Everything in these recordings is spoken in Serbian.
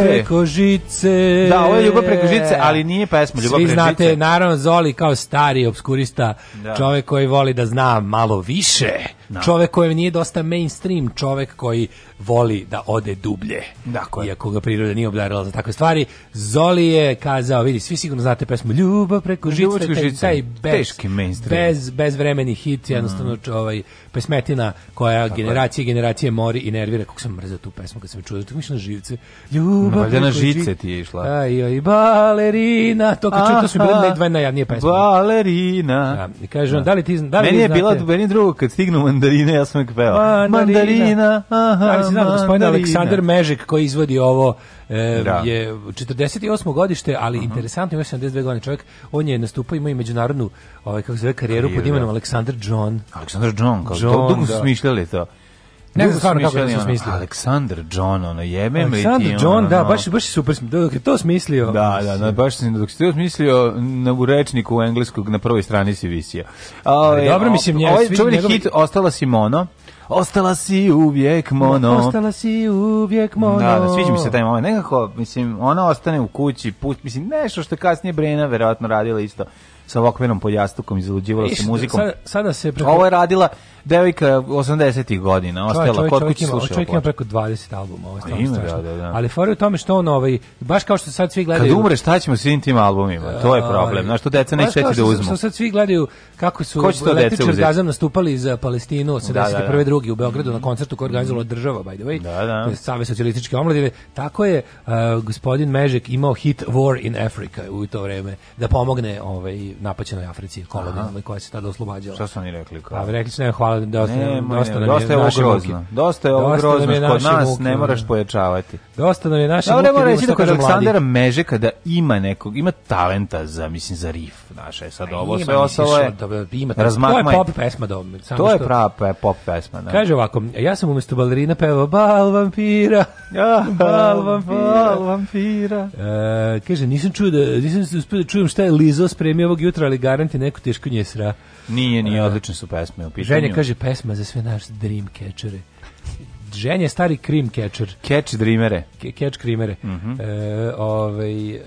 je... preko žice. Da, ovo je ljubav preko žice, ali nije pesma ljubav Svi preko znate, žice. naravno, Zoli kao stari obskurista, da. čovjek koji voli da zna malo više no. Da. čovek kojem nije dosta mainstream, čovek koji voli da ode dublje. Dakle. Iako ga priroda nije obdarila za takve stvari. Zoli je kazao, vidi, svi sigurno znate pesmu Ljubav preko žice, taj, taj bez, teški mainstream. Bez, bezvremeni hit, mhm. jednostavno mm. ovaj, pesmetina koja Tako generacije generacije mori i nervira. Kako sam mrzao tu pesmu kad sam čuo, tako mišljeno živce. Ljubav no, na žice ti je išla. Aj, aj, balerina, to kad čuo, to su bile najdvaj najjadnije pesme. Balerina. Da, i kaže on, da. da li ti, da li meni je znate? bila, meni je drugo, kad stignu mandarine, ja sam ih peo. Pa, mandarina, mandarina aha, Ali se znam, gospodin da Aleksandar Mežek koji izvodi ovo e, da. je 48. godište, ali uh mhm. -huh. interesantno, ima 72 godine čovjek, on je nastupao, imao i međunarodnu ovaj, kako se zove, karijeru Karijer, pod imenom da. Aleksandar John. Aleksandar John, kako John, dugo su da. smišljali to. Ne znam stvarno kako su da da smislili. Aleksandar John, ono, jeme Aleksandar John, da, baš, baš super, dok je to smislio. Da, da, da baš sam, dok si to smislio, na, u rečniku engleskog, na prvoj strani si visio. Ovaj, dobro, mislim, nje, ovaj čuveni hit, Ostala Simona, Ostala si uvijek mono. Ostala si uvijek mono. Da, da, sviđa mi se taj moment. Nekako, mislim, ona ostane u kući, put, mislim, nešto što je kasnije Brena verovatno radila isto sa Walkmanom pod jastukom, izluđivala se muzikom. Sada, sada se preko... Ovo je radila devojka 80-ih godina, ostala kod kuće slušala. Čovjek ima preko 20 albuma, ovo je strašno. Da, da, da. Ali fora je u tome što on ovaj baš kao što sad svi gledaju. Kad umre, šta ćemo svim tim albumima? To je ovaj, problem. Znaš, što deca neće da uzmu. Što sad svi gledaju kako su električar gazam nastupali za Palestinu 71. Da, da, da. drugi u Beogradu na koncertu koji organizovala država, by the way. Da, da. Save socijalističke omladine. Tako je uh, gospodin Mežek imao hit War in Africa u to vreme da pomogne ovaj napaćenoj Africi, kolonijalnoj koja se tada oslobađala. Šta su oni rekli? Kao? Pa rekli su ne, hvala dosta, da ne, dosta da nam je dosta je naše grozno. Dosta je ovo dosta grozno, kod nas muke, ne da. moraš pojačavati. Dosta nam je naše muke. Dobro, reći da kod Aleksandra Mežeka kada ima nekog, ima talenta za, mislim, za rif. Naša je sad ovo sve ostalo je, ima, to je pop pesma, da, samo to je prava pa, pop pesma, da. Kaže ovako, ja sam umesto balerina pevao bal vampira, bal vampira, bal vampira. E, kaže, nisam čuo da, nisam uspio da čujem šta je Lizo spremio ovog jutra, ali garanti neko teško nje sra. Nije, nije, da, da. odlične su pesme u pitanju. Ženja kaže pesma za sve naše dreamcatchere. Ženja je stari cream catcher. Catch dreamere. Ke, catch creamere. Mm -hmm. e, ovaj, e,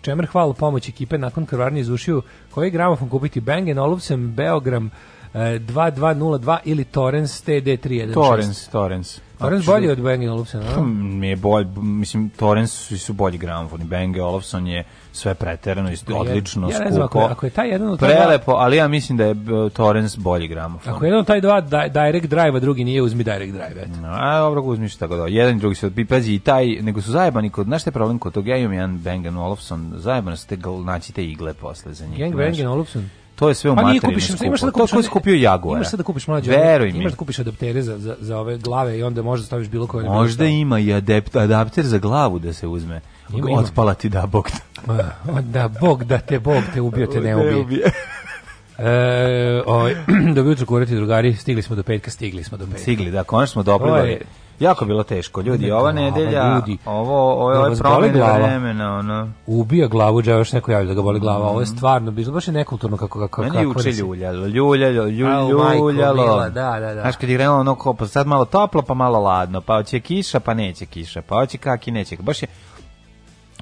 čemer hvala pomoć ekipe nakon krvarnje izušiju koji gramofon kupiti Bang Olufsen, Beogram, 2202 e, ili Torrens TD316. Torrens, Torrens. Torrens znači, bolji od Bang Olufsen, a? Mi je bolj, mislim, Torrens su, su bolji gramofoni. Bang Olufsen je sve preterano, isto odlično, ja ne znam, Ako, je, ako je taj jedan od Prelepo, ali ja mislim da je Torrens bolji gramofon. Ako jedan od taj dva da- direct drive, a drugi nije, uzmi direct drive. Eto. No, a dobro ga uzmiš tako da. Jedan drugi se odpipazi i taj, nego su zajebani kod, znaš te problem kod toga, ja imam jedan Bang Olufsen, zajebano ste naći te igle posle za njih. Gang Bang Olufsen? To je sve u pa materijalnom kupiš, skupu. Imaš da kupiš, to koji si kupio Jaguar. Imaš sad da kupiš mlađe. Veruj mi. Imaš da kupiš adaptere za, za, za ove glave i onda možda staviš bilo koje. Možda bilo ima i adept, adapter za glavu da se uzme. Ima, ima. ti da Bog da. da Bog da te Bog te ubio te ne da ubije. Ne ubije. e, oj, dobro jutro, kurati drugari, stigli smo do petka, stigli smo do petka. Stigli, da, konačno smo doprli. Jako bilo teško, ljudi, ova nedelja, ljudi. ovo, ovo je ovaj vremena, ono. Ubija glavu, džava još neko javlja da ga boli glava, ovo je mhm. stvarno, bilo baš je nekulturno kako, kako, Meni kako. Meni juče ljuljalo, ljuljalo, ljuljalo. da, da, da. Znaš, kad je gremo ono kopo, pa sad malo toplo, pa malo ladno, pa hoće kiša, pa neće kiša, pa hoće kaki, neće, baš je,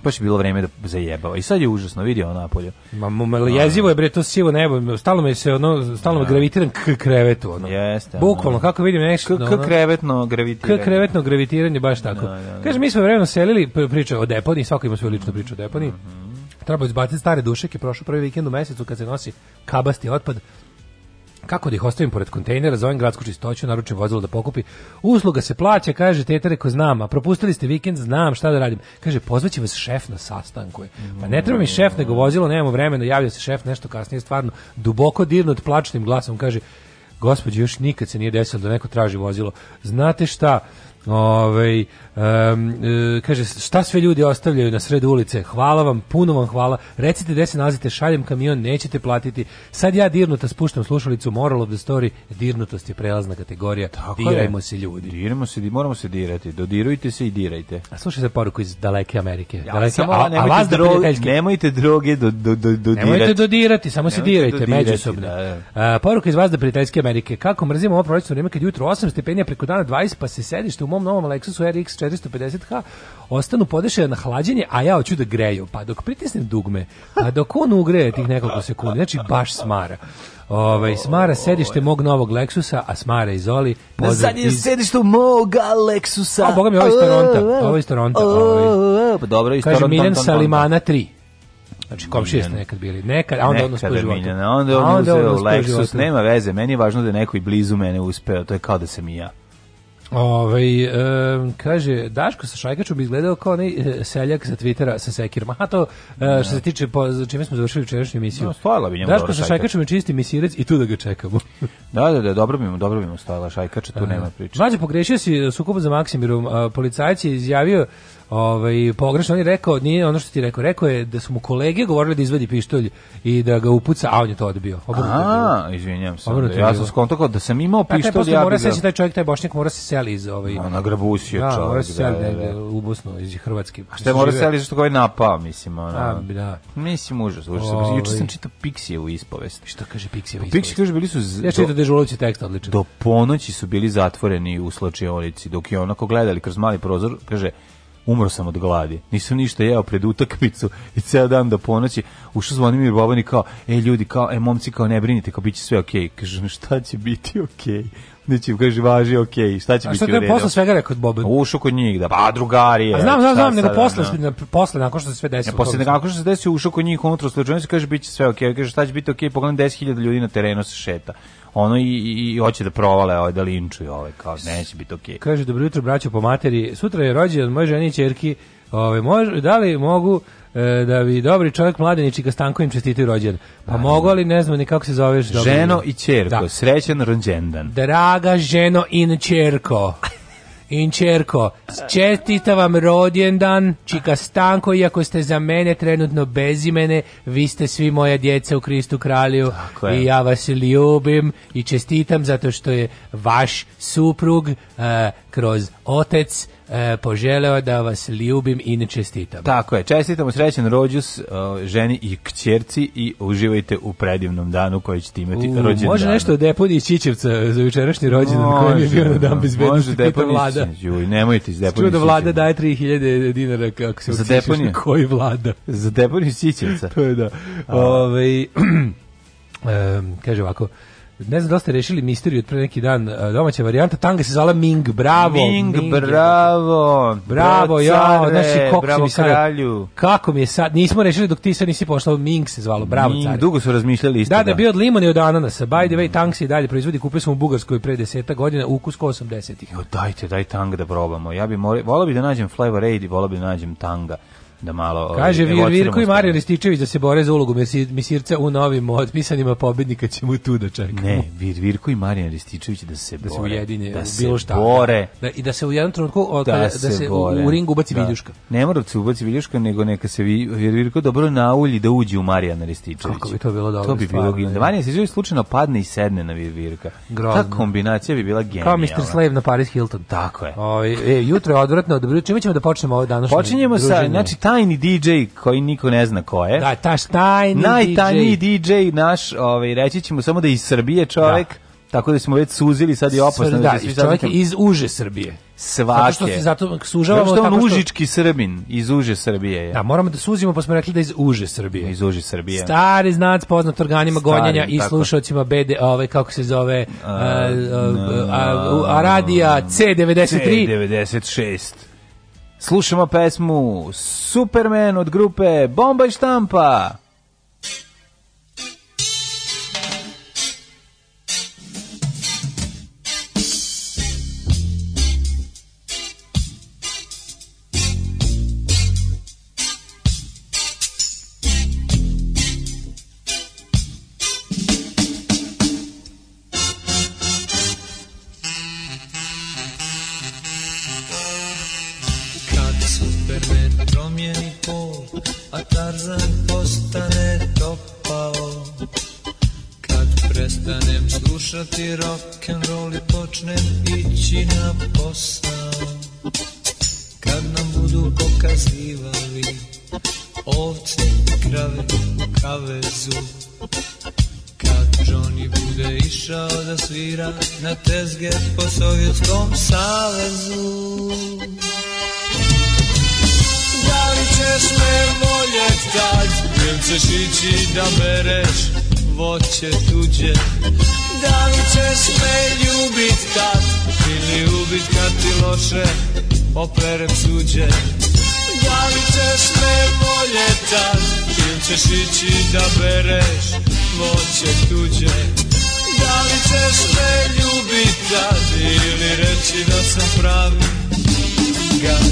baš je bilo vreme da zajebava. I sad je užasno, vidio na napolje. Ma, ma jezivo je bre to sivo nebo. Stalno mi se ono stalno ja. Da. gravitiram k krevetu ono. Jeste. Bukvalno kako vidim nešto k, k krevetno gravitiranje. K krevetno gravitiranje baš tako. Ja, da, ja, da, Kaže mi smo vremeno selili priča o deponiji, svako ima svoju ličnu priču o deponiji. Mm -hmm. Treba izbaciti stare dušeke, prošao prvi vikend u mesecu kad se nosi kabasti otpad, Kako da ih ostavim pored kontejnera, zovem gradsku čistoću, naručim vozilo da pokupi. Usluga se plaća, kaže teta, reko znam, a propustili ste vikend, znam šta da radim. Kaže, pozvaće vas šef na sastanku. E. Pa ne treba mi šef, nego vozilo, nemamo vremena, javlja se šef nešto kasnije, stvarno, duboko dirnut plačnim glasom, kaže, gospođo, još nikad se nije desilo da neko traži vozilo. Znate šta, Ove, ovaj, um, kaže, šta sve ljudi ostavljaju na sred ulice? Hvala vam, puno vam hvala. Recite gde se nalazite, šaljem kamion, nećete platiti. Sad ja dirnuta spuštam slušalicu Moral of the Story, dirnutost je prelazna kategorija. Tako Dirajmo je. se ljudi. Dirajmo se, moramo se dirati. Dodirujte se i dirajte. A slušaj se poruku iz daleke Amerike. Ja, daleke, samo, a, a vas da drog, Nemojte droge do, do, do, dodirati. Nemojte dodirati, samo nemojte se dirajte, dodirati, međusobno. Da, da. A, poruka iz vas da prijateljske Amerike. Kako mrzimo ovo prolično vrijeme kad jutro 8 stepenja preko dana 20 pa se sedište u mom novom Lexusu RX 450H ostanu podešene na hlađenje, a ja hoću da greju. Pa dok pritisnem dugme, a dok on ugreje tih nekoliko sekundi, znači baš smara. Ovaj smara sedište mog novog Lexusa, a smara i Zoli. Na zadnjem iz... sedištu moga Lexusa. A boga mi ovo iz Toronta, ovo iz Toronta. Ovaj. Pa dobro, iz Toronta. Kaže Miljan Salimana 3. Znači komšije ste nekad bili. Nekad, a onda on uspeo životu. Miljan, a onda on, on uspeo Lexus, nema veze, meni je važno da je neko i blizu mene uspeo, to je kao da sam i ja. Ove, ovaj, e, kaže Daško sa Šajkačom izgledao kao onaj e, seljak sa Twittera sa sekirma. A to e, što se tiče po za čime smo završili jučerašnju emisiju. No, stojala bi njemu Daško sa Šajkačom je čisti misirec i tu da ga čekamo. da, da, da, dobro bi mu, dobro bi mu stojala Šajkača, tu Aha. E. nema priče. Mlađe pogrešio si e, sukob za Maksimirom, policajci policajac je izjavio ovaj, pogrešno, on je rekao, nije ono što ti rekao, rekao je da su mu kolege govorili da izvadi pištolj i da ga upuca, a on je to odbio. Obrnuto a, izvinjam se. Obrnuto ja sam skontakao da sam imao dakle, pištolj. Dakle, ja mora seći taj čovjek, taj bošnjak, mora se seli iz ovaj... A, na grabusio da, čovjek. mora se seli da, da, da, u Bosnu, iz Hrvatske. A šta je mora se seli što ga je ovaj napao, mislim. Ona, pa, a, da. Mislim, užas. užas. Ovaj. Juče sam ovaj- čitao u ispovest. Šta kaže u pa ispovest? Pixi kaže, bili su... Z... Ja čitao Dežulović tekst odličan. Do ponoći su bili zatvoreni u slačionici, dok je onako gledali kroz mali prozor, kaže, umro sam od gladi. Nisam ništa jeo pred utakmicu i ceo dan do ponoći. Ušao Zvonimir Boban i kao, e ljudi, kao, e momci, kao ne brinite, kao biće sve okej. Okay. Kažem, šta će biti okej? Okay? Neće, kaže, važi, okej, okay. šta će biti? a šta biti posle svega rekao Boban? Ušao kod njih, da, pa drugari. A znam, znam, znam, nego posle, na, da. posle, nakon što se sve desilo. Ja, posle, nakon što se desilo, ušao kod njih unutra u slučajnicu, kaže, biće sve okej. Okay. Kaže, šta će biti okej, okay? pogledam 10.000 ljudi na terenu se šeta ono i, i, i hoće da provale ovaj, da linčuju ovaj, kao neće biti okej. Okay. Kaže, dobro jutro, braćo po materi, sutra je rođen moje ženi i čerki, ovaj, može, da li mogu e, da bi dobri čovjek mladenič i Kastanko im čestitaju rođendan. Pa da, mogu ali ne znam ni kako se zoveš. Ženo dobro. i čerko, da. srećan rođendan. Draga ženo in čerko. Inčerko, čestitam vam rođendan, čika Stanko, iako ste za mene trenutno bezimene, vi ste svi moja djeca u Kristu Kralju i ja vas ljubim i čestitam zato što je vaš suprug uh, kroz otec e, poželeo da vas ljubim i ne čestitam. Tako je, čestitamo srećan rođus e, ženi i kćerci i uživajte u predivnom danu koji ćete imati rođendan. Može rođen nešto o Deponi iz Čičevca za jučerašnji rođendan koji je bio na dan bezbednosti. Može Deponi iz Juj, nemojte iz Deponi da vlada daje 3000 dinara kako se za koji vlada. Za Deponi iz Čičevca. to je da. Ove, ovaj, um, kaže ovako, Ne znam da ste rešili misteriju od pre neki dan, e, domaća varijanta, tanga se zvala Ming, bravo. Ming, Ming bravo. Bravo, ja, znači kako bravo mi sad, kralju. Kako mi je sad, nismo rešili dok ti sad nisi pošla, Ming se zvalo, bravo Ming, care. dugo su razmišljali isto. Da, da, da. bio od limona i od ananasa, by the way, tang se i dalje proizvodi, kupio smo u Bugarskoj pre deseta godina, ukus ko 80-ih. Jo, dajte, daj tang da probamo, ja bi morao, volao bi da nađem Flavor Aid i volao bi da nađem tanga da malo ovaj, Kaže ovaj, Vir Virko i Mario Rističević da se bore za ulogu Mesirca u novim otpisanima pobednika ćemo tu da čekamo. Ne, Vir Virko i Mario Rističević da se bore. da se ujedine, da se bilo šta. Bore, da i da se u jednom trenutku od, da, da, se, da se u, u ring ubaci da. Viljuška. Ne mora da se ubaci Viljuška, nego neka se Vir Virko dobro naulji da uđe u Marijana Rističevića. Kako bi to bilo dobro? To bi stvarno, bilo genijalno. Marijana Rističević slučajno padne i sedne na Vir Virka. Grozno. Ta kombinacija bi bila genijalna. Kao Mr. Slave na Paris Hilton. Tako je. O, ovaj, e, jutro je odvratno, dobro, čime ćemo da počnemo ovo današnje? Počinjemo druženje. sa, znači tajni DJ koji niko ne zna ko je. Da, taš tajni Najtajniji DJ. DJ naš, ovaj, reći ćemo samo da je iz Srbije čovjek. Da. Tako da smo već suzili, sad je opasno. Da, da čovjek sam... iz uže Srbije. Svake. Zato što se zato sužavamo. Zato što on tako što... užički Srbin, iz uže Srbije je. Da, moramo da suzimo, pa smo rekli da iz uže Srbije. Iz uže Srbije. Stari znac poznat organima Stari, gonjenja i tako. slušalcima BD, ovaj, kako se zove, a, a, a, a radija C93. C96. Slušamo pesmu Superman od grupe Bomba i štampa. savezu Da li ćeš me voljet kad Ili ćeš ići da bereš voće tuđe Da li ćeš me ljubit kad Ili ubit kad ti loše operem suđe Da li ćeš me voljet tad Ili ćeš ići da bereš voće tuđe Da li ćeš me ljubit tad da ili reći da sam pravi gad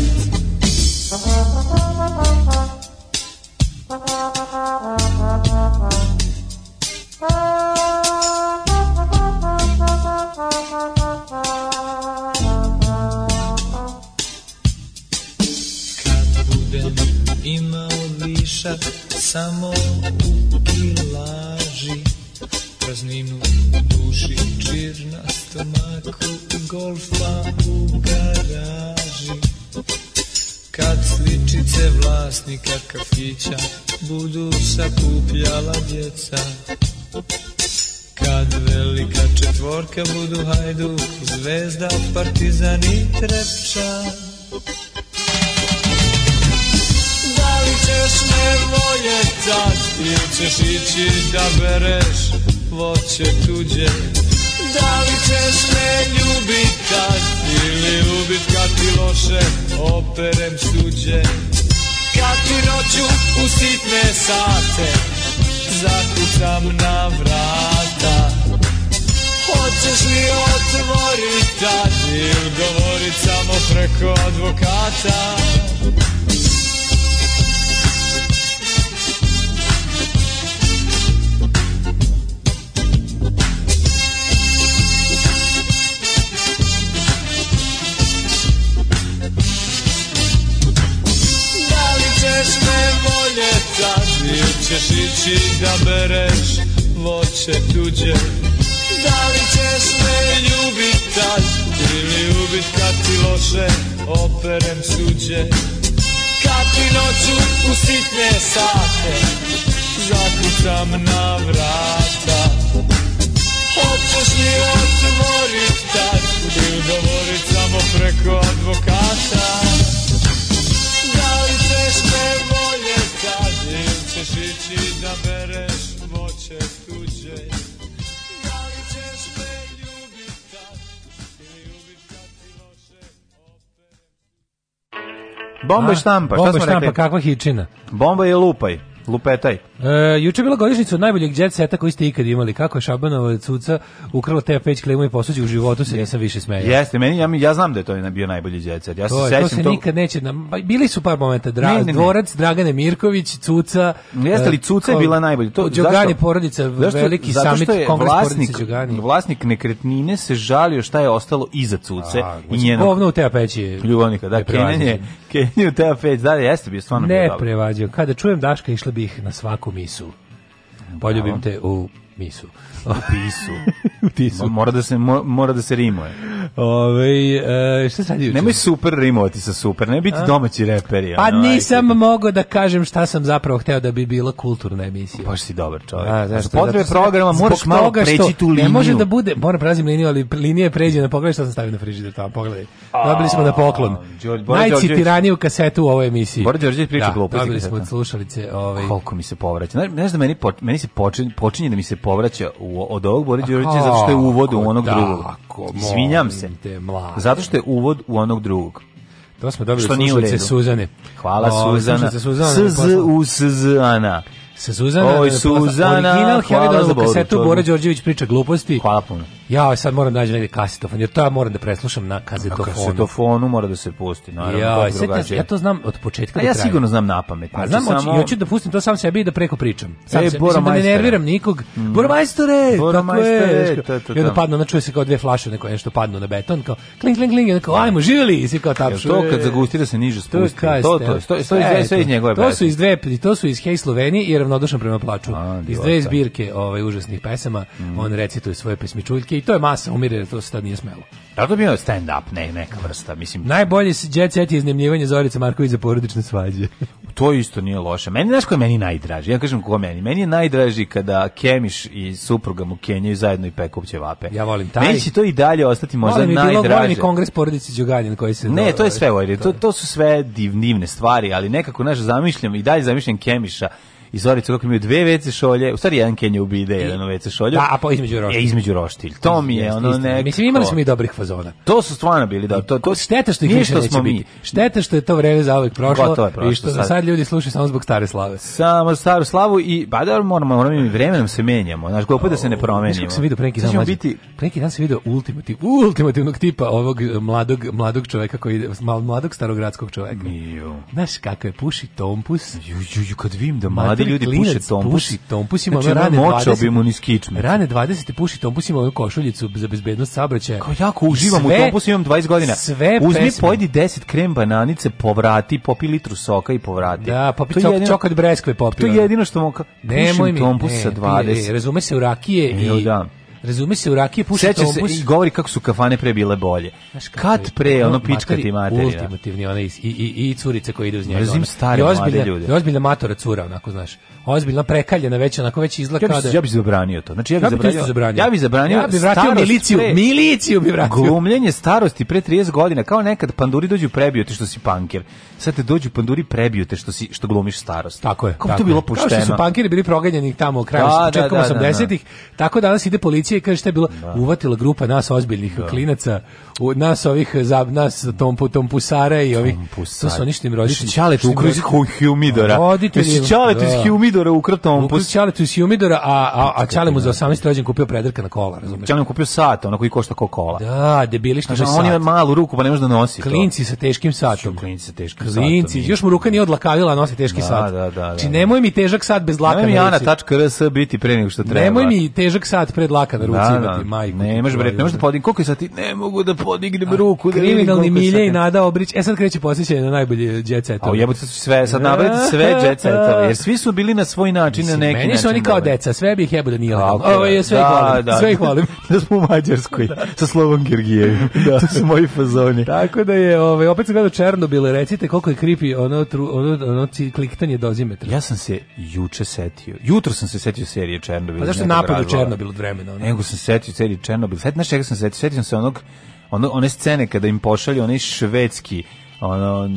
Kad budem imao višak samo u kilaju prazninu duši, čir na stomaku, golfa u garaži. Kad sličice vlasnika kafića budu sakupljala djeca, kad velika četvorka budu Hajduk, Zvezda, Partizan i Trepča. Da li ćeš me voljeti tad ili ćeš ići da bereš voće tuđe Da li ćeš me ljubit kad Ili ubit kad ti loše Operem suđe Kad ti noću u sitne sate Zakucam na vrata Hoćeš li otvorit tad Ili govorit samo preko advokata proljeća Ili ćeš ići da bereš voće tuđe Da li ćeš me ljubit tad Ili ubit kad ti loše operem suđe Kad ti noću u sitne sate Zakucam na vrata Hoćeš mi otvorit tad I udovorit samo preko advokata da ćeš me voljeta Ili ćeš ići da bereš moće tuđe Da li ćeš me ljubita Ili ljubita ti loše opere Bomba je štampa, šta smo rekli? Bomba je štampa, kakva hičina? Bomba je lupaj. Lupetaj. E, juče bila godišnica od najboljeg jet seta koji ste ikad imali. Kako je Šabanova cuca ukrala te peć klemu i posuđe u životu se nisam više smejao. Jeste, meni ja, ja znam da je to bio najbolji jet set. Ja to, se sećam to. se tog... nikad neće nam bili su par momenta Dra, ne, ne, dvorac ne. Dragane Mirković, cuca. Jeste e, li cuca je bila najbolja? To Đogani porodica zašto, veliki zato što samit je vlasnik Đogani. Vlasnik nekretnine se žalio šta je ostalo iza cuce A, i njeno. Govno u te peći. Ljubavnika, da, Kenan je Kenju Teo Peć, da, da, jeste bio stvarno ne bio dobro. Ne prevađao, kada čujem Daška išla bih na svaku misu. Poljubim te u misu. Pisu. Tisu. Mora da se mora da se rimuje. Ove, e, šta sad juče? Nemoj super rimovati sa super, ne biti A? domaći reper. Ja, pa no, nisam ajte. mogao da kažem šta sam zapravo hteo da bi bila kulturna emisija. Baš si dobar čovjek. A, zašto, potrebe programa moraš malo preći tu liniju. Ne može da bude, moram prelazim liniju, ali linije pređe na pogledaj što sam stavio na frižider tamo, pogledaj. Dobili smo na poklon. Najcitiraniju kasetu u ovoj emisiji. Bora Đorđević priča da, gluposti. Dobili smo od slušalice. Ovaj. Koliko mi se povraća. Ne, Znaš, da meni, meni se počinje, počinje da mi se povraća u, od ovog Bore Đorđevića zato što je uvod u onog da, drugog. Izvinjam se. Te, zato što je uvod u onog drugog. To smo dobili što slušalice Suzane. Hvala o, ovaj, Suzana. SZ u Suzana. Sa Suzana, Oj, Suzana, original Heavy Dogs kasetu, Bore Đorđević priča gluposti. Hvala puno. Ja ovaj sad moram da nađem negde kasetofon, jer to ja moram da preslušam na kasetofonu. Na kasetofonu mora da se pusti, naravno. Ja, sad ja, ja, to znam od početka A ja sigurno znam na pamet. Pa, znači znam, samo... Oči, ja ću da pustim to sam sebi i da preko pričam. Sam e, se, Bora mislim, da ne nerviram nikog. Mm. Bora majstore! Bora majstore! To, to, I onda da. padnu, ona čuje se kao dve flaše, neko nešto padnu na beton, kao kling, kling, kling, kao ajmo, živjeli! I svi kao tapšu. To kad e. zagusti da se niže spusti. To, to, to, to, to, sve, sve iz njegove To su iz dve, to su iz Hej Slovenije i ravnodušan prema plaču. Iz dve zbirke ovaj, užasnih pesama, mm. on recituje svoje pesmičuljke i to je masa umire, to se tad nije smelo. Da to bio stand up, ne, neka vrsta, mislim. Najbolji se jet set je iznemljivanje Zorice Marković za porodične svađe. to isto nije loše. Meni znaš ko meni najdraži? Ja kažem ko meni. Meni je najdraži kada Kemiš i supruga mu kenjaju zajedno i peku ćevape. Ja volim taj. Meni će to i dalje ostati možda volim najdraže. Volim volim i kongres porodice Đuganjan koji se Ne, do... to je sve, to, to su sve divne stvari, ali nekako naš zamišljam i dalje zamišljam Kemiša i Zoricu kako imaju dve WC šolje, u stvari jedan Kenja ubide da jedan u WC šolju. Da, a po između roštilj. Je, između roštilj. To mi je ono ne. Mislim imali smo i dobrih fazona. To su stvarno bili da to to šteta što ih više neće biti. Šteta što je to vreme zauvek prošlo, prošlo i što sad. sad ljudi slušaju samo zbog stare slave. Samo staru slavu i pa da moramo moramo mi vremenom se menjamo. Znaš, gopa da se ne promenimo. Mislim video pre neki dan. biti preki dan se video ultimativ, ultimativnog tipa ovog eh, mladog mladog čoveka koji mladog starogradskog čoveka. Znaš kako je puši tompus? Ju ju kad vidim da mladi ti ljudi puše tompus. Puši tompus ima znači, rane 20. Rane 20 puši tompus ima košuljicu za bezbednost saobraćaja. Kao jako uživam sve, u tompusu, imam 20 godina. Sve Uzmi pesme. pojedi 10 krem bananice, povrati, popi litru soka i povrati. Da, popi to jedino, čokat breskve popi. To je jedino što mogu. Nemoj mi. Tompus ne, sa 20. Ne, razume se u rakije i... Jo, da razume se u rakije puši Seća se i govori kako su kafane pre bile bolje. Znaš, kad pre, ono, pička ti materija. Ultimativni, ona i, i, i curica koja ide uz njega. Razim stare, ona. I ljude. I ozbiljna matora cura, onako, znaš. Ozbiljna prekaljena već, onako već izlaka. ja bi, da- Ja bi zabranio to. Znači, ja bih zabranio, zabranio, Ja bih zabranio, ja bih vratio miliciju. Pre, miliciju bih vratio. Glumljenje starosti pre 30 godina, kao nekad panduri dođu prebiju te što si panker. Sad te dođu panduri prebiju te što, si, što glumiš starost. Tako je. Kako tako to bilo pušteno? Kao što su pankeri bili proganjani tamo u kraju, da, početkom da, da, 80-ih, da, da. tako danas ide policija policije kaže šta je bilo da. uvatila grupa nas ozbiljnih da. klinaca u, nas ovih za nas za tom putom pusare i ovih to su ništa im roditelji čale tu ukruzi humidora roditelji čale tu iz da. humidora ukratom pus čale tu iz humidora a a a čale mu za 18 da. rođendan kupio predrka na kola razumeš čale mu kupio sat onako koji košta kao kola da debili što znači, on ima malu ruku pa ne može da nosi klinci to. sa teškim satom klinci sa teškim satom. klinci još mu ruka nije odlakavila nosi teški da, sat da, da, da, znači, da. nemoj mi težak sat bez laka nemoj mi ana.rs biti pre nego što treba nemoj mi težak sat pred laka na da, ruci da, imati da. majku. Ne, možeš bre, ne možeš da podignem. Koliko je sad ti? Ne mogu da podignem A, da. ruku. Da Kriminalni da milje i Nada Obrić. E sad kreće posjećanje na najbolje jet setove. A jebote sve, sad nabrati sve jet setove. Jer svi su bili na svoj način, na neki način. Meni su oni kao deca, sve bih jebo da nije Ovo je sve volim. Sve ih volim. Da smo u Mađarskoj sa Slovom Gergijevim. To su moji fazoni. Tako da je, ovaj opet se gleda Černobil, recite koliko je kripi ono ono ono kliktanje dozimetra. Ja sam se juče setio. Jutro sam se setio serije pa Černobil. Pa zašto napad u Černobilu od vremena? Ono? E, nego sam setio celi Černobil. Setio, znaš čega sam setio? Setio se onog, ono, one scene kada im pošalju onaj švedski ono,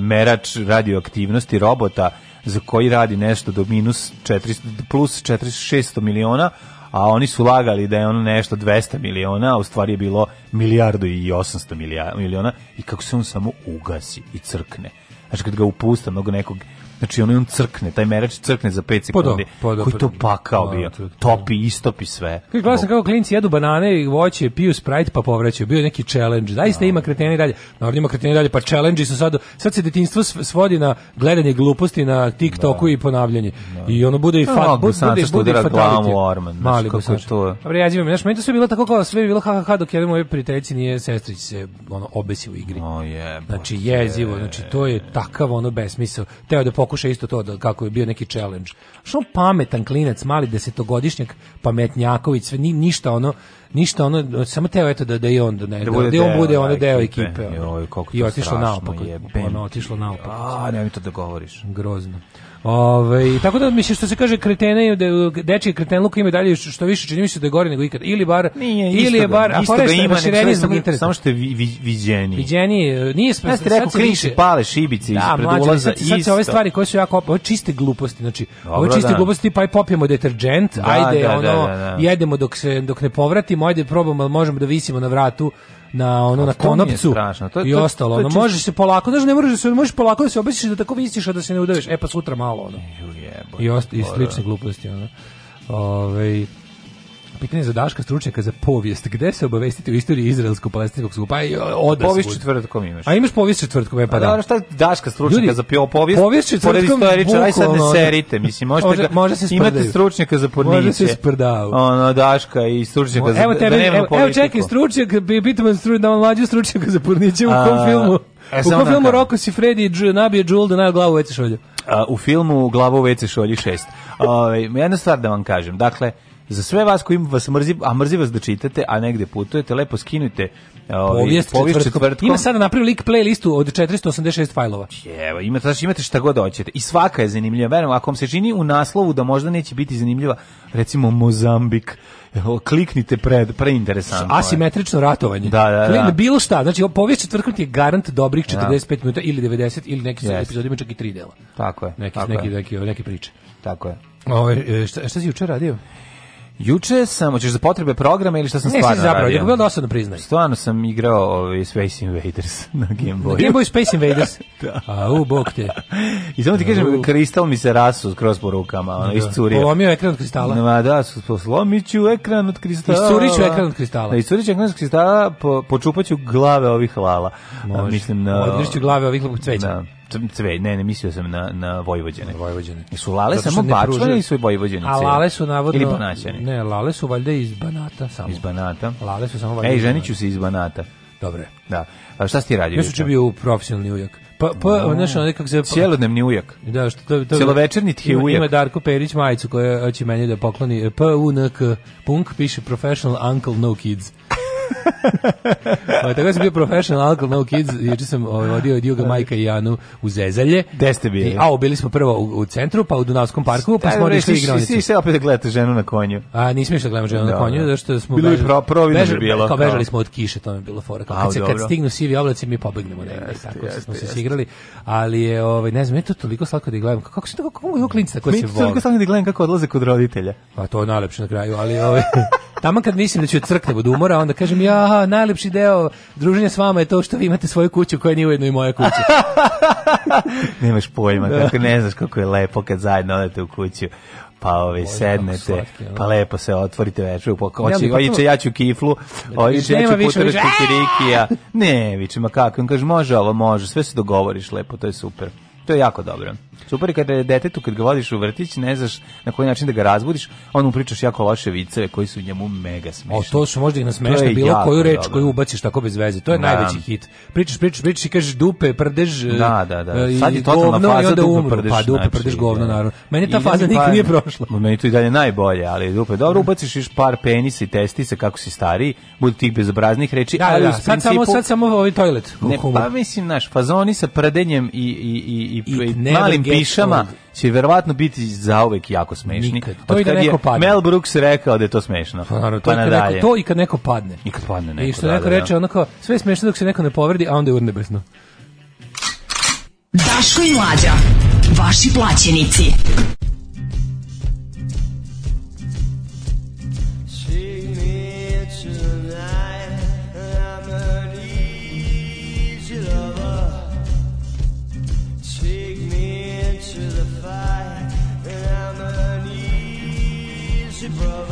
merač radioaktivnosti robota za koji radi nešto do minus 400, plus 400, miliona, a oni su lagali da je ono nešto 200 miliona, a u stvari je bilo milijardu i 800 miliona i kako se on samo ugasi i crkne. Znači kad ga upusta mnogo nekog Znači on on crkne, taj merač crkne za 5 pa da, sekundi. Podo, pa da, Koji to pa da. pakao bio. Topi, istopi sve. Kako glasam kako klinci jedu banane i voće, piju Sprite pa povraćaju. Bio je neki challenge. Zaista ima kreteni dalje. Naravno ima kreteni dalje, pa challenge su sad sad se detinjstvo svodi na gledanje gluposti na TikToku da. i ponavljanje. Da. I ono bude i fat, bude, bude, bude fatality. Orman, Mali bosač. Dobre, ja zimam. znači meni to sve bilo tako kao sve bilo ha, ha, dok jedna moja prijateljica nije sestrić se ono obesi u igri. Oh, je, znači jezivo, znači to je takav ono besmisao. Teo da pokuša isto to da, kako je bio neki challenge. Što pametan klinac, mali desetogodišnjak, pametnjaković, sve ni, ništa ono, ništa ono, samo teo eto da, da i on donede, da, da, da, bude da, da on bude ono deo ekipe. kako Joj, I otišlo naopako. Ono, otišlo naopako. A, ne mi to da govoriš. Grozno. Ove, tako da mislim što se kaže kretene i dečije kreten luka ima dalje što više čini mi se da je gore nego ikad ili bar Nije, ili je bar a pore što ima nešto samo što je vi, viđeni. Viđeni e, nije sve. Ja ste rekao pale šibice da, ispred mlađe, ulaza i sad, sad ove stvari koje su jako ovo čiste gluposti znači Dobro, ovo čiste da. gluposti pa i popijemo deterđent da, ajde da, ono da, da, da. jedemo dok se dok ne povratimo ajde probamo al možemo da visimo na vratu na ono na konopcu strašno. To je, i ostalo. Ono, možeš se polako, znači ne moraš se, možeš polako da se obećaš da tako visiš a da se ne udariš. E pa sutra malo ono. I osta, i slične gluposti ono. Ovaj pitanje za Daška stručnjaka za povijest. Gde se obavestiti o istoriji izraelsko-palestinskog sukoba? Pa i povijest četvrtkom imaš. A imaš povijest četvrtkom, e pa da. Da, šta Daška stručnjaka Ljudi, za povijest? Povijest četvrtkom. Pored aj sad ne serite, mislim, možete može, ga, može se sprdaju. imate stručnjaka za porniče. Može se sprdaju. Ono Daška i stručnjaka Mo, za evo tebe, da evo, politiku. evo čekaj, stručnjak, bitamo stručnjak da on mlađi stručnjak za porniče u kom filmu? E, u kom filmu Rocco si Freddy nabije Jewel da naju glavu već šolju? u filmu Glavu vece šolji šest. Ovaj, jedna stvar da vam kažem, dakle, za sve vas koji vas mrzi, a mrzi vas da čitate, a negde putujete, lepo skinujte ovaj povijest, povijest četvrtkom. Ima sada napravio lik playlistu od 486 fajlova. Jeva, imate, znači imate šta god hoćete. I svaka je zanimljiva. Verujem, ako vam se čini u naslovu da možda neće biti zanimljiva, recimo Mozambik, kliknite pred preinteresantno. Asimetrično ratovanje. Da, da, da. Klik, bilo šta, znači povijest četvrtkom je garant dobrih 45 da. minuta ili 90 ili neki yes. epizod ima čak i tri dela. Tako je. Neki, tako neki, je. neki, neki, neki priče. Tako je. Ovo, ovaj, e, šta, šta si jučer radio? Juče sam, hoćeš za potrebe programa ili šta sam ne, stvarno si zapravo, radio? Ne, bilo dosadno da priznaj. Stvarno sam igrao ovaj Space Invaders na Game Boy. Na Game Boy Space Invaders? da. A, u, bog te. I samo ti kažem, u. kristal mi se rasu kroz po rukama, ono, da. iscurio. Polomio ekran od kristala. Ma da, slomit ću ekran od kristala. Iscurit ću ekran od kristala. Da, iscurit ću ekran od kristala, po, počupat ću glave ovih lala. Može. A, mislim na... Odliš glave ovih lupog cveća. Da cve, ne, ne, mislio sam na, na Vojvođene. Na Vojvođene. I su lale samo bačvane ili su i Vojvođene A lale su navodno... Ili banaćane. Ne, lale su valjda iz Banata samo. Iz Banata. Lale su samo valjda... Ej, ženiću se iz Banata. Dobre. Da. A šta si ti radio? Ja da sam bio profesionalni ujak. Pa pa da. no. znaš onaj kako se cjelodnevni ujak. Da, što to to celovečernji ti ujak. Ima Darko Perić majicu koja hoće meni da pokloni. P U N K punk piše professional uncle no kids. ovaj tako da sam bio professional alcohol no kids, juče sam ovaj, vodio Dioga Majka i Janu u Zezalje. Gde ste bili? I, a, bili smo prvo u, u, centru, pa u Dunavskom parku, pa smo išli igranicu. Svi se opet gledate ženu na konju. A, nismo išli da gledamo ženu na da, konju, zato što smo... bili bežali, pro, provino bežali, bilo. Kao bežali smo od kiše, to mi je bilo fora. Kao, kad, se, kad stignu sivi oblaci, mi pobegnemo negdje. Jest, tako jest, smo se igrali. Ali je, ovaj, ne znam, eto toliko slatko da gledam. Kako se tako kako mogu klinci tako se vole? Mi toliko slatko da gledam kako odlaze kod roditelja. Pa to je najlepše na kraju, ali... Ovaj, Tamo kad mislim da ću crkne od umora, onda kažem ja, najlepši deo druženja s vama je to što vi imate svoju kuću koja nije ujedno i moja kuća. Nemaš pojma, da. kako ne znaš kako je lepo kad zajedno odete u kuću pa ove sednete, slatki, pa lepo se otvorite večer, pa hoće, hoće pa, ja ću kiflu, hoće da, da, ja ću putarati kirikija. Ne, viče, ma kako, on kaže, može ovo, može, sve se dogovoriš lepo, to je super. To je jako dobro. Super je kada je detetu, kad ga vodiš u vrtić, ne znaš na koji način da ga razbudiš, on mu pričaš jako loše viceve koji su njemu mega smešni. O, to su možda i nasmešne, bilo koju reč dobro. koju ubaciš tako bez veze. To je da. najveći hit. Pričaš, pričaš, pričaš i kažeš dupe, prdež, da, da, da. E, sad je totalna govno, faza onda dupe, prdež. Pa dupe, znači, prdež, govno, da. naravno. Meni ta faza nikad pa- nije prošla. Meni to i dalje najbolje, ali dupe, dobro, da. ubaciš još par penisa i testisa kako si stariji, budu tih bezobraznih reči, da, ali da, u principu... Sad samo, sad samo ovaj toilet. Ne, pa mislim, naš, fazoni sa prdenjem i, i, i i, i malim pišama old. će verovatno biti zauvek jako smešni. Nikad. To i da neko padne. Mel Brooks rekao da je to smešno. Pa, naravno, to, pa i neko, to i kad neko padne. I kad padne neko. I što da, neko da, da, reče, onako, sve je smešno dok se neko ne povredi, a onda je urnebesno. Daško i Mlađa, vaši plaćenici. your brother.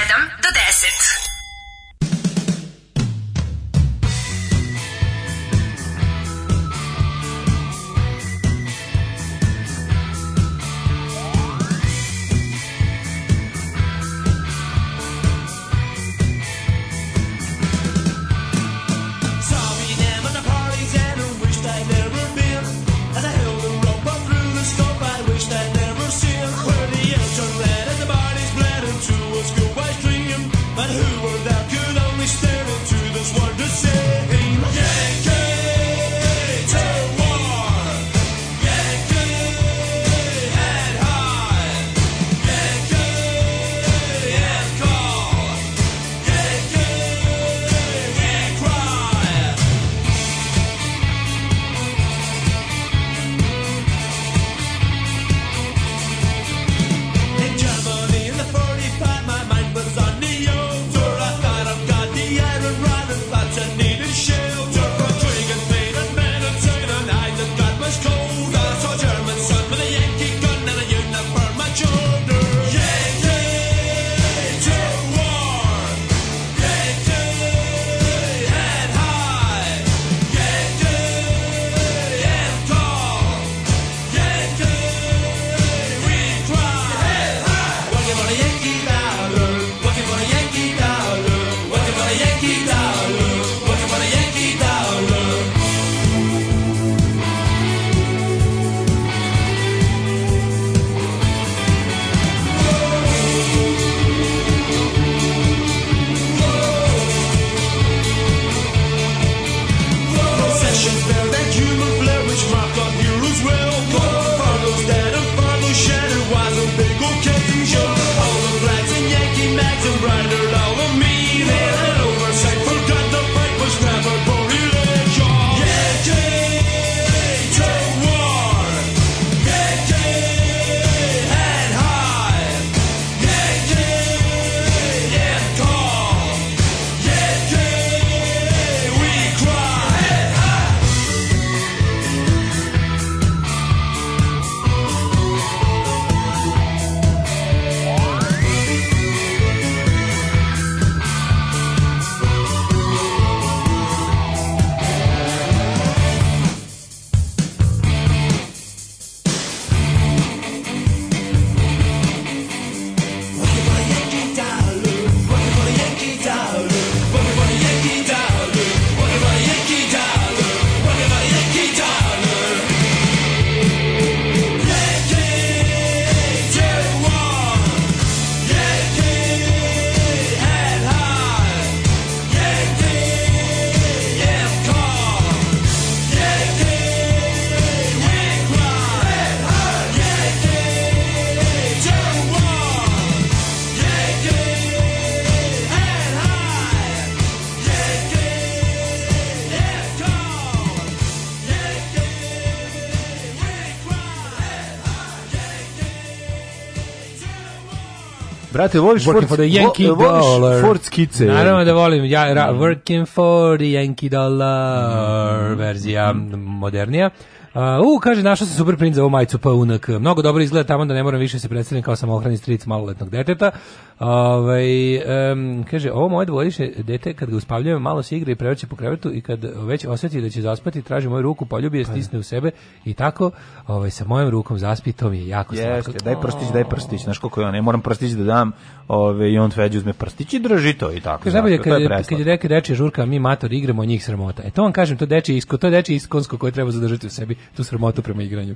Brate, voliš Working for the Yankee vo, Dollar. Ford skice. Naravno da volim. Ja, ra, mm. working for the Yankee Dollar verzija modernija. Uh, u, kaže, našao se super print za ovu majicu PUNK. Mnogo dobro izgleda tamo da ne moram više se predstavljati kao samohrani stric maloletnog deteta. Ovaj um, kaže, ovo moje dvorište dete, kad ga uspavljujem, malo se igra i prevrće po krevetu i kad već osjeti da će zaspati, traži moju ruku, poljubi je, pa da. stisne u sebe i tako ovaj, sa mojom rukom zaspi, to mi je jako Jeste, slatko. Daj prstić, daj prstić, znaš koliko ja ne moram prstić da dam ove, i on tveđe uzme prstić i drži to i tako. Znači, kad, to je kad, kad je neka dečija žurka, mi matori igramo njih sramota. E to on kažem, to dečije isko, to dečije iskonsko koje treba zadržati u sebi, tu sramotu prema igranju.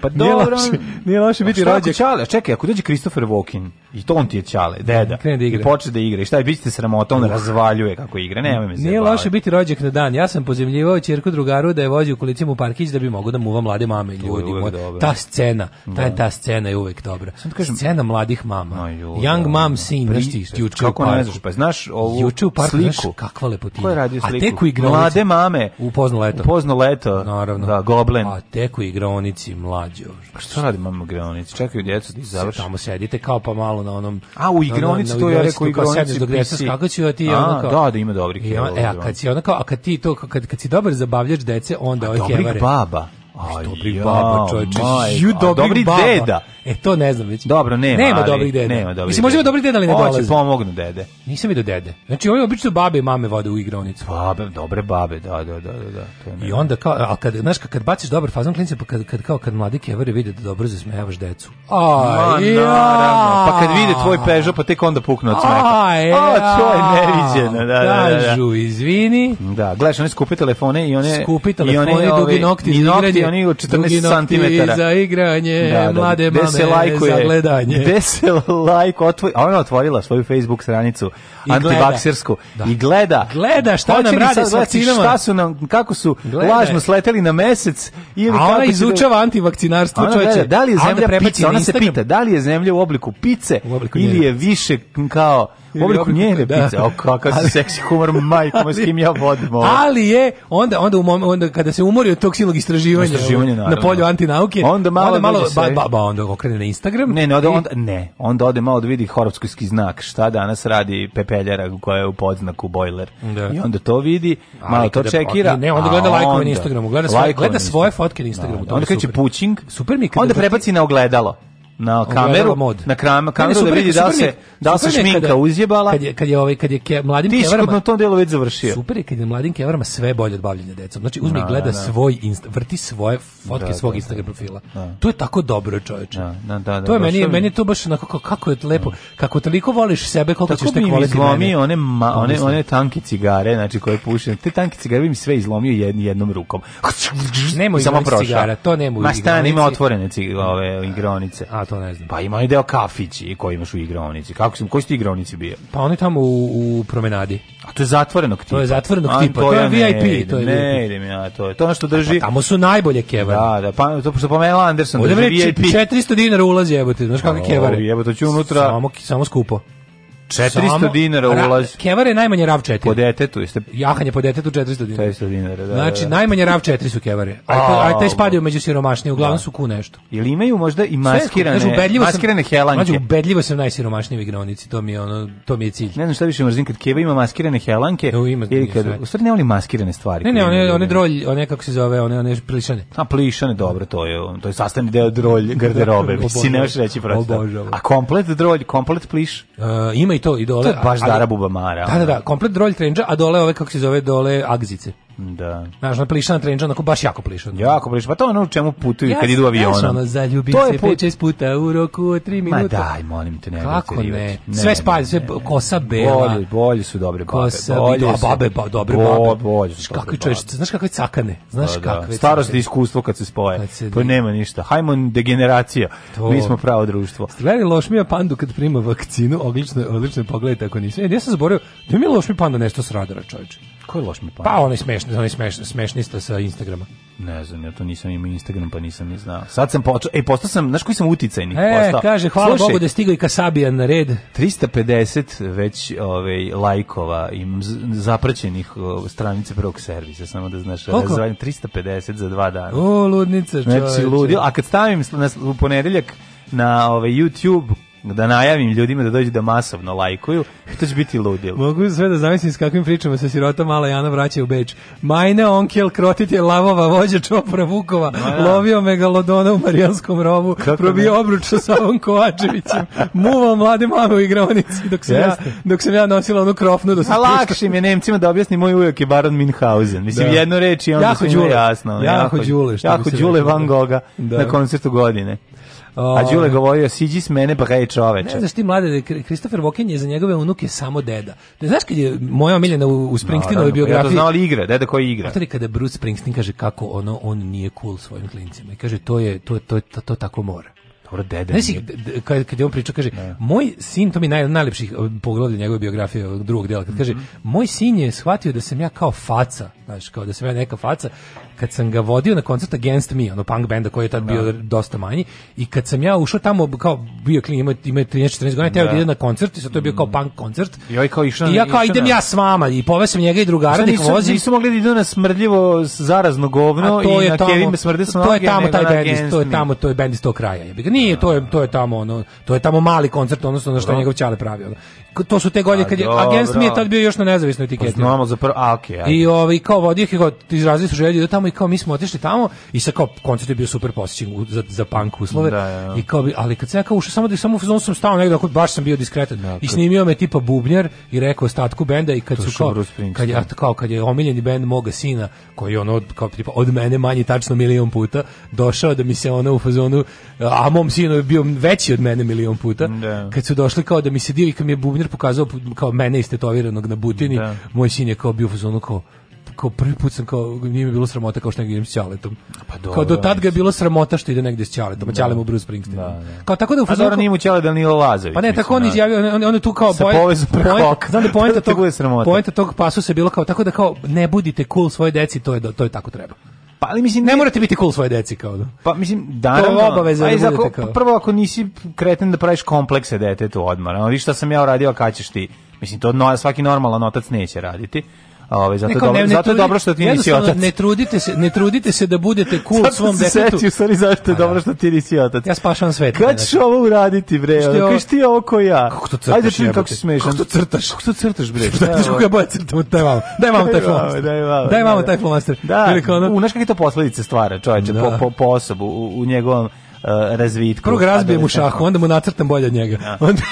Pa dobro. Nije loše, nije loše biti rođak. Čale, čekaj, ako dođe Christopher Walken i to on ti je čale, deda. Krene da igra. I počne da igra. I šta je, biste sramota, on razvaljuje kako igra. Nemoj me Nije loše biti rođak na dan. Ja sam pozemljivao ćerku drugaru da je vozi u kolicima u parkić da bi mogao da muva mlade mame ljudi. Ta scena, da. ta ta scena je uvek dobra. Sam da kažem, scena mladih mama. No, ju, Young da. mom scene, pa juče Kako ne znaš, pa znaš ovu juče u parku, sliku. kakva lepotina. Ko je radio sliku? A tek u igronici. Mlade mame. Upozno leto. Upozno leto. Naravno. Da, goblen. A teku u igronici, mlade mlađo. A pa šta radimo u igraonici? Čekaju djecu da izavrši. Tamo sedite kao pa malo na onom... A, u igronici to ja rekao igronici Sedneš dok djeca skakaću, a ti je onako... Da, da ima dobri dobrih. E, a da. kad si onako, a kad ti to, kad, kad si dobar zabavljač dece, onda ove kevare. Dobrih baba. Aj, dobri ja, baba, čoveče. Ju dobri, dobri baba. deda. E to ne znam već. Dobro, nema. Nema ali, dobrih deda. Nema dobrih. Mislim možemo dobri deda, ali ne dolaze. Hoće pomognu dede. Nisam vidio dede. Znači ovo je obično babe i mame vode u igronicu. Babe, dobre babe, da, da, da, da. da to je I onda kao al kad znaš kad baciš dobar fazon klince pa kad, kad kao kad mladi kevari vide da dobro zasmejavaš decu. Aj, ja. naravno. Pa kad vide tvoj pežo pa tek onda puknu od smeha. Aj, a to je neviđeno, da, da, da, da. Kažu, izvini. Da, gledaš, oni skupi telefone i one skupe telefone i one dugi nokti, nokti oni od 14 cm. za igranje, da, da, da. mlade mame se lajkuje, za gledanje. Gde se lajk otvori, ona otvorila svoju Facebook stranicu antivaksersku da. i gleda. Gleda šta Hoće nam rade s vakcinama. Šta su nam, kako su gleda. lažno sleteli na mesec. Ili a ona izučava da... antivakcinarstvo, čoveče. Da li je zemlja pice, ona se pita, da li je zemlja u obliku pice ili je više kao u obliku njene da. pice. O, kakav ali, seksi humor, majko, s kim ja vodim ovo. Ali je, onda, onda, u mom, onda kada se umori od tog silnog istraživanja, istraživanja na polju antinauke, onda malo, onda malo ba, ba, ba, onda okrene na Instagram. Ne, ne, onda, onda, ne, onda ode malo da vidi horopskojski znak, šta danas radi pepeljara koja je u podznaku bojler. Da. I onda to vidi, ali malo to čekira. Ne, onda gleda lajkove na Instagramu, gleda svoje, gleda svoje fotke na Instagramu. Onda kreće pućing, super mi onda prebaci na ogledalo na kameru, mod. na kram, kameru ne, ne, da vidi da se da se šminka kada, uzjebala. Kad je kad je ovaj kad je ke, mladim Ti kevarama. na tom delu već završio. Super je kad je mladim kevarama sve bolje od bavljenja decom. Znači uzme i da, gleda da. svoj insta, vrti svoje fotke da, svog da, Instagram da. profila. Da. To je tako dobro, čoveče. Da, da, da, to je meni meni to baš na kako kako je lepo. Da. Kako toliko voliš sebe, koliko tako ćeš tek voleti mene. one ma, one one tanke cigare, znači koje pušim. Te tanke cigare mi sve izlomio jedni jednom rukom. Nemoj samo cigara, to nemoj. Ma stan ima otvorene cigare, ove igronice. A to ne znam. Pa ima i deo kafići koji imaš u igraonici. Kako sam, koji ste igraonici bio? Pa oni tamo u, u promenadi. A to je zatvorenog tipa. To je zatvorenog tipa, to, to je VIP. Ne, to je ne VIP. idem ja, to je to ono što pa drži. Pa, tamo su najbolje kevare. Da, da, pa, to što pomenula Anderson, Ovdje drži VIP. 400 dinara ulazi, jebote, znaš kakve kevare. Jebote, to ću unutra. Samo, samo skupo. 400 dinara ulaz. Kevar je najmanje rav 4. Po detetu jeste. Jahanje po detetu 400 dinara. 400 dinara, da. Znači da, da. najmanje rav 4 su kevare. A a, pa- a taj spadaju među siromašnije, uglavnom da. su ku nešto. Ili imaju možda i maskirane, Sve, znači, maskirane sam, helanke. Mađu ubedljivo sam znači, najsiromašniji u igronici, to mi je ono, to mi je cilj. Ne znam šta više mrzim kad Keva ima maskirane helanke. Jo, ima, ili kad u stvari ne oni maskirane stvari. Ne, ne, one one drolj, one kako se zove, one one plišane. A plišane, dobro, to je, to je sastavni deo drolj da, garderobe. Mislim ne možeš reći prosto. A komplet drolj, komplet pliš. E, ima i to i dole. To je baš Dara Bubamara. Da, da, da, komplet drolj trenđa, a dole ove, kako se zove, dole agzice. Da. Znaš, ona plišana trenča, onako baš jako plišana. Jako plišana, pa to je ono u čemu putuju ja, kad idu avionom. Znaš, ono, zaljubim to je put... se puta u roku od tri minuta. Ma daj, molim te, ne. Kako ne? Sve spalje, sve kosa bela. Bolje, bolje su dobre babe. Kosa, bolje a babe, ba, dobre bo, babe. Bolje su kakve čovječ, znaš kakve cakane, znaš da, da. kakve. Starost i iskustvo kad se spoje, kad se, pa nema ništa. Hajmo degeneracija, to. mi smo pravo društvo. Ste gledali Lošmija Pandu kad prima vakcinu, odlično, odlično pogledajte ako nisi. E, ja sam zaboravio, da mi Lošmija Panda nešto s radara, čovječe. Ko je Lošmija Panda? Pa onaj smeš smešni, oni smeš, smešnista sa Instagrama. Ne znam, ja to nisam imao Instagram, pa nisam ni znao. Sad sam počeo, ej, postao sam, znaš koji sam uticajnik? E, postao. kaže, hvala Slušaj, Bogu da je stigao i Kasabija na red. 350 već ovaj, lajkova i zapraćenih stranice prvog servisa, samo da znaš, Koliko? 350 za dva dana. O, ludnica, znači, čoveče. Znači, ludil, a kad stavim na, u ponedeljak na ovaj, YouTube, da najavim ljudima da dođu da masovno lajkuju, to će biti ludilo. Mogu sve da zamislim s kakvim pričama se sirota mala Jana vraća u Beč. Majne onkel krotitelj lavova vođa čopora Vukova, no, lovio megalodona u Marijanskom rovu, Kako probio ne? obruč sa Savom Kovačevićem, muvao mlade mame u igronici dok sam, Jeste. ja, dok sam ja nosila onu krofnu do da se A lakšim je Nemcima da objasni moj ujak je Baron Minhausen. Mislim, da. jednu reč i onda jako sve jasno. Jako, jako, Đule, što jako Đule Van Goga da. na koncertu godine. A ovaj, Đule govorio, siđi s mene pa kaj čoveče. Ne znaš ti mlade, da Kristofer Voken je za njegove unuke samo deda. Ne znaš kad je moja omiljena u, u Springsteenovoj no, biografiji... Ja to znao igre, deda koji igra. Otori kada Bruce Springsteen kaže kako ono, on nije cool svojim klincima i kaže to je, to, to, to, to tako mora dobro dede. Znaš, kad, kad je on pričao, kaže, ne. Da. moj sin, to mi naj, najlepših poglavlja njegove biografije drugog dela, kad kaže, mm -hmm. moj sin je shvatio da sam ja kao faca, znaš, kao da sam ja neka faca, kad sam ga vodio na koncert Against Me, ono punk benda koji je tad da. bio dosta manji, i kad sam ja ušao tamo, kao bio klin, ima, ima 13-14 godina, teo da, da. ide na koncert, i sad to je bio kao punk koncert. I, ovaj kao išao, I ja kao idem ja s vama, i povesem njega i drugara, da nek vozim. Nisu mogli da idu na smrdljivo zarazno govno i na tamo, Kevin me smrde sa To je tamo taj bend, to je tamo, to je bend iz tog kraja. Jebi ga. Nije, to je, da. to je tamo, ono, to je tamo mali koncert, odnosno na što njegov čale pravi, Ono. To su te godine kad je, Against Me je tad bio još na nezavisnoj etiketi. Pa znamo za prvo, a okej. I ovaj, kao vodio ih, izrazili su želju da tamo i kao mi smo otišli tamo i sa kao koncert je bio super posjećen za, za punk uslove. Da, ja. Da, da. I kao, ali kad sam ja kao ušao, samo da samo u sam stao negde negdje, baš sam bio diskretan. Da, I dakle. snimio me tipa bubnjar i rekao ostatku benda i kad su kao, kad, ja, kao, kad je omiljeni bend moga sina, koji on ono kao tipa od mene manje tačno milion puta, došao da mi se ona u fazonu, a mom sinu je bio veći od mene milion puta, da. kad su došli kao da mi se divi i kad mi je bubnjar pokazao kao mene istetoviranog na butini, da. moj sin je kao bio u fazonu kao, kao prvi put sam kao nije mi bilo sramota kao što negde idem s Ćaletom. Pa dobro, kao do tad ga je bilo sramota što ide negde s Ćaletom, a da. Ćalem u Bruce Springsteen. Da, da. Kao tako da u fazonu pa, nije mu Ćale Danilo Lazović. Pa ne, tako on da. izjavio, on, on je tu kao boje. Point, znam da poenta tog poenta tog pasusa je bilo kao tako da kao ne budite cool svoje deci, to je to je tako treba. Pa ali mislim ne, morate biti cool svoje deci kao da. Pa mislim naravno, to je obaveza pa, da budete kao. Pa, prvo ako nisi kreten da praviš komplekse detetu odmah. No, vi šta sam ja uradio, a ti. Mislim to no, svaki normalan otac neće raditi. Ovaj zato Neko, dobro, ne, zato je dobro što ti nisi otac. Ne trudite se, ne trudite se da budete cool zato svom se detetu. Seći, sorry, zašto je A, pa da. dobro što ti nisi otac. Ja spašavam svet. Kad ćeš znači. ovo uraditi bre? Kaš ti ovo ko ja? Kako to crtaš? Ajde čujem kako se smeješ. Kako to crtaš? Kako to crtaš bre? Znaš kako ja boja crtam, daj malo. Daj malo taj flomaster. Daj malo. Daj malo da, da. taj flomaster. Da. U znaš kakve to posledice stvara, čoveče, po po po osobu u njegovom e, razvitku. Prvo razbijem mu šahu, onda mu nacrtam bolje od njega. Onda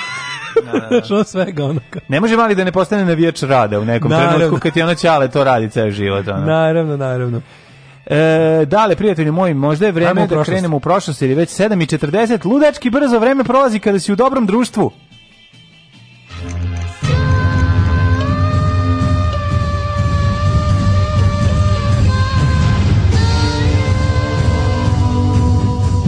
Znaš, da, da, da. ono svega, ono Ne može mali da ne postane navijač rada u nekom naravno. trenutku kad ti ono ćale to radi ceo život. Ono. Naravno, naravno. E, dale, prijatelji moji, možda je vreme da krenemo u prošlost, jer je već 7.40. Ludački brzo vreme prolazi kada si u dobrom društvu.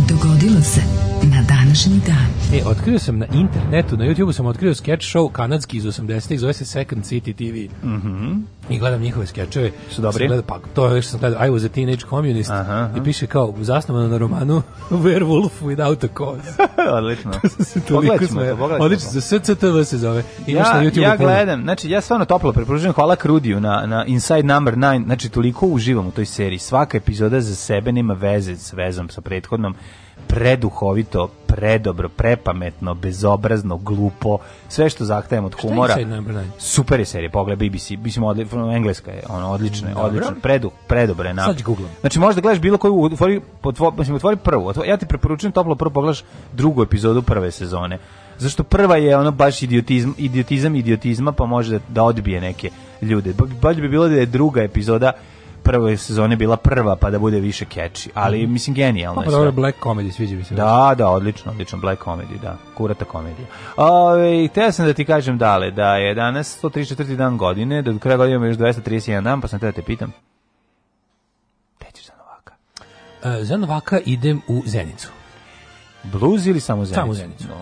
Dogodilo se na današnji dan. E, otkrio sam na internetu, na YouTubeu sam otkrio sketch show kanadski iz 80-ih, zove se Second City TV. Mhm. Mm i gledam njihove skečeve. Su dobri? Gleda, pa, to je što sam gledao, I was a teenage communist aha, aha. i piše kao, zasnovano na romanu Werewolf without a cause. Odlično. Pogledajmo to, pogledajmo. Odlično, za SCTV se zove. I ja, na YouTube ja gledam, puno. znači ja stvarno toplo preporučujem, hvala Krudiju na, na Inside Number 9, znači toliko uživam u toj seriji, svaka epizoda za sebe nema veze s vezom sa prethodnom, preduhovito, predobro, prepametno, bezobrazno, glupo, sve što zahtevam od humora. Šta je Inside Number 9? Super je serija, pogledaj BBC, mislim, odli, engleska je, ono odlično, Dobro. odlično, predu, predobre na. Sad googlam. Znači možeš da gledaš bilo koju otvori, potvo, mislim otvori prvu. Otvori, ja ti preporučujem toplo prvo pogledaš drugu epizodu prve sezone. Zašto prva je ono baš idiotizam, idiotizam idiotizma, pa može da, da odbije neke ljude. Bolje bi bilo da je druga epizoda prve sezone bila prva, pa da bude više catchy. Ali, mhm. mislim, genijalno pa je sve. Dobro, Black Comedy, sviđa mi se. Da, da, odlično, odlično, Black Comedy, da. Kurata komedija. Ove, teo sam da ti kažem, dale, da je danas 134. dan godine, da do kraja godine ima još 231 dan, pa sam te da te pitam. Gde ćeš za Novaka? E, za Novaka idem u Zenicu. Bluz ili samo Zenicu? Samo Zenicu. No,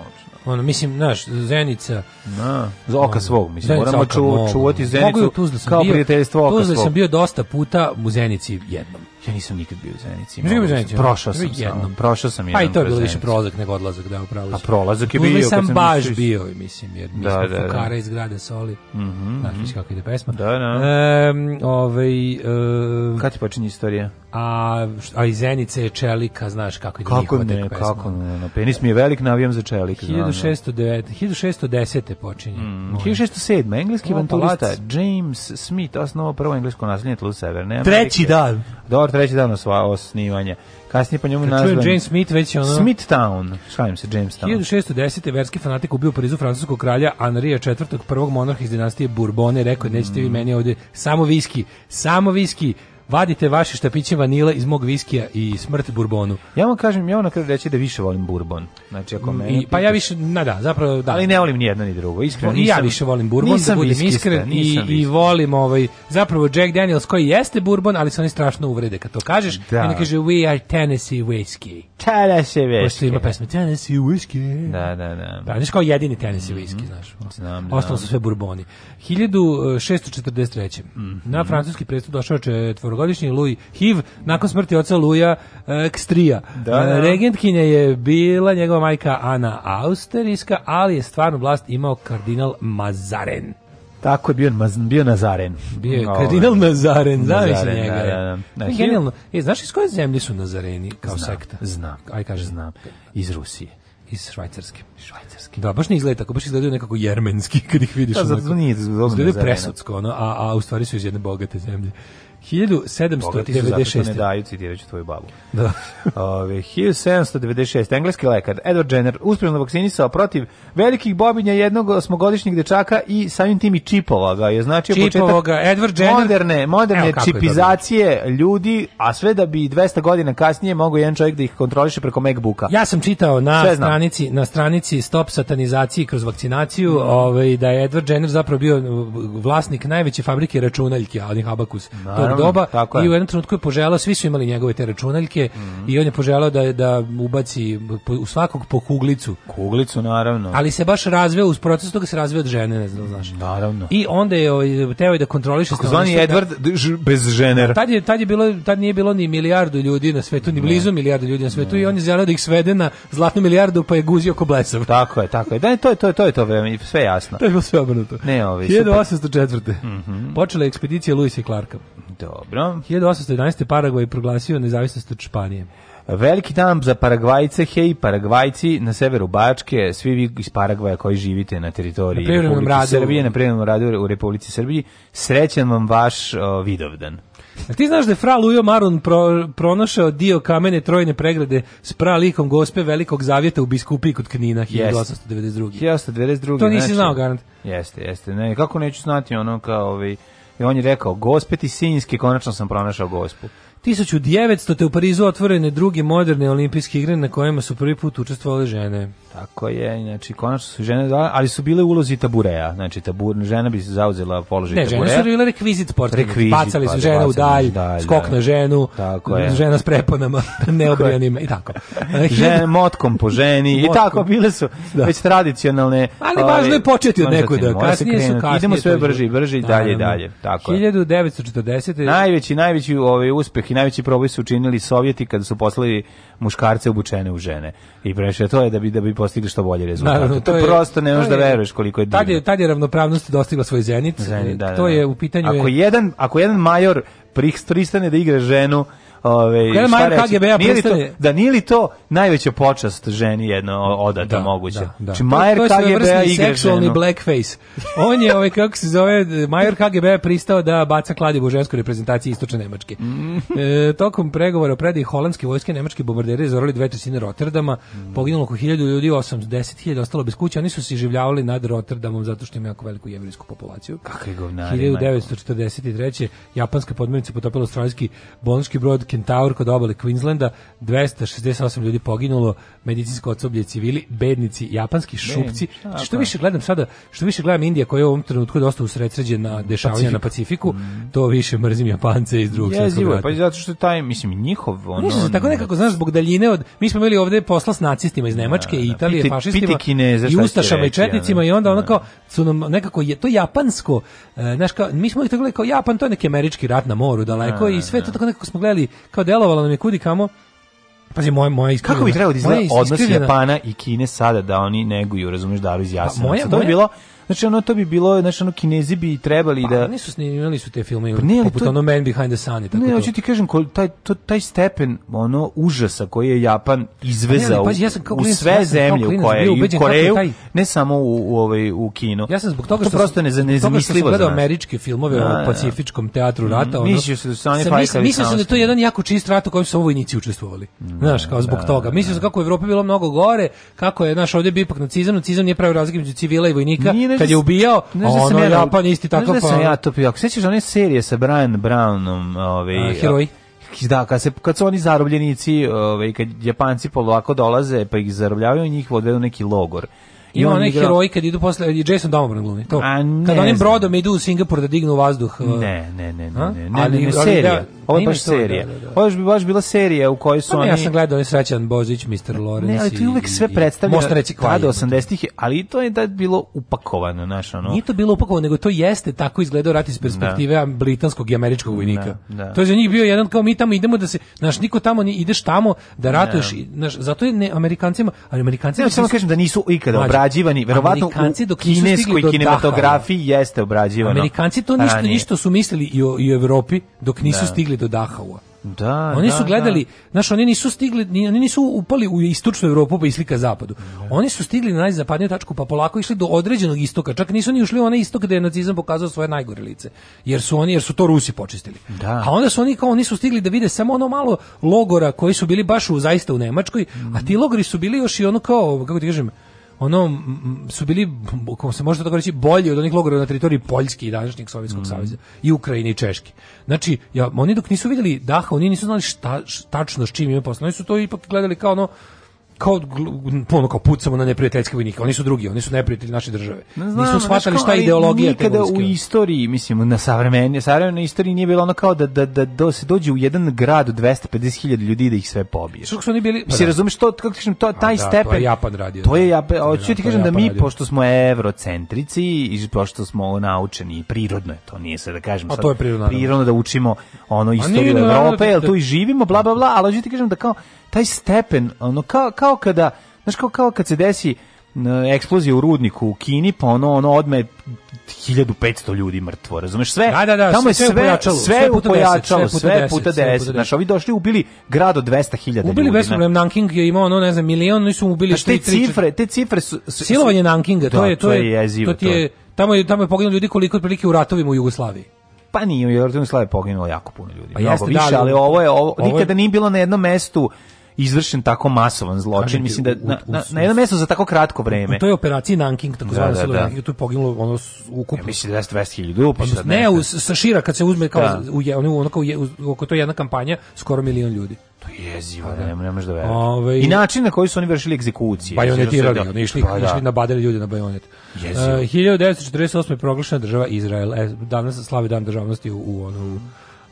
Ono, mislim, znaš, Zenica... Na, da, za oka svog, mislim, zenica, moramo ču, čuvati Zenicu kao prijateljstvo oka svog tu sam bio dosta puta u Zenici jednom. Ja nisam nikad bio u Zenici. Nisam u Zenici. Prošao sam jednom. Prošao sam jednom. Pa i to je bilo više prolazak nego odlazak, da, upravo. A pa prolazak je bio. Bili sam baš bio, mislim, jer mi da, smo da, da. fukara iz grada Soli. Mhm. Znaš mhm. kako ide pesma. Da, da. Ehm, ovaj e, Kad počinje istorija? A a iz Zenice je čelika, znaš kako ide kako ne, pesma. Kako ne, na penis mi je velik, navijam za čelik. 1609, 1610. počinje. 1607. Mhm, engleski avanturista James Smith osnovao prvo englesko naselje na Severne Treći dan. Dobro, da, Sabor treći dan osnivanja. Kasnije po njemu nazvan... Čujem James Smith već ono... Smithtown, šalim se, James Jamestown. 1610. verski fanatik ubio Parizu francuskog kralja Anrija IV. prvog monarha iz dinastije Bourbone, rekao, nećete vi mm. meni ovde samo viski, samo viski, vadite vaše štapiće vanile iz mog viskija i smrt burbonu. Ja vam kažem, ja vam na kraju reći da više volim burbon. Znači, ako mm, mene I, pa ja više, na da, zapravo da. Ali ne volim ni jedno ni drugo, iskreno. I ja više volim burbon, da nisam da budem iskren i, i volim ovaj, zapravo Jack Daniels koji jeste burbon, ali se oni strašno uvrede kad to kažeš. Da. I oni kaže, we are Tennessee whiskey. Tennessee whiskey. Pošto ima pesma Tennessee whiskey. Da, da, da. Da, nisi kao jedini Tennessee mhm. whiskey, mm -hmm. znaš. Znam, Ostalo su sve burboni. 1643. Mm -hmm. Na francuski predstav došao četvorog godišnji Louis Hiv nakon smrti oca Luja Kstrija. E, da, e, da. Regentkinja je bila njegova majka Ana Austerijska, ali je stvarnu vlast imao kardinal Mazaren. Tako je bio, bio Nazaren. Bio je ovaj, kardinal Nazaren, znaš se njega. Da, da, da. genijalno. E, znaš iz koje zemlje su Nazareni kao znam, sekta? Znam, Aj, kaže. znam. Iz Rusije iz Švajcarske. Švajcarske. Da, baš ne izgleda tako, baš izgledaju nekako jermenski kad ih vidiš. Da, zato nije izgledaju presudsko, ono, a, a u stvari su iz jedne bogate zemlje. 1796. ne daju, citirat ću tvoju babu. Da. Ove, 1796. Engleski lekar Edward Jenner uspjevno vakcinisao protiv velikih bobinja jednog osmogodišnjeg dečaka i samim tim i čipova ga je značio Čipovoga, početak Edward Jenner. moderne, moderne čipizacije ljudi, a sve da bi 200 godina kasnije mogo jedan čovjek da ih kontroliše preko Macbooka. Ja sam čitao na stranici, na stranici Stop satanizaciji kroz vakcinaciju mm. ovaj, da je Edward Jenner zapravo bio vlasnik najveće fabrike računaljki, Alin Habakus. Naravno naravno, doba i u jednom trenutku je poželao, svi su imali njegove te računaljke mm -hmm. i on je poželao da, da ubaci u svakog po kuglicu. Kuglicu, naravno. Ali se baš razveo, uz proces toga se razveo od žene, ne znam, znaš. Naravno. I onda je ovaj, teo da kontroliše... Tako zvani da- Edward bez žener. Da, tad, je, tad, je bilo, tad nije bilo ni milijardu ljudi na svetu, ni blizu ne. milijardu ljudi na svetu ne. i on je želeo da ih svede na zlatnu milijardu pa je guzio ko blesav. Tako je, tako je. Da, to je to, je, to, je to vreme, sve jasno. To je bilo sve obrnuto. Ne, ovi, 1804. Mm -hmm. Počela je ekspedicija Luisa i Clarka. Dobro. 1811. Paragvaj proglasio nezavisnost od Španije. Veliki dan za Paragvajce, hej Paragvajci na severu Bačke, svi vi iz Paragvaja koji živite na teritoriji na Republike radu. Srbije, na privrednom radu u Republici Srbiji, srećan vam vaš o, Vidovdan. A ti znaš da je Fra Lujo Marun pro, pronašao dio kamene trojne pregrade s pralikom gospe Velikog zavjeta u biskupiji kod Knina yes. 1892. 1892. To nisi znači, znao, garant. Jeste, jeste. Ne, kako neću znati ono kao ovaj I on je rekao, gospe ti sinjske, konačno sam pronašao gospu. 1900. te u Parizu otvorene druge moderne olimpijske igre na kojima su prvi put učestvovale žene. Tako je, znači konačno su žene, ali su bile ulozi tabureja, znači tabur, žena bi se zauzela položaj ne, tabureja. Ne, žene su bile rekvizit sporta, bacali su pa da, žene u dalj, dalj, da. skok na ženu, tako je. žena s preponama, neobrijanima i tako. žene motkom po ženi motkom. i tako, bile su da. već tradicionalne. Ali važno ovaj, je početi od nekuda, kasnije su kasnije. Idemo sve brže i brže i dalje i dalje, tako je. 1940. Najveći, najveći ovaj uspeh i najveći proboj su učinili Sovjeti kada su poslali muškarce obučene u žene. I previše to je da bi da bi postigli što bolje rezultate. Naravno, to, je, prosto ne možeš da veruješ koliko je divno. Tad je tad je ravnopravnost dostigla svoj zenit. zenit da, da, da. to je u pitanju Ako je... jedan ako jedan major pristane da igra ženu Ove, Kada KGB-a da, nije li to najveća počast ženi jedno odata da, moguća? Da, da. da. Či znači, Majer KGB-a igra seksualni ženu. blackface. On je, ovaj, kako se zove, Majer kgb pristao da baca kladivu u ženskoj reprezentaciji Istočne Nemačke. Mm. E, tokom pregovora o holandske vojske, nemački bombarderi zarolili dve trećine Rotterdama, mm. poginulo oko 1000 ljudi, 80.000 deset ostalo bez kuća, oni su se življavali nad Rotterdamom zato što ima jako veliku jevrejsku populaciju. Kakve govnari, 1943. Japanska podmornica potopila australijski bolnički brod Kentaur kod obale Queenslanda, 268 ljudi poginulo, medicinsko osoblje civili, bednici, japanski šupci. Ben, šta, što više gledam sada, što više gledam Indija koja je u ovom trenutku dosta usredsređena mm, dešavanja na Pacifiku, mm. to više mrzim Japance iz drugog svetskog rata. Pa zato što taj, mislim, njihov... Ono, se tako nekako, znaš, zbog daljine od... Mi smo imali ovde posla s nacistima iz da, Nemačke i da, Italije, piti, fašistima piti kineze, i ustašama i četnicima i onda ono da. kao su nam nekako je to japansko e, znaš kao mi smo ih tako gledali kao Japan to je neki američki rat na moru daleko i sve to tako nekako smo gledali kao delovalo nam je kudi kamo Pazi, moja, moje Kako bi trebalo da izgleda odnos Japana i Kine sada da oni neguju, razumiješ, daru pa, iz jasena? Moja, moja, to je bilo Znači ono to bi bilo, znači ono Kinezi bi trebali pa, da nisu snimali su te filme pa, ne, poput to... ono Man Behind the Sun i tako ne, to. Ne, hoću ti kažem ko, taj to, taj stepen ono užasa koji je Japan izvezao pa, ja sam kao u sve ja zemlje u koje i u Koreju, taj... ne samo u, u ovaj u kino. Ja sam zbog toga što to prosto ne nezamislivo. Gledao američke filmove A, o da, da, da. Pacifičkom teatru mm, rata, ono. Mislio se da su oni Mislio se da to jedan jako čist rat u kojem su vojnici učestvovali. Mm, znaš, kao zbog toga. Mislio se kako u Evropi bilo mnogo gore, kako je naš ovde bi ipak nacizam, nacizam nije pravi razlike između civila i vojnika, kad je ubijao, ne da ono ja, da- Japan isti takav. Ne da pa... sam ja to pio. Ako sećaš one serije sa Brian Brownom, ovaj, heroji da, kad, se, kad su oni zarobljenici, ovaj, kad Japanci polako dolaze pa ih zarobljavaju, njih odvedu neki logor Ima onaj igra... heroji kad idu posle i Jason Domobran glumi. To. A kad onim brodom idu u Singapur da dignu vazduh. Uh, ne, ne, ne, ne, ne, ne, ali, ne, ne serija. Da, da, da, da, ovo je baš serija. Da, da, Ovo je baš bila serija u kojoj su pa oni Ja sam gledao onaj srećan Božić, Mr. Lawrence. Ne, ali ti uvek sve predstavlja. Možete reći kvalitet. 80-ih, ali to je da bilo upakovano, znaš, ono. Nije to bilo upakovano, nego to jeste tako izgledao rat iz perspektive britanskog i američkog vojnika. To je za njih bio jedan kao mi tamo idemo da se Znaš, niko tamo ne ideš tamo da ratuješ, Znaš, zato je ne Amerikancima, ali Amerikancima samo kažem da nisu ikada obrađivani, verovatno u kineskoj kinematografiji Dachau. jeste obrađivano. Amerikanci to ništa, ništa su mislili i o, i o Evropi dok nisu da. stigli do Dahaua. Da, oni da, su gledali, da. znaš, oni nisu stigli, oni nisu upali u istočnu Evropu pa slika zapadu. Da. Oni su stigli na najzapadniju tačku pa polako išli do određenog istoka. Čak nisu ni ušli u onaj istok gde je nacizam pokazao svoje najgore lice. Jer su oni, jer su to Rusi počistili. Da. A onda su oni kao nisu stigli da vide samo ono malo logora koji su bili baš u zaista u Nemačkoj, mm a ti logori su bili još i ono kao kako ti kažem, ono su bili kako se može tako reći bolji od onih logora na teritoriji Poljske i današnjeg Sovjetskog mm. saveza i Ukrajine i Češke. Znači, ja, oni dok nisu videli Daha, oni nisu znali šta, šta tačno s čim imaju posla. Oni su to ipak gledali kao ono kao ono kao pucamo na neprijateljske vojnike. Oni su drugi, oni su neprijatelji naše države. znam, Nisu shvatali šta je ideologija nikada u istoriji, mislim, na savremenje, savremenoj istoriji nije bilo ono kao da da da, da se dođe u jedan grad od 250.000 ljudi da ih sve pobije. Što su oni bili? Pa, se da. razumeš to kako kažem to taj da, stepen. To je Japan radio. To je Japan, da, hoću ti kažem da mi radio. pošto smo evrocentrici i pošto smo naučeni prirodno je to, nije se da kažem A to je prirodno, prirodno da učimo ono istoriju Evrope, da- jel tu i živimo, bla bla bla, ali hoću ti kažem da kao taj stepen, ono, kao, kao kada, znaš, kao, kao kad se desi eksplozija u rudniku u Kini, pa ono, ono, odme 1500 ljudi mrtvo, razumeš sve? Da, da, da, tamo je sve sve pojačalo, sve puta pojačalo, sve puta 10. Znaš, ovi došli ubili grad od 200.000 ljudi. Ubili bez problem Nanking je imao ono ne znam milion, nisu ubili znači, pa 3 te cifre, te cifre su, su silovanje Nankinga, to, da, je, to je to je, jezivo, to ti je tamo je tamo je poginulo ljudi koliko otprilike u ratovima u Jugoslaviji. Pa nije, u Jugoslaviji poginulo jako puno ljudi. Pa mnogo jeste, da, više, da, ali ovo je ovo, ovo nikada nije bilo na jednom mestu izvršen tako masovan zločin, mislim da na, na, na jedno mesto za tako kratko vreme. U toj operaciji Nanking, tako da, da, da. tu je poginulo ono ukupno. Ja, mislim da je pa sad ne. Ne, sa šira kad se uzme kao da. u, ono kao u, oko to jedna kampanja, skoro milion ljudi. To je jezivo, ne, ne možeš da veruješ. Ove... Ovaj- I način na koji su oni vršili egzekucije. Bajonetirali, da oni išli, pa, da. išli nabadali ljude na bajonet. Jezivo. Uh, 1948. je proglašena država Izrael. E, danas slavi dan državnosti u, u, ono, u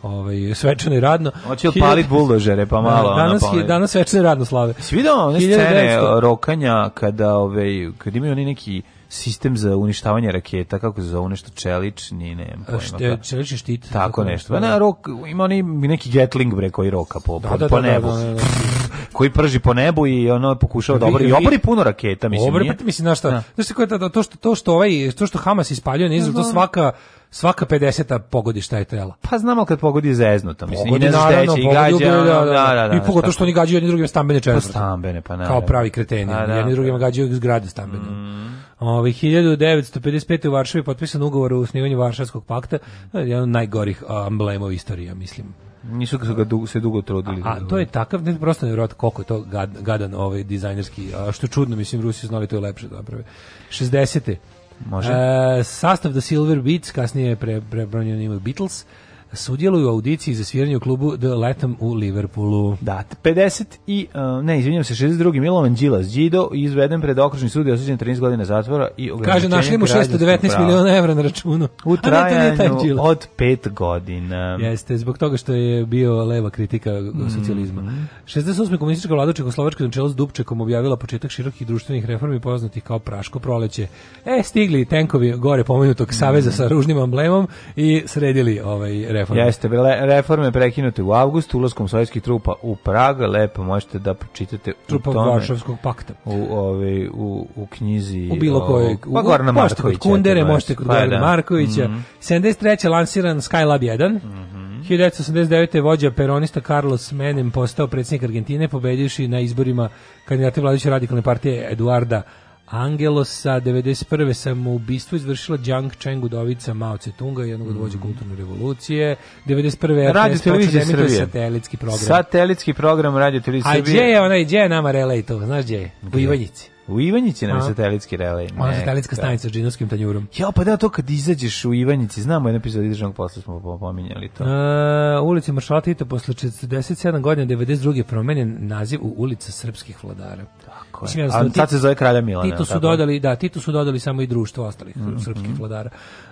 ovaj svečano i radno. Hoće li palit buldožere pa malo. Da, danas je danas svečano radno slave. Svi video one scene rokanja kada ovaj kad imaju oni neki sistem za uništavanje raketa, kako se zove nešto čelič ni ne znam pojma. Šte, čelični štit. Tako, nešto. Pa, na, da. rok, ima oni neki Gatling bre koji roka po, da, po, da, po da, nebu. Da, da, da. koji prži po nebu i ono je pokušao da i obori puno raketa mislim. Obori, pa mislim na šta? da. kako je to, to što to što ovaj to što Hamas ispaljuje, ne znam, to svaka svaka 50 a pogodi šta je tela. Pa znamo kad pogodi zeznuta, mislim, pogodi, i ne znaš će, i gađa, ubilja, da da da, da, da, da, i pogotovo što oni gađaju jedni drugim stambene četvrte. Pa stambene, pa, pa naravno. Kao pravi kreteni, A, da, jedni drugima gađaju zgrade stambene. Mm. Ove, 1955. u Varšavi potpisan ugovor o osnivanju Varšavskog pakta, jedan od najgorih emblema u istoriji, mislim. Nisu ga dugo, se dugo trudili. A, a, to je takav, ne prosto nevjerojatno koliko je to gad, gadan ovaj dizajnerski, a što čudno, mislim, Rusi znali to je lepše da naprave. 60. Može. E, sastav The Silver Beats, kasnije je pre, prebranjen ima Beatles sudjeluju u audiciji za sviranje u klubu The Latham u Liverpoolu. Da, 50 i, e, ne, izvinjam se, 62. Milovan Đilas Đido izveden pred okružni sud i osuđen 13 godina zatvora i Kaže, našli mu 619 miliona evra na računu. U trajanju od 5 godina. Jeste, zbog toga što je bio leva kritika mm. socijalizma. 68. komunistička vlada Čekoslovačka na čelu s Dubčekom objavila početak širokih društvenih reformi poznatih kao Praško proleće. E, stigli tenkovi gore pomenutog saveza sa ružnim emblemom i sredili ovaj reforme. Jeste, bile reforme prekinute u avgustu ulaskom sovjetskih trupa u Prag, lepo možete da pročitate trupa u tome, Varšavskog pakta. U ovaj u, u knjizi u bilo kojoj pa Gorana Markovića. Možete kod Kundere, možete kod pa Gorana da. Markovića. Mm -hmm. 73. lansiran Skylab 1. Mm -hmm. 1989. je vođa peronista Carlos Menem postao predsjednik Argentine, pobedivši na izborima kandidata vladajuće radikalne partije Eduarda Angelos sa 91. samoubistvo izvršila Jiang Cheng udovica Mao Cetunga, jednog od mhm. vođa kulturne revolucije. 91. Radio Televizije da Srbije. Satelitski program. Satelitski program Radio Televizije Srbije. A gdje je onaj, gdje je nama relej to? Znaš gdje je? U Ivanjici. U Ivanjici nam je satelitski relej. Ona satelitska da. stanica s džinovskim tanjurom. Ja, pa da, to kad izađeš u Ivanjici, znamo jedan epizod državnog posla smo pominjali to. E, u Maršala Tito posle 47 godina 92. promenjen naziv u ulica srpskih vladara. Tako je. Mislim, Ali da tad se zove kralja Milana. Titu su dodali, da, Titu su dodali samo i društvo ostalih mm -hmm. srpskih vladara.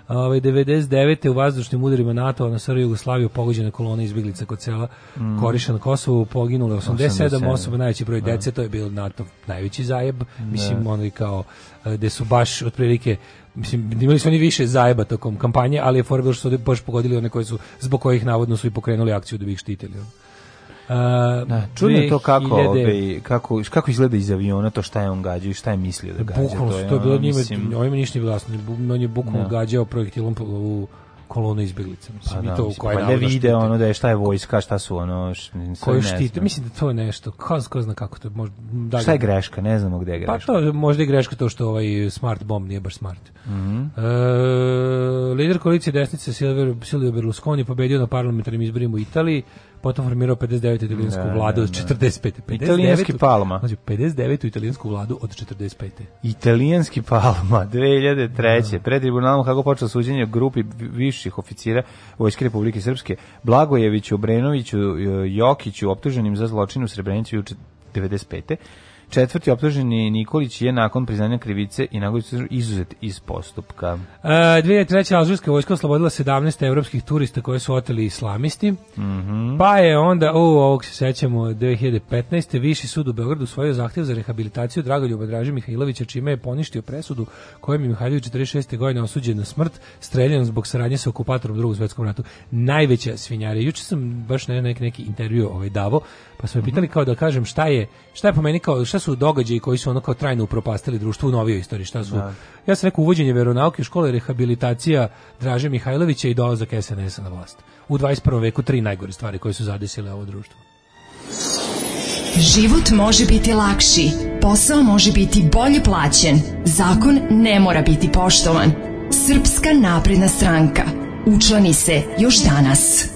Ove, ovaj, 99. u vazdušnim udarima NATO na Sr. Jugoslaviju pogođena kolona izbjeglica kod cela mm. Koriša na Kosovu poginule 87, 87. osoba, najveći broj da. dece, to je bilo NATO najveći zajeb. Mislim, da. ono i kao, eh, gde su baš otprilike mislim imali su oni više zajeba tokom kampanje, ali je fora što su baš pogodili one koji su zbog kojih navodno su i pokrenuli akciju da bi ih štitili. Uh, da, čudno je to kako, obe, kako, kako izgleda iz aviona to šta je on gađao i šta je mislio da gađa. Bukvalno to je, to je bilo njima, mislim... ovima ništa nije bilo jasno. On je bukvalno no. Da. gađao projektilom u kolonu izbeglica. Mislim, pa, da, to u koja pa vide ono da je šta je vojska, šta su ono... Koju štite, mislim da to je nešto. Ko, ko zna kako to... Možda, da, šta je greška, ne znamo gde je pa greška. Pa to možda je greška to što ovaj smart bomb nije baš smart. Mm -hmm. e, lider koalicije desnice Silvio Berlusconi pobedio na parlamentarnim izborima u Italiji potom formirao 59. Da, da, da. italijansku vladu od 45. 59. Italijanski Palma. Znači, 59. italijansku vladu od 45. Italijanski Palma, 2003. Ne. Pred tribunalom kako počelo suđenje grupi viših oficira Vojske Republike Srpske, Blagojeviću, Obrenoviću, Jokiću, optuženim za zločin u Srebrenicu 95. Četvrti optuženi Nikolić je nakon priznanja krivice i nagovice izuzet iz postupka. E, 2003. Alžirska vojska oslobodila 17 evropskih turista koje su oteli islamisti. Mm -hmm. Pa je onda, o, ovog se sećamo, 2015. Viši sud u Beogradu svojio zahtjev za rehabilitaciju Dragoljuba Draže Mihajlovića, čime je poništio presudu kojem je Mihajlović 46. godine osuđen na smrt, streljan zbog saradnje sa okupatorom u drugom svetskom ratu. Najveća svinjara. Juče sam baš na neki, neki intervju ovaj davo, pa su me pitali kao da kažem šta je, šta je po meni kao, šta šta su događaji koji su ono kao trajno upropastili društvo u novijoj istoriji, šta su da. ja sam rekao uvođenje veronauke u škole, rehabilitacija Draže Mihajlovića i dolazak SNS-a na vlast. U 21. veku tri najgore stvari koje su zadesile ovo društvo. Život može biti lakši, posao može biti bolje plaćen, zakon ne mora biti poštovan. Srpska napredna stranka. Učlani se još danas.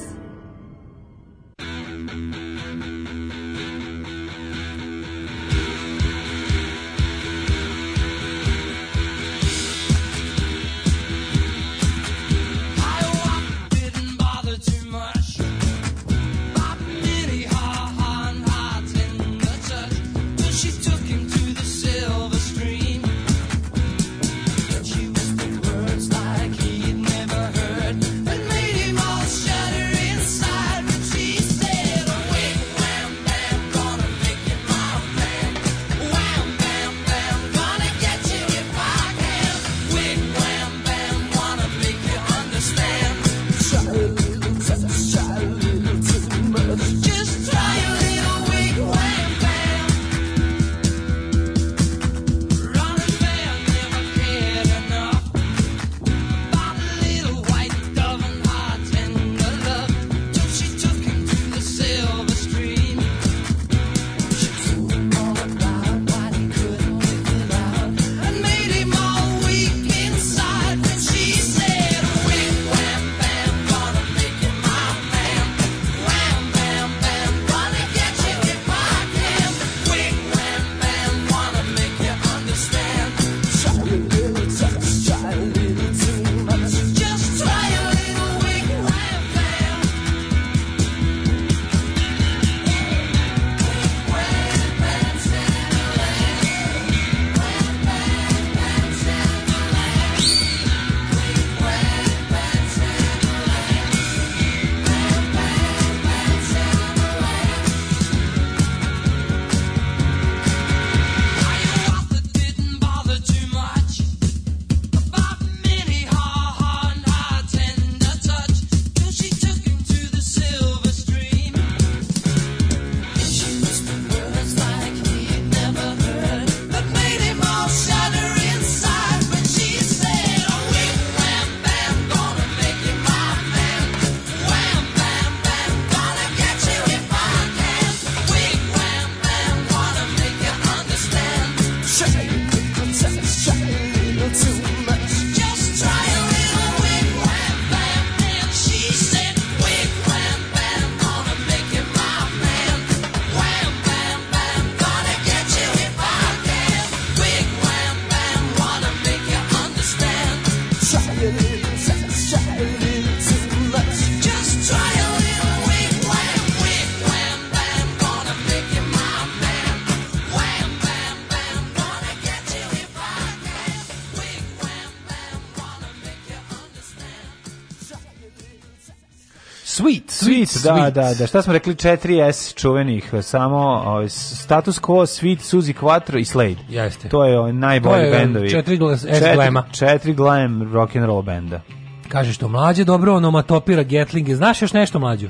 Sweet, sweet, da, da, da. Šta smo rekli 4S čuvenih, samo o, ovaj, status quo, Sweet, Suzy Quattro i Slade. Jeste. To je o, ovaj, najbolji to je, bendovi. Četiri, S četiri, glema. četiri glam rock and roll benda. Kažeš što mlađe dobro onomatopira Getlinge. Znaš još nešto mlađu?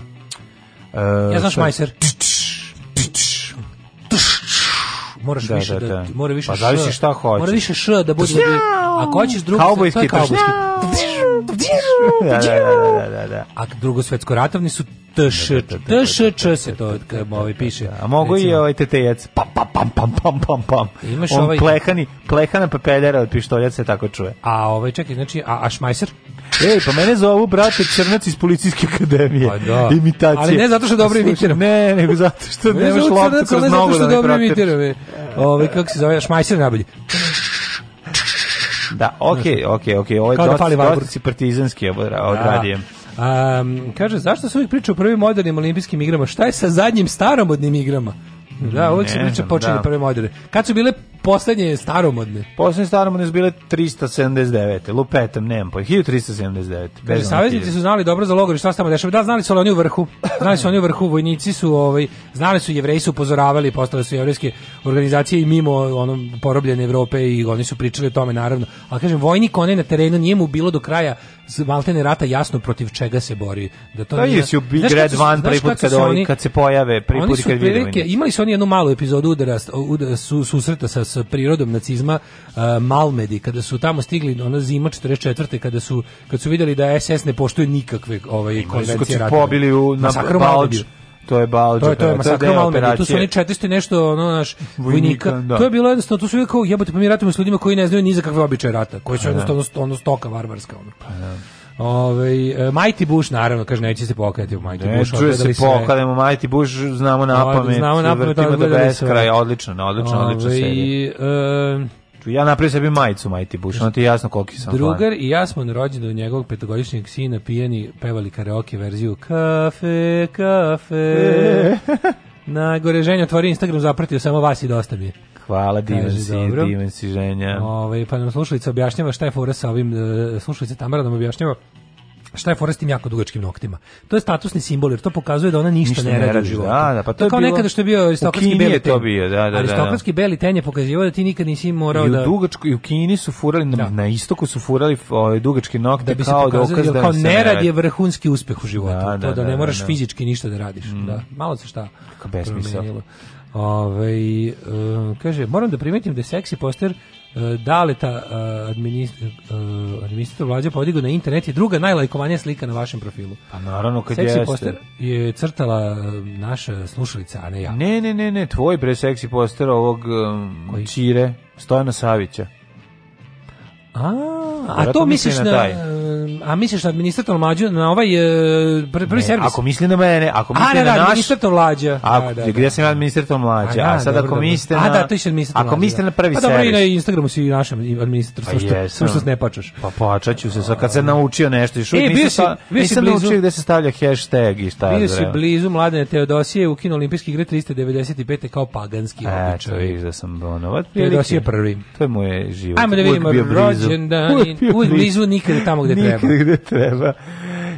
E, ja znaš Majser. Moraš da, više da, da, da. mora više pa zavisi šta hoćeš. Mora više š da bude. Ako hoćeš drugi, to je kaubojski. Da da, da, da, da, da, A drugosvetsko ratovni su tš, tš, tš, se to da, ovaj piše. A mogu i ovaj tetejac. Pam, pam, pam, pam, pam, pam, pam. Imaš On ovaj... plehani, plehana pepeljara od pištolja se tako čuje. A ovaj, čekaj, znači, a, a šmajser? Ej, pa mene zovu brate Crnac iz policijske akademije. Pa da. Imitacije. Ali ne zato što dobro imitiram. Ne, nego zato što nemaš loptu kroz nogu da ne pratiš. Ne zato što dobro imitiram. Ovaj kako se zove, šmajser najbolji. Da, okej, okej, okej, ovo ovaj je Kao da dosta, fali Valburg. dosta si partizanski odradijem. Um, kaže, zašto se uvijek priča o prvim modernim olimpijskim igrama? Šta je sa zadnjim staromodnim igrama? Mhm, da, uvijek se priča počeli da. prve modere. Kad su bile poslednje staromodne? Poslednje staromodne su bile 379. Lupetam, nemam pojma. 1379. Kaže, saveznici su znali dobro za logor i šta se tamo dešava. Da, znali su oni u vrhu. Znali su oni u vrhu, vojnici su, ovaj, znali su jevreji su upozoravali, postale su jevrejske organizacije i mimo ono porobljene Evrope i oni su pričali o tome naravno. Ali kažem, vojnik onaj na terenu nije mu bilo do kraja maltene rata jasno protiv čega se bori. Da to, to pa nije... su Big znaš, Red Van prvi kad, oni, kad se pojave, prvi put kad prilike, Imali su oni jednu malu epizodu udara, udara su, susreta sa, sa prirodom nacizma uh, Malmedi, kada su tamo stigli ona zima 44. kada su, kad su vidjeli da SS ne poštuje nikakve ovaj, konvencije rata. Kad su pobili u, na, na Balč, to je Balđa, to je, to je, masakra operacije. Tu su oni 400 nešto, ono, naš, vojnika. Da. To je bilo jednostavno, tu su uvijek kao, jebote, pa mi ratujemo s ljudima koji ne znaju ni za kakve običaje rata, koji su pa da. jednostavno ono stoka varvarska, ono. Pa, da. Ove, e, Mighty Bush, naravno, kaže, neće se pokajati u Mighty ne, Bush. Neće se pokajamo, Mighty Bush znamo na pamet. Znamo na pamet, odgledali sve. Odlično, odlično, odlično serija. E, Ja napravim sebi majicu Mighty Bush, ono ti je jasno koliki sam Drugar plan. i ja smo na do njegovog petogodišnjeg sina pijeni pevali karaoke verziju Kafe, kafe. na gore ženja otvori Instagram, zapratio samo vas i dosta mi je. Hvala, divan si, divan si ženja. Ove, ovaj, pa nam slušalica objašnjava šta je fura sa ovim, e, slušalica Tamara nam objašnjava šta je fora s tim jako dugačkim noktima. To je statusni simbol, jer to pokazuje da ona ništa, ništa ne, radi u životu. Da, da, pa to, to je kao nekada što je bio aristokratski beli ten. to bio, da, da, da. Aristokratski beli ten je pokazivao da ti nikad nisi morao da... I u da- Dugačku, i u Kini su furali, da. na istoku su furali o, ovaj, dugački nokte da bi se kao dokaz da, da... Kao nerad je vrhunski uspeh u životu. Da, da, to da, da ne moraš fizički ništa da radiš. Mm. Da, malo se šta Kako besmisao. Ove, ovaj, um, kaže, moram da primetim da je seksi poster E, da li Daleta e, e, administrator vlađa podigao na internet je druga najlajkovanija slika na vašem profilu. Pa naravno kad seksi jeste. poster je crtala naša slušalica, a ne ja. Ne, ne, ne, ne, tvoj bre seksi poster ovog um, Koji? Čire Stojana Savića. A, a to misliš na, na a misliš na administrator mlađu na ovaj e, pr prvi ne, servis? Ako misli na mene, ako misli na naš... A, da, administrator mlađa. Ako, a, da, da, gdje sam ja administrator mlađa? A, da, da, da, da. a sad dobro, ako mislite na... A, da, to je administrator Ako mislite na prvi servis. Pa dobro, i na Instagramu si našem administrator, sve pa što, što se ne pačaš. Pa pačaću se, sad kad se naučio nešto, i e, uvijek nisam, sa, nisam naučio gde se stavlja hashtag i šta. Bio si blizu mladene Teodosije, u ukinuo olimpijske igre 395. kao paganski e, običaj. da sam bonovat. Teodosije prvi. To je moje život. Ajmo da vidimo rođendan, uvijek blizu nikada tamo gde treba. Nikad gde treba.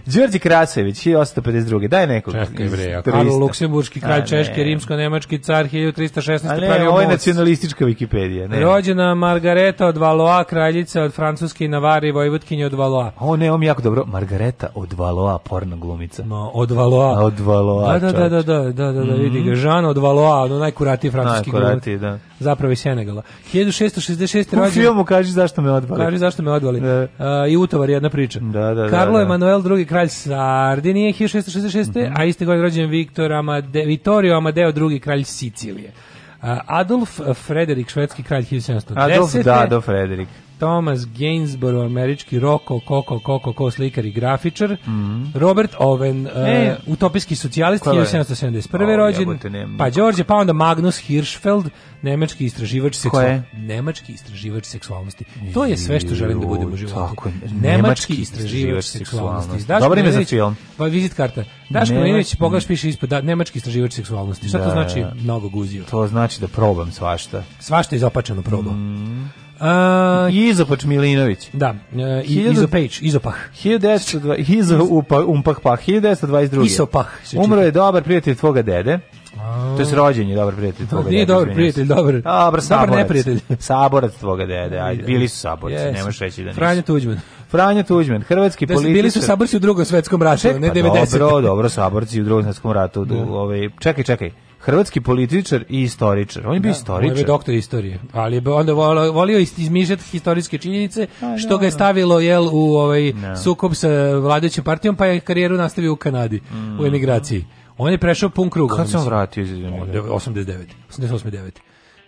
Đorđe Krasević, 1852. Daj nekog. Čekaj bre, Karlo Luksemburški, kralj Češke, rimsko-nemački car, 1316. A ne, ovo nacionalistička Wikipedia. Ne. Rođena Margareta od Valoa, kraljica od Francuske i Navari, vojvodkinje od Valoa. O ne, on jako dobro. Margareta od Valoa, porno glumica. No, od Valoa. Od Valoa, da, da, da, da, da, da, da, da, vidi ga. Jean mhm. od Valoa, ono najkuratiji francuski glumac. Najkuratiji, da zapravo iz Senegala. 1666. U rođen... filmu kaži zašto me odvali. Kaži zašto me odvali. Da. Uh, I utovar jedna priča. Da, da, da Karlo da, Emanuel II. kralj Sardinije 1666. Mm -hmm. A iste godine rođen Viktor Amade, Vittorio Amadeo II. kralj Sicilije. Uh, Adolf Frederik, švedski kralj 1710. Adolf Dado da, Frederik. Thomas Gainsborough, američki Rocco, koko, koko, Coco, slikar i grafičar, mm -hmm. Robert Owen, e, uh, utopijski socijalist, 1771. rođen, pa Đorđe, pa onda Magnus Hirschfeld, nemački istraživač seksualnosti. Nemački istraživač seksualnosti. To je sve što želim da budem u životu. Nemački istraživač seksualnosti. Dobar ime za film. Pa vizit karta. Daško Milinović, pogledaš piše ispod, da, nemački istraživač seksualnosti. Šta da, to znači? Mnogo guzio. To znači da probam svašta. Svašta izopačeno probam. Mhm. Mm. Uh, Izo Počmilinović. Da, uh, Izo Page, Izo Pah. 1902, Izo 1922. Izo Umro je dobar prijatelj tvoga dede. A... To je rođen je dobar prijatelj tvoga dede. Nije dede. dobar prijatelj, dobar. Dobar, saborac. Dobar neprijatelj. saborac tvoga dede, ajde. Bili su saborci, yes. nemaš reći da nisu. Franja Tuđman. Franja Tuđman, hrvatski da političar. Bili su saborci u drugom svetskom ratu, ne 90. Pa dobro, dobro, saborci u drugom svetskom ratu. Mm. Da. Ove, ovaj, čekaj, čekaj hrvatski političar i istoričar. On je bio da, istoričar. On je bio doktor istorije, ali je onda volio, volio izmišljati historijske činjenice, A, da, što da, ga je da. stavilo jel, u ovaj da. sukob sa vladajućom partijom, pa je karijeru nastavio u Kanadi, mm. u emigraciji. On je prešao pun krug. Kad se on vratio iz 89? 89. 88. 9.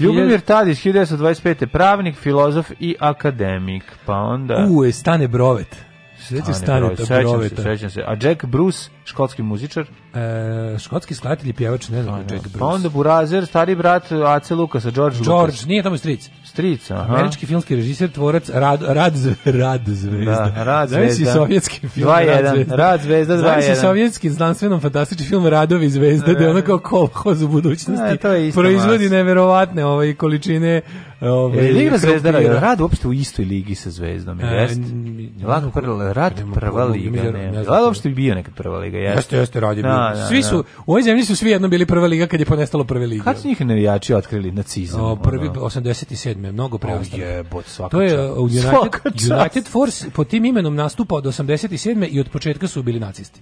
Ljubomir Tadić, 1925. Pravnik, filozof i akademik. Pa onda... U, Stane Brovet. Sreće stane Broveta. Srećam se. A Jack Bruce, škotski muzičar? E, škotski skladatelj i pjevač, ne znam, Jack Bruce. Pa onda Burazer, stari brat Ace Lukasa, George, George Lucas. George, nije tamo stric. Stric, aha. Američki filmski režiser, tvorac Rad, Rad, Rad Zvezda. Da, Rad Zvezda. Znaš si sovjetski film 2, Rad Zvezda. Rad Zvezda 2.1. Znaš si sovjetski znanstvenom fantastični film Radovi Zvezda, gde ono kao kolhoz u budućnosti. Ne, to je isto. Proizvodi neverovatne ove ovaj, količine Ove, ovaj, e, Liga Zvezdara, Rad uopšte u istoj ligi sa Zvezdom, e, jeste? Lako prvo rat prva liga. Ne, znam uopšte bio nekad prva liga. Jeste, jeste, jeste rad je da, bio. Da, da, svi su, u ovoj zemlji su svi jedno bili prva liga kad je ponestalo prve lige. Kad su njih navijači otkrili nacizam? O, prvi, 87. Mnogo pre. Oh, jebot, svaka To je uh, United, United Force pod tim imenom nastupao od 87. i od početka su bili nacisti.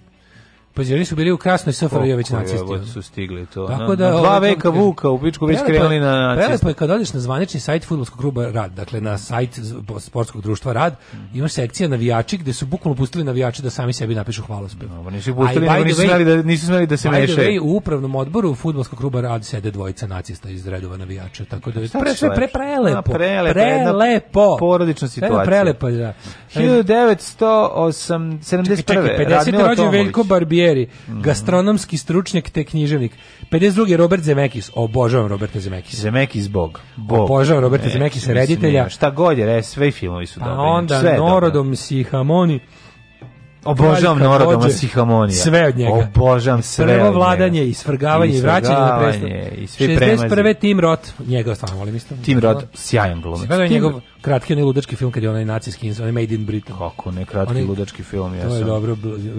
Pazi, oni su bili u krasnoj SFRJ već nacisti. su stigli to. Tako da, na, na dva ovaj, veka Vuka u Pičku već krenuli na nacisti. Prelepo je kad odeš na zvanični sajt fudbalskog kluba Rad, dakle na sajt sportskog društva Rad, mhm. imaš sekcija navijači gde su bukvalno pustili navijače da sami sebi napišu hvalospev. No, nisu pustili, nego nisu smeli da nisu smeli da se mešaju. u upravnom odboru fudbalskog kluba Rad sede dvojica nacista iz redova navijača, tako da je pre, sve pre, prelepo. Na, prelepo, prelepo. Porodična situacija. Prelepo, da. 1971. Čekaj, 50. rođen Veljko Barbier Altieri, mm -hmm. gastronomski stručnjak te književnik. 52. Robert Zemekis, obožavam Roberta Zemekisa. Zemekis bog. bog. Obožavam Roberta e, Zemekisa, reditelja. Nema. Šta god je, re, sve filmovi su pa dobri. onda sve Norodom Sihamoni. Obožavam Norodoma Sihamonija. Sve od njega. Obožavam sve Prvo vladanje, i svrgavanje, i vraćanje na prestanu. I svi premazi. 61. Tim Roth, njega stvarno volim isto. Tim Roth, sjajan glumac. Njegov, kratki onaj ludački film kad je onaj nacijski onaj Made in Britain. Kako ne kratki onaj, ludački film, jesam. To je dobro,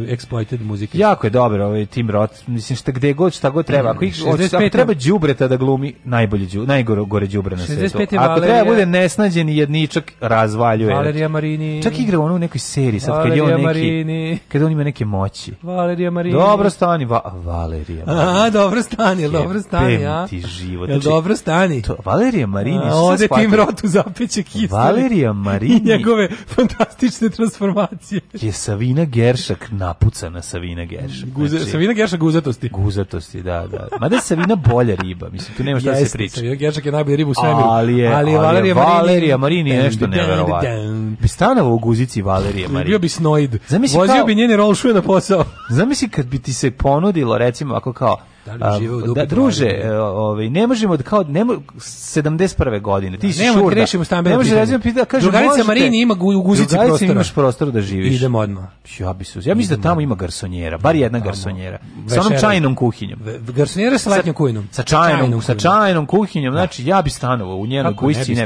exploited muzika. Jako je dobro, ovaj Tim Roth, mislim šta gde god, šta god treba. Ako, ih, ako treba đubreta da glumi, najbolje đu, najgore gore đubre na svetu. Ako treba bude nesnađeni jedničak, razvaljuje. Valerija Marini. Čak igra ono u nekoj seriji, sad kad je on neki, Marini. kad on ima neke moći. Valerija Marini. Dobro stani, va, Valerija. Marini. A, dobro stani, jel dobro stani, a. Ti život. Jel znači, dobro stani. To, Valerija Marini, a, ode Tim Roth u zapeće kis. Valerija Marini... I njegove fantastične transformacije. Je Savina Geršak napucana Savina Geršak. Guze, znači, Savina Geršak guzatosti. Guzatosti, da, da. Mada je Savina bolja riba, mislim, tu nema šta da se priča. Savina Geršak je najbolja riba u svemiru. Ali je, ali je Valerija, Marini, Valerija Marini je nešto neverovatno. Bi stanava u guzici Valerije Marini. Bio bi snoid. Zamisli Vozio kao, bi njene rolšuje na posao. Zamisli kad bi ti se ponudilo, recimo, ako kao Da li žive u da, druže, e, ovaj ne možemo da kao ne mo, 71. godine. Ti si ne, šurda. Ne rešimo stambeno. Ne može da pita, kaže Drugarica Marini ima u guzici prostora. imaš prostor da živiš. Idemo odmah. Ja bi se. Ja mislim da tamo ima garsonjera, bar jedna tamo. garsonjera. Sa onom čajnom kuhinjom. Garsonjera sa letnjom kuhinjom. Sa čajnom, sa čajnom kuhinjom. Da. Znači ja bi stanovao u njenoj kuhinji, ne,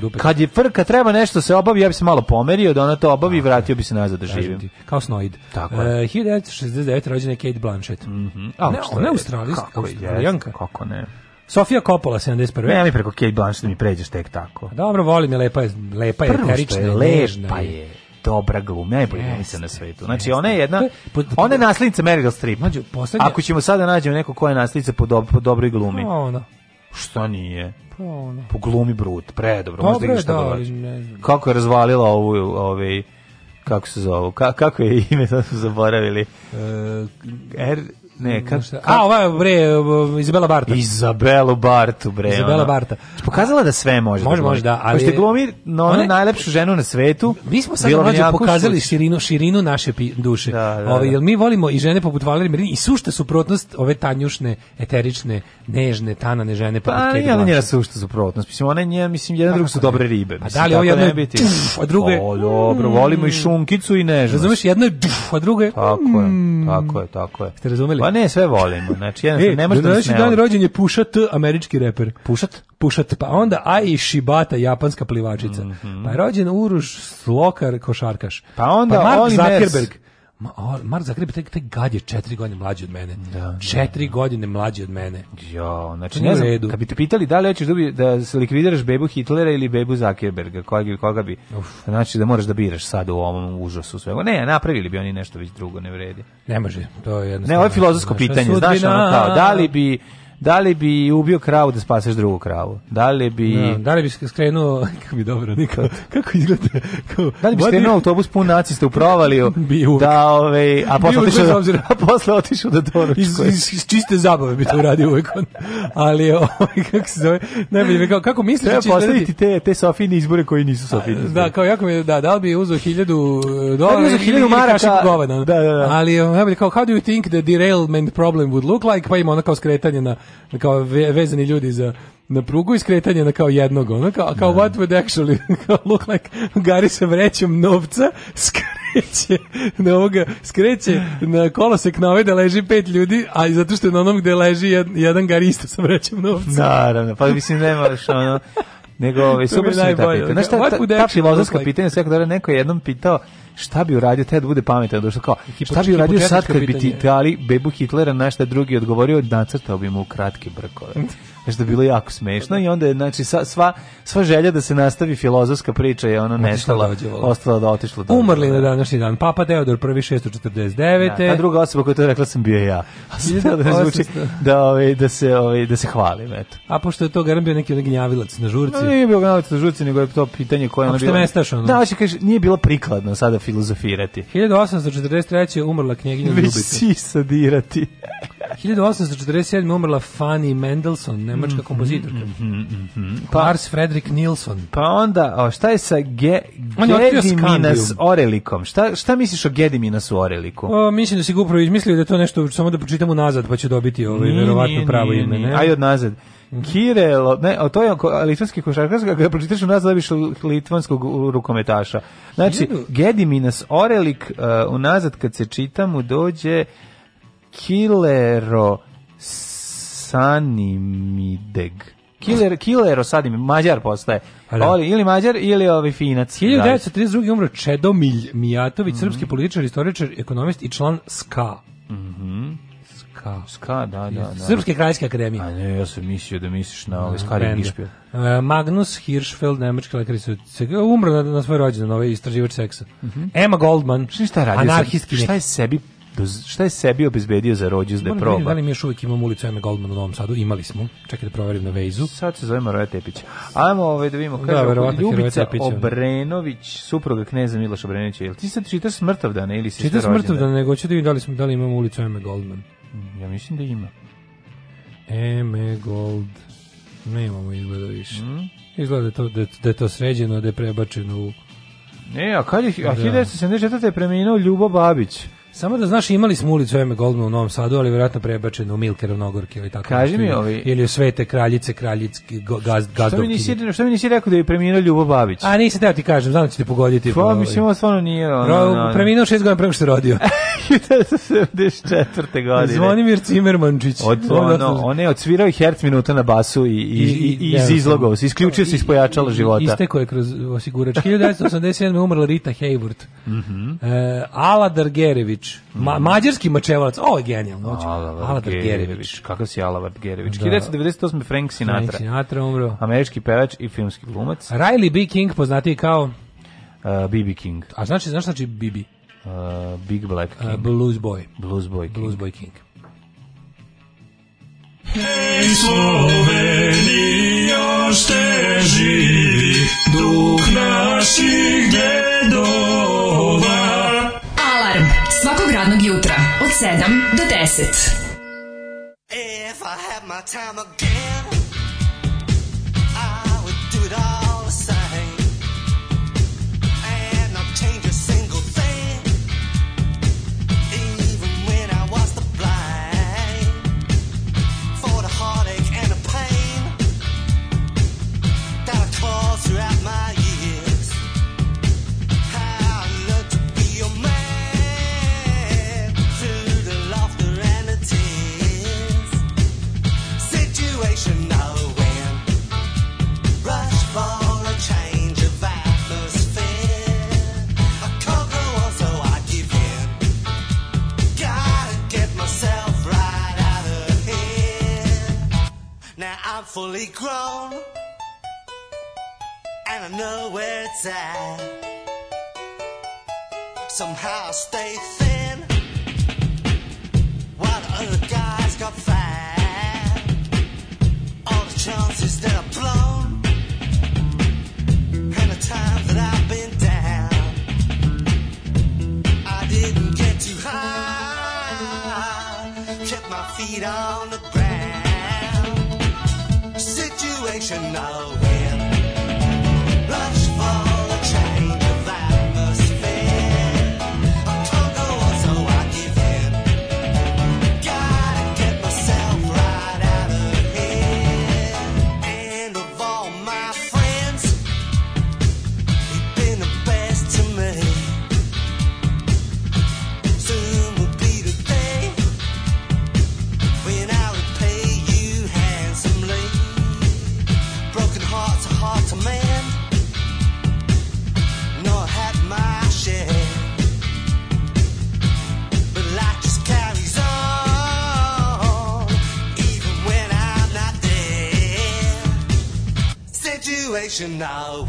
ne Kad je frka treba nešto se obavi, ja bi se malo pomerio da ona to obavi i vratio bi se nazad da živim. Kao snoid. Tako je. 1969 e, rođena Kate Blanchett. Mhm. A, ne, australijska, kako australijanka. Je, kako ne. Sofia Coppola 71. Ne, mi preko Kate Blanchett mi pređeš tek tako. Pa dobro, volim je, lepa je, lepa je, Prvo eterična, je, lepa je. je dobra gluma, najbolja glumica na svetu. Znači ona je jedna ona je naslednica Meryl Streep. Mađo, poslednje... Ako ćemo sada da nađemo neko ko je naslednica po, do, po dobroj glumi. Pa ona. Šta nije? Pa ona. Po glumi brut, predobro, možda i šta da, ali, ne znam. Kako je razvalila ovu, ovaj kako se zove? Ka, kako je ime, sad smo zaboravili. E, er, Ne, mm, kak, A, ova, bre, Izabela Barta. Izabela Bartu, bre. Izabela Barta. Pokazala da sve može. Da može, da može, da. Ali... Pošto glumi no, One... najlepšu ženu na svetu. Mi smo sad mlađe pokazali širinu, širinu naše duše. Da, da, Ove, ovaj, da. jer mi volimo i žene poput Valerije Mirini i sušta suprotnost ove tanjušne, eterične, nežne, tanane žene poput pa, ali Pa, nije sušta suprotnost. Mislim, one nje, mislim, jedan pa, drug su dobre ribe. Mislim, a da li ovo jedno je biti... Duf, a drugo O, dobro, volimo i mm. šunkicu i nežnost. Razumeš, jedno je duf, a druge... Mm. Tako je, tako je, tako je. Ste razumeli? Pa ne, sve volimo. Znači, e, jednostavno, e, nema što znači, dan rođen je Pušat, američki reper. Pušat? Pušat, pa onda Ai Shibata, japanska plivačica. Mm -hmm. Pa je rođen Uruš Slokar, košarkaš. Pa onda pa Mark Oliver. Zuckerberg. Ma, Mark Zagreb, taj, taj gad je četiri godine mlađi od mene. Da, da četiri da. godine mlađi od mene. Jo, znači ne znam, kad bi te pitali da li hoćeš da bi, da se likvidiraš bebu Hitlera ili bebu Zuckerberga, koga, koga bi, Uf. znači da moraš da biraš sad u ovom užasu svega. Ne, napravili bi oni nešto već drugo, ne vredi. Ne može, to je jednostavno. Ne, ovo je filozofsko pitanje, znaš, ono kao, da li bi da li bi ubio kravu da spaseš drugu kravu? Da li bi no, da, da li bi skrenuo kako bi dobro nikad kako izgleda kao da li bi skrenuo autobus pun nacista u provaliju da ovaj a posle otišao da, a posle otišao da doručkuje iz, iz, iz, čiste zabave bi to uradio uvek on ali ovaj kako se zove ne najbolje kao kako misliš da će postaviti te te Sofine izbore koji nisu Sofine da kao jako mi da da li bi uzeo 1000 e, da, dolara da bi uzeo 1000 maraka govana da, da, da. ali ne najbolje kao how do you think the derailment problem would look like pa ima ona kao skretanje na kao vezani ljudi za na prugu i skretanje na kao jednog, ono kao, kao da. what would actually kao look like Gari sa vrećom novca skreće na ovoga, skreće na kolosek na ovaj da leži pet ljudi, a zato što je na onom gde leži jed, jedan Gari isto sa vrećom novca. Naravno, pa mislim nemaš ono, nego ove, ovaj, super su mi ta pitanja. Znaš šta, ta, ta, ta filozofska pitanja, neko je jednom pitao, šta bi uradio Ted da bude pametan, došao da kao, šta bi uradio sad kad bi ti dali bebu Hitlera, na šta drugi odgovorio, nacrtao bi mu kratke brkove. Nešto je bilo jako smešno i onda je, znači, sva, sva želja da se nastavi filozofska priča je ono nestala, da ostala da otišla do da Umrli na današnji dan. Papa Deodor prvi 649. Da, a druga osoba koja to rekla sam bio ja. A sad da zvuči da, ovaj, da, se, ovaj, da se hvalim, eto. A pošto je to garan bio neki gnjavilac na žurci. No, nije bio gnjavilac na žurci, nego je to pitanje koje ono bilo. Mestaš, ono? Da, hoće kaže, nije bilo prikladno sada filozofirati. 1843. je umrla knjeginja Ljubica. Već si sadirati. 1847. umrla Fanny Mendelssohn, nemačka mhm, kompozitorka. Mm -hmm, mm Lars Fredrik Nilsson. Pa onda, o, šta je sa Ge, Gediminas Orelikom? Šta, šta misliš o Gediminasu Oreliku? O, mislim da si ga upravo izmislio da to nešto, samo da pročitam unazad, pa će dobiti ovaj, verovatno pravo ime. Ne? Aj nazad. Mhm. Kire, ne, o to je litvanski košarkaš, kada pročitaš u nas dobiš litvanskog rukometaša. Znači, Gediminas Orelik, uh, unazad kad se čita mu dođe Kilero Sanimideg. Killer, killer Sadim, Mađar postaje. Ali. Da. ili Mađar ili ovi Finac. 1932. umro Čedomilj Mijatović, mm -hmm. srpski političar, istoričar, ekonomist i član SKA. Mm -hmm. Ska. Ska, da, da, da. Srpske krajske akademije. A ne, ja sam mislio da misliš na ove da, Skari Gišpil. E, Magnus Hirschfeld, nemački lekar i umro na, na svoj rođendan, ovaj istraživač seksa. Mm -hmm. Emma Goldman, šta je radio? Anarhistki. Šta je sebi šta je sebi obezbedio za rođus da je proba? Da li mi još uvijek imamo ulicu Eme Goldman u Novom Sadu? Imali smo. Čekaj da proverim na vejzu. Sad se zove Maroja Tepić. Ajmo ovaj da vidimo. Da, kaže, da, Ljubica Obrenović, supruga kneza Miloša Obrenovića. Jel ti sad čitaš smrtav dan ili si Čitaš smrtav dan, nego ću da vidim da li, smo, da li imamo ulicu Eme Goldman. Mm, ja mislim da ima. Eme Gold. Nemamo izgleda više. Mm. Izgleda da to, da, da je to sređeno, da je prebačeno u... E, a kad je, a da. 1974. je preminuo Ljubo Babić. Samo da znaš, imali smo ulicu Eme Goldman u Novom Sadu, ali vjerojatno prebačeno u Milkerov Nogorki ili tako. Kaži mi ovi. Ili u Svete Kraljice, Kraljicki, gaz, Što mi, nisi, što mi nisi rekao da je preminuo Ljubo Babić? A nisi teo ti kažem, znam da ćete pogoditi. Pa, mislim, ovo stvarno nije. Ono, no, da, no. Da. Preminuo šest godina prema što je rodio. 1974. godine. Zvonimir Cimermančić. Od, da ono, on je odsvirao i herc minuta na basu i, i, i, i iz izlogao se, isključio se iz pojačala života. Isteko je kroz osigurač. 1987. umrla Rita Hayworth. Mm -hmm. E, uh, Ala Dargerević, Gerević. Ma, mađarski mačevac, ovo je genijalno. Znači, Aladar, Gerević. Kakav si Aladar Gerević? Da. 1998. Frank Sinatra. Frank Sinatra umro. Američki pevač i filmski glumac. Riley B. King, poznati kao... Uh, B.B. King. A znači, znaš znači B.B.? Uh, Big Black uh, King. Uh, Blues Boy. Blues Boy King. Blues Boy King. Hej Slovenijo, ste živi, duh naših dedova. jutra od 7 do 10. If I had my time again fully grown, and I know where it's at. Somehow I stay thin, while the other guys got fat. All the chances that I've blown, and the time that I've been down, I didn't get too high. Kept my feet on the ground. action now. station now.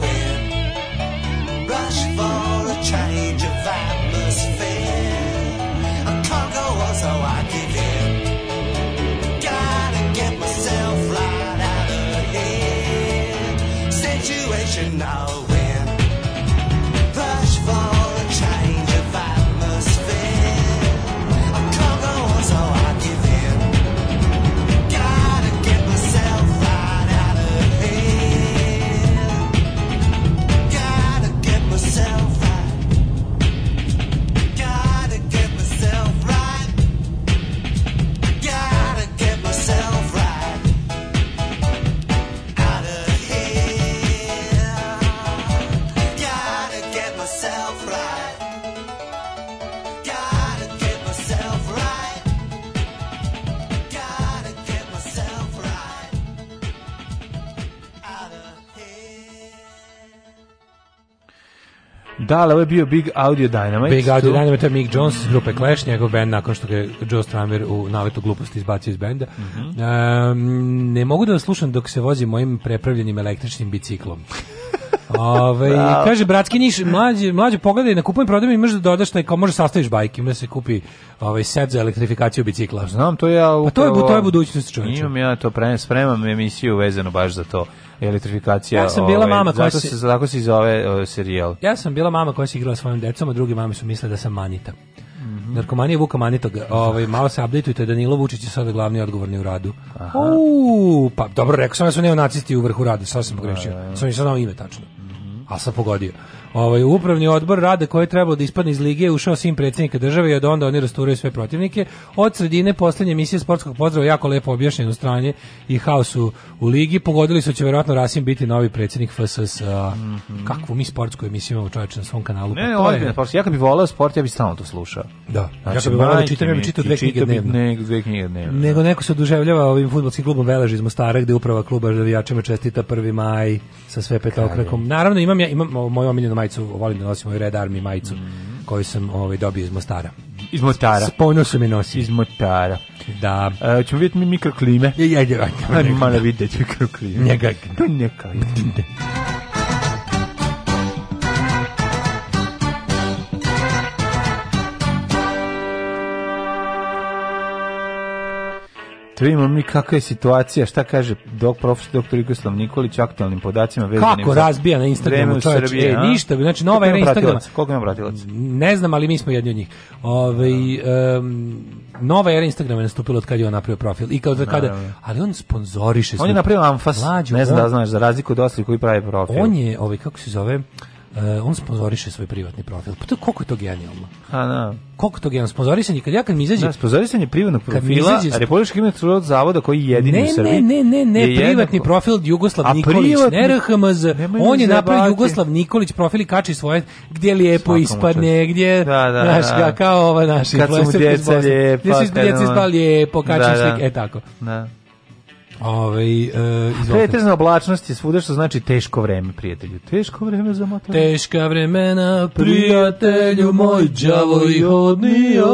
Da, ali ovo je bio Big Audio Dynamite. Big Audio tu. Dynamite je Mick Jones iz grupe Clash, njegov band nakon što ga Joe Stramer u naletu gluposti izbacio iz benda. Mm -hmm. um, ne mogu da slušam dok se vozim mojim prepravljenim električnim biciklom. Ove, kaže, bratski Niš, mlađe, mlađe pogledaj na kupujem prodajem i možeš da dodaš taj, kao može da sastaviš bajke, ima da se kupi ovaj, set za elektrifikaciju bicikla. Znam, to ja upravo... Pa to je, to je budućnost čovječa. Imam ja to, pre, spremam emisiju vezano baš za to elektrifikacija. Ja sam bila ove, ovaj, mama koja zato se tako se zove ove, serijal. Ja sam bila mama koja se igrala sa svojim decom, a drugi mami su mislile da sam manita. Mhm. Narkomanija Vuka Manitoga. Ovaj malo se updateujte Danilo Vučić je sada glavni odgovorni u radu. Aha. Uuu, pa dobro rekao sam da su neonacisti u vrhu rada, sad sam pogrešio. Sam da, i sad ime tačno. 啊，是不？高地。Ovaj upravni odbor rada koji je trebao da ispadne iz lige je ušao svim predsjednika države i od onda oni rasturaju sve protivnike. Od sredine poslednje emisije sportskog pozdrava jako lepo objašnjeno stranje i haosu u ligi. Pogodili su će verovatno Rasim biti novi predsednik FSS. Mm -hmm. Kakvu mi sportsku emisiju imamo čovječe na svom kanalu? Ne, pa ozbiljno, je... ja kad bi volao sport, ja bih stalno to slušao. Da, znači, ja bih volao da čitam, ja bih čitao dve knjige dnevno. Ne, dve knjige dnevno. Nego neko se oduševljava ovim futbolskim klubom Velež iz Mostara, gde uprava kluba navijačima čestita 1. maj sa sve petokrakom. Naravno, imam ja, imam moju omiljenu majicu, volim da nosim ovaj Red Army majicu mm. koju sam ovaj, dobio iz Mostara. Iz Mostara. S se mi nosi. Iz Mostara. Da. E, ćemo vidjeti mi mikroklime. Ja, ja, ja. Ajmo malo vidjeti mikroklime. Njega. Njega. Njega. To imamo mi kakva je situacija, šta kaže dok profesor doktor Jugoslav Nikolić aktualnim podacima vezanim Kako za razbija na Instagramu čovjek, e, ništa, znači nova je na ovaj Instagramu. Koliko ima pratilaca? Ne znam, ali mi smo jedni od njih. Ovaj um, nova era Instagrama je nastupila od kad je on napravio profil i kao da kada, ali on sponzoriše. On je napravio Amfas, Lađu, ne znam da znaš, za razliku od ostalih koji pravi profil. On je, ovaj, kako se zove, Eh, on sponzoriše svoj privatni profil. Pa to koliko je to genijalno. A da. Koliko to genijalno sponzorisanje kad ja kad mi izađe. Da, sponzorisanje privatnog profila izađe... Republički imunitet zavoda koji je jedini ne, u Srbiji. Ne, ne, ne, ne, privatni profil Jugoslav Nikolić, ne RHMZ. On je napravio Jugoslav Nikolić profil i kači svoje gdje lijepo ispadne, gdje da, da, naš, da, da. kao ova naša influencerka iz Bosne. Gdje su djeca ispali lijepo, kači da, slike, da. e tako. Da. Ovaj e, Pretežna oblačnost je svuda što znači teško vreme, prijatelju. Teško vreme za motor. Teška vremena, prijatelju moj, đavo i hodnio.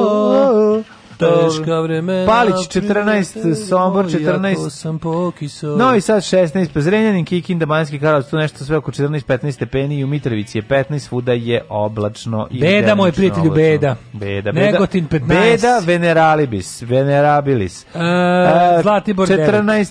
Teška vremena. Palić 14, Sombor 14. sam Novi Sad 16, pa Zrenjanin, Kikinda, Banjski Karlovac, tu nešto sve oko 14, 15 stepeni i u Mitrovici je 15, svuda je oblačno. I beda, moj prijatelju, oblačno. beda. Beda, beda. Negotin 15. Beda, Veneralibis, Venerabilis. E, Zlatibor 14,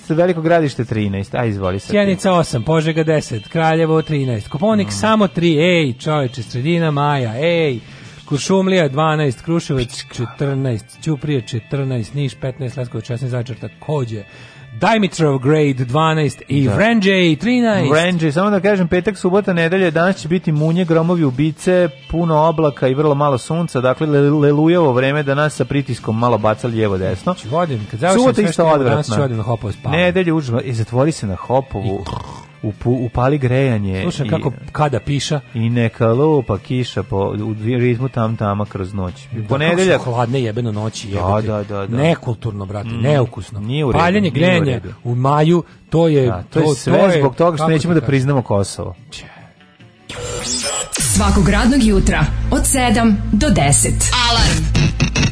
9. Veliko gradište 13, aj izvoli se. Sjenica 8, Požega 10, Kraljevo 13, Koponik mm. samo 3, ej, čoveče, sredina maja, ej. Kuršumlija 12, Kruševac 14, Ćuprije 14, Niš 15, Leskovac 16, Zaječar takođe. Dimitrov grade 12 i da. Vrenđej 13. Vrenđej, samo da kažem, petak, subota, nedelje, danas će biti munje, gromovi, ubice, puno oblaka i vrlo malo sunca, dakle lelujavo vreme da nas sa pritiskom malo baca lijevo desno. Či vodim, kad završim sve što danas ću odim na hopovu spavu. Nedelje, užba, i e, zatvori se na hopovu. I upali grejanje. Slušam i, kako kada piša. I neka lupa kiša po, u rizmu tam tama kroz noć. Da, Ponedeljak. hladne jebeno noći. Jebete. Da, da, da, da. Nekulturno, brate, mm. neukusno. Nije u redu, Paljenje grejanje u, u, maju, to je... Da, to, to, je sve to je, zbog toga što nećemo da priznamo Kosovo. Če. Svakog radnog jutra od 7 do 10. Alarm!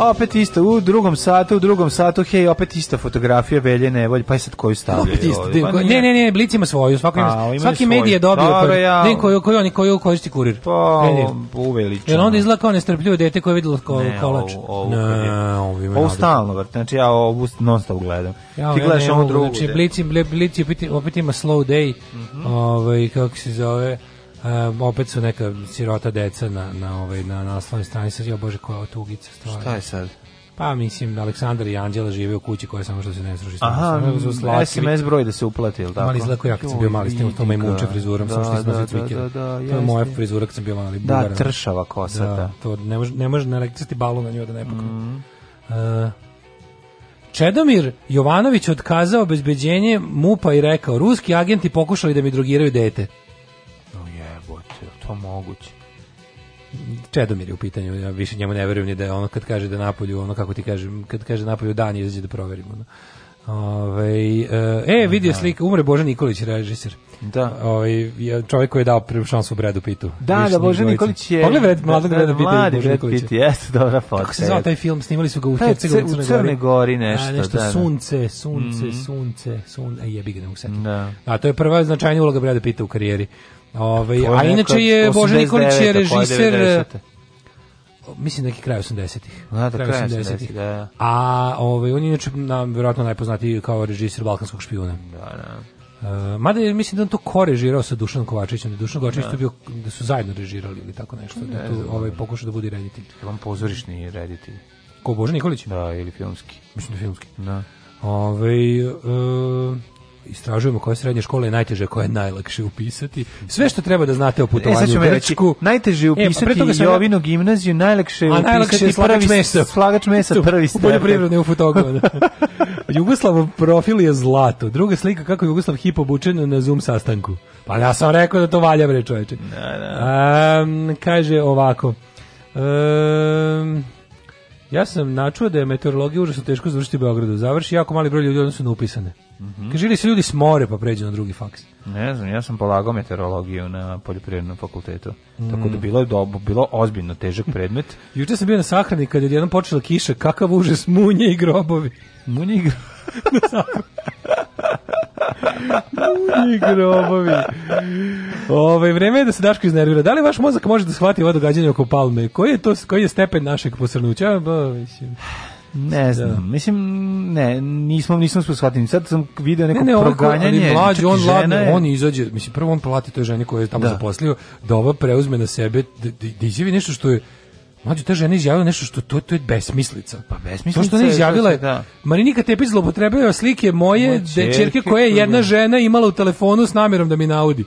Opet isto, u drugom satu, u drugom satu, hej, opet ista fotografija Velje Nevolje, pa je sad koju stavljaju? Opet isto, ovdje, pa, pa ne, ne, ne, Blic ima svoju, svaki, ima svaki medij je dobio, Dobro, ja, ne, koju, koju, oni, koji koristi kurir. Pa, uveličano. Jer onda izgleda kao nestrpljivo dete koje je vidjelo ko, ne, kolač. Ovu, ovu, ovu stalno, vrt, znači ja ovu non stop gledam. Ja, Ti gledaš ovu drugu. Znači, Blic, Blic, opet ima slow day, mhm. ovaj, kako se zove, Uh, opet su neka sirota deca na, na, ovaj, na naslovnoj strani. Sad, jo bože, koja je tugica stvarno. Šta je sad? Pa mislim, Aleksandar i Anđela žive u kući koja samo što se ne sruši. Aha, slatki, SMS broj da se uplati, ili tako? Mali izlako ja kad sam bio mali, s tim to me muče frizurom, da, samo što smo da, da, da, da, To je moja frizura kad sam bio mali. Da, tršava kosa, da. To ne može, ne može na narekcati balu na nju da ne pokrije. Mm. Uh, e, Čedomir Jovanović otkazao obezbeđenje MUPA i rekao, ruski agenti pokušali da mi drogiraju dete pa moguće. Čedomir je u pitanju, ja više njemu ne verujem ni da je ono kad kaže da napolju, ono kako ti kažem, kad kaže napolju dan izađe da proverimo. No. Ove, e, e da, vidio da. slika, umre Božan Nikolić, režiser. Da. Ove, čovjek koji je dao prvu šansu Bredu Pitu. Da, da, Božan Nikolić je... Pogledaj Bred, mladog Breda da, Pita. Mladi Bred Pit, jeste, dobra fotka. Kako se zvao taj film, snimali su ga u Hercegovini, pa, u Crnoj Gori. nešto, a, nešto, da, da. sunce, sunce, mhm. sunce, sunce, a jebi ga ne mogu Da. A to je prva značajna uloga Breda Pita u karijeri. Ove, ovaj, a inače je Bože Nikolić je režiser mislim neki kraj 80-ih. Da, kraj 80-ih, da. A ovaj, on je inače nam verovatno najpoznatiji kao režiser Balkanskog špijuna. Da, da. Uh, mada je, mislim da on to ko režirao sa Dušanom Kovačićem, da Dušan Kovačić da. bio da su zajedno režirali ili tako nešto, da ne, da tu ovaj pokušao da bude reditelj. Je on pozorišni reditelj? Ko Bože Nikolić? Da, ili filmski. Mislim da filmski. Da. Ove, ovaj, uh, istražujemo koje srednje škole je najteže, koje je najlakše upisati. Sve što treba da znate o e, putovanju e, u Grčku. najteže upisati e, pa sam... Jovinu gimnaziju, najlakše je upisati slagač mesa. Slagač mesa prvi stepen. Poljoprivredne u fotografiju. Da. Jugoslav profil je zlato. Druga slika kako Jugoslav hip obučen na Zoom sastanku. Pa ja sam rekao da to valja bre čoveče. Da, da. Um, kaže ovako. Um, ja sam načuo da je meteorologija užasno teško završiti u Beogradu. Završi jako mali broj ljudi odnosno upisane. Mm -hmm. Kaže, ili se ljudi smore pa pređu na drugi faks? Ne znam, ja sam polagao meteorologiju na poljoprivrednom fakultetu. Mm. Tako da mm. bilo je dobo, bilo ozbiljno težak predmet. Juče sam bio na sahrani kad je jednom počela kiša, kakav užas, munje i grobovi. Munje i grobovi. munje i grobovi. Ove, ovaj, vreme je da se Daško iznervira. Da li vaš mozak može da shvati ovo događanje oko palme? Koji je, to, koji je stepen našeg posrnuća? Ba, mislim. Ne da. znam, da. mislim, ne, nismo, nismo smo shvatili. Sad sam video neko ne, ne, proganjanje. Ne, mlađi, on, ladno, je... on izađe, mislim, prvo on plati toj ženi koja je tamo da. zaposlio, da ova preuzme na sebe, da, da, da izjavi nešto što je, Mlađe, ta žena izjavila nešto što to, to je besmislica. Pa besmislica. To što ona izjavila je, da. Marinika Tepić zlopotrebila slike moje, moje čerke koje je jedna žena imala u telefonu s namjerom da mi naudi.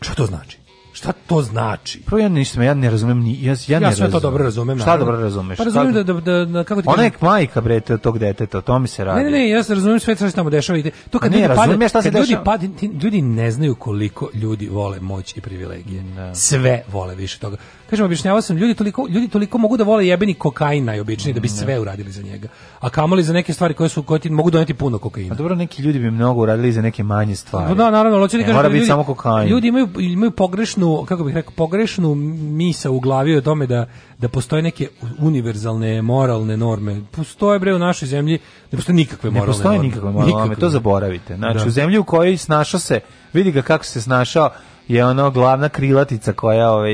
Šta to znači? Šta to znači? Prvo ja ništa, ja ne razumem ni ja, ja, ja sve to dobro razumem. Šta naravno. dobro razumeš? Pa razumem da, da, da kako ti Ona je majka bre te tog deteta, o to mi se radi. Ne, ne, ne, ja se razumem sve što se tamo dešava. Ide. To kad ne, ljudi pade, šta se ljudi pade, ljudi ne znaju koliko ljudi vole moć i privilegije. Ne. Da. Sve vole više toga kažem objašnjavao sam ljudi toliko ljudi toliko mogu da vole jebeni kokain najobičniji mm, da bi mm, sve uradili za njega. A kamoli za neke stvari koje su koje ti mogu doneti puno kokaina. A dobro, neki ljudi bi mnogo uradili za neke manje stvari. No, da, naravno, hoću kažem mora da biti ljudi, samo kokain. Ljudi imaju imaju pogrešnu, kako bih rekao, pogrešnu misa u glavi o tome da da postoje neke univerzalne moralne norme. Postoje bre u našoj zemlji, da ne postoje nikakve moralne. Ne postoje nikakve moralne, norme to zaboravite. Znači, da. u zemlji u kojoj snašao se, vidi ga kako se snašao, je ono glavna krilatica koja ovaj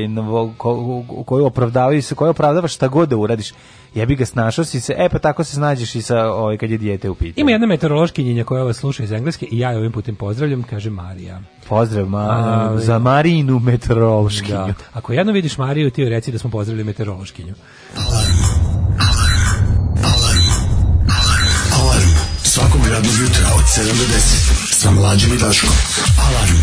ko, koju opravdavaju se, koja opravdava šta god da uradiš. Jebi ga snašao si se. E pa tako se snađeš i sa ovaj kad je dijete u pitanju. Ima jedna meteorološkinja koja vas sluša iz engleske i ja je ovim putem pozdravljam, kaže Marija. Pozdrav ma, A, ovaj. za Marinu meteorološkinju. Da. Ako jedno vidiš Mariju, ti joj reci da smo pozdravili meteorološkinju. Alarm. Alarm. Alarm. Alarm. Svakog radnog jutra od 7 do 10 sa mlađim i Daškom. Alarm.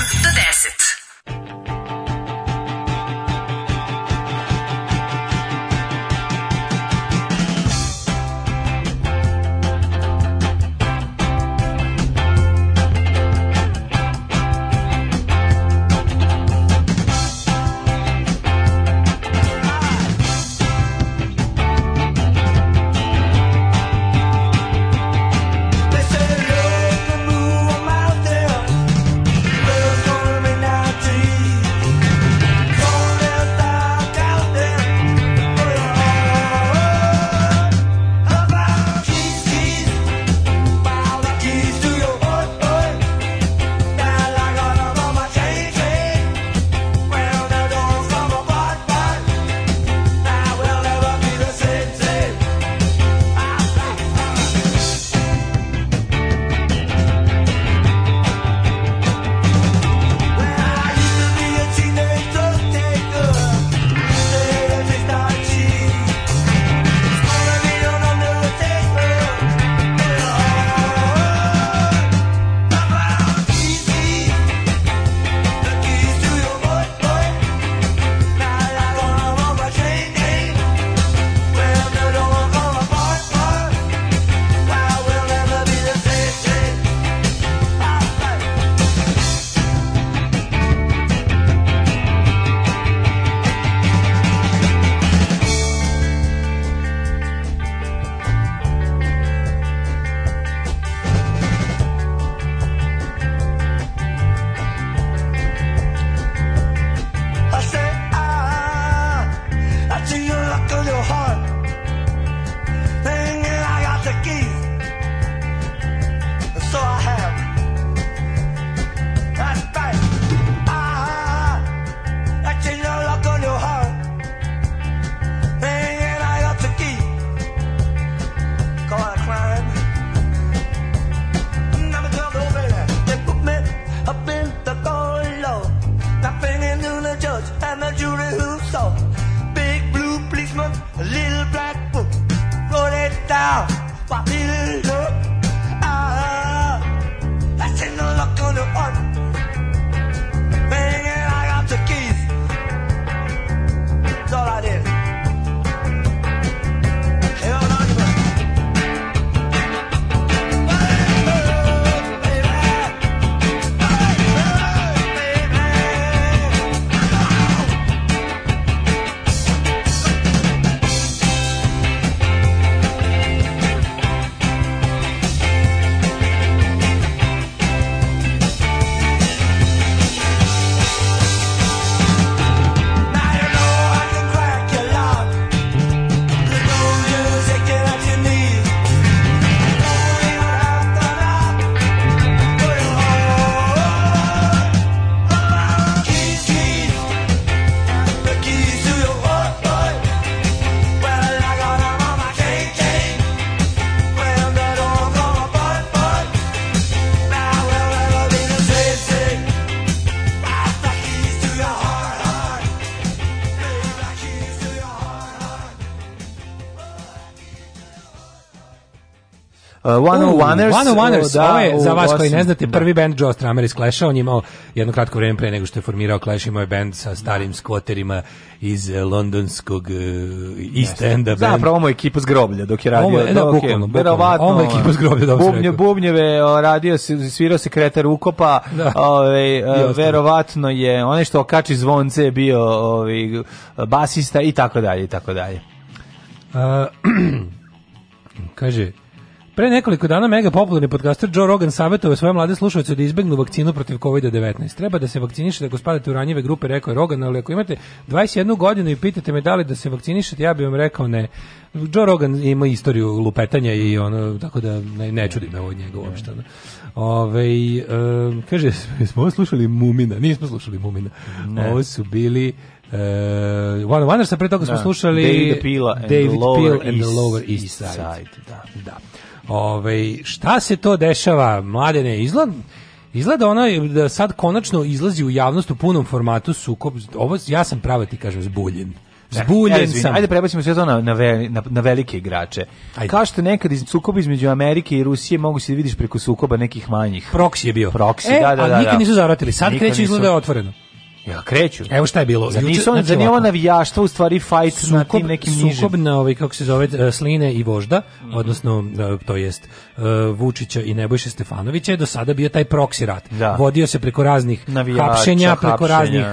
101ers. 101ers, da, ovo je, za vas koji ne znate, prvi band Joe Stramer iz Clash-a, on je imao jedno kratko vrijeme pre nego što je formirao Clash, imao je band sa starim skvoterima iz eh, londonskog uh, East Enda band. Zapravo mu ekipa s groblja dok je radio. Ovo je, da, bukvalno. Verovatno. Ovo je ekipa s groblja, dobro da bubnje, Bubnjeve, radio se, svirao se kretar ukopa, da. ove, ovaj, eh, verovatno je, onaj što okači zvonce je bio ove, ovaj, basista i tako dalje, i tako dalje. Uh, kaže, Pre nekoliko dana mega popularni podcaster Joe Rogan savjetovao svoje mlade slušalce da izbegnu vakcinu protiv COVID-19. Treba da se vakcinišete ako spadate u ranjive grupe, rekao je Rogan, ali ako imate 21 godinu i pitate me da li da se vakcinišete, ja bih vam rekao ne. Joe Rogan ima istoriju lupetanja i ono, tako da ne, ne čudi me ovo njega uopšte. Ove, e, kaže, smo slušali Mumina? Nismo slušali Mumina. Ne. Ovo su bili... Uh, One Wonders, a pre toga smo da. slušali David Pila and, David the, Lower Peel and the Lower East Side. East side da. da. Ove, ovaj, šta se to dešava, mladene, izgleda, izgleda ono da sad konačno izlazi u javnost u punom formatu sukob, ovo, ja sam pravo ti kažem zbuljen. Zbuljen ja, sam. Ajde prebacimo sve to na, na, na, na velike igrače. Ajde. Kao što nekad iz sukoba između Amerike i Rusije mogu se vidiš preko sukoba nekih manjih. Proksi je bio. Proksi, e, da, da, da. Ali nikad da. nisu zavratili. Sad kreće izgleda otvoreno. Ja kreću. Evo šta je bilo. Za nisu znači, za navijaštvo u stvari fight sukob, na tim nekim nižim. Sukob na ovaj kako se zove e, Sline i Vožda, mm -hmm. odnosno e, to jest e, Vučića i Nebojše Stefanovića je do sada bio taj proksi rat. Da. Vodio se preko raznih Navijača, hapšenja, preko raznih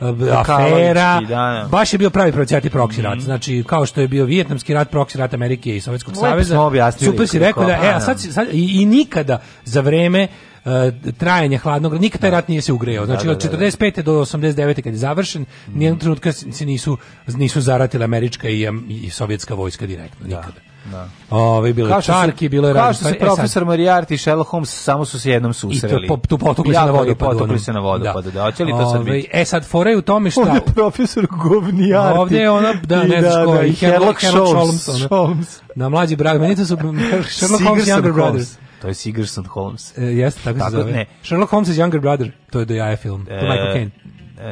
uh, afera. Da, da. Baš je bio pravi procijati proksi mm -hmm. Znači kao što je bio Vijetnamski rat, proksi rat Amerike i Sovjetskog saveza. Super si rekao da e a da, sad, da. sad i, i nikada za vreme E, trajanja hladnog, nikad taj da. rat nije se ugrejao. Da, znači da, od 45. do 89. kad je završen, mhm. nijednog trenutka se nisu, nisu zaratile američka i, i sovjetska vojska direktno, nikada. Da. Ove, bilo je čarki, bilo je Kao što e, profesor e, Moriarty i Sherlock Holmes samo su se jednom susreli. I to, po, tu potukli se na vodu. Pa potukli se na vodu, da. Pa da. Hoće li to sad biti? E sad, fore u tome šta... Ovdje je profesor Govnijarti. Ovdje je ona, da, ne znaš ko, i Sherlock Holmes. Holmes. Na mlađi brak, meni to su Sherlock Holmes i Younger Brothers. To je Sigerson Holmes. E, jeste, tako, tako se zove. Ne. Sherlock Holmes is Younger Brother, to je do jaja film. To je e, Michael Caine.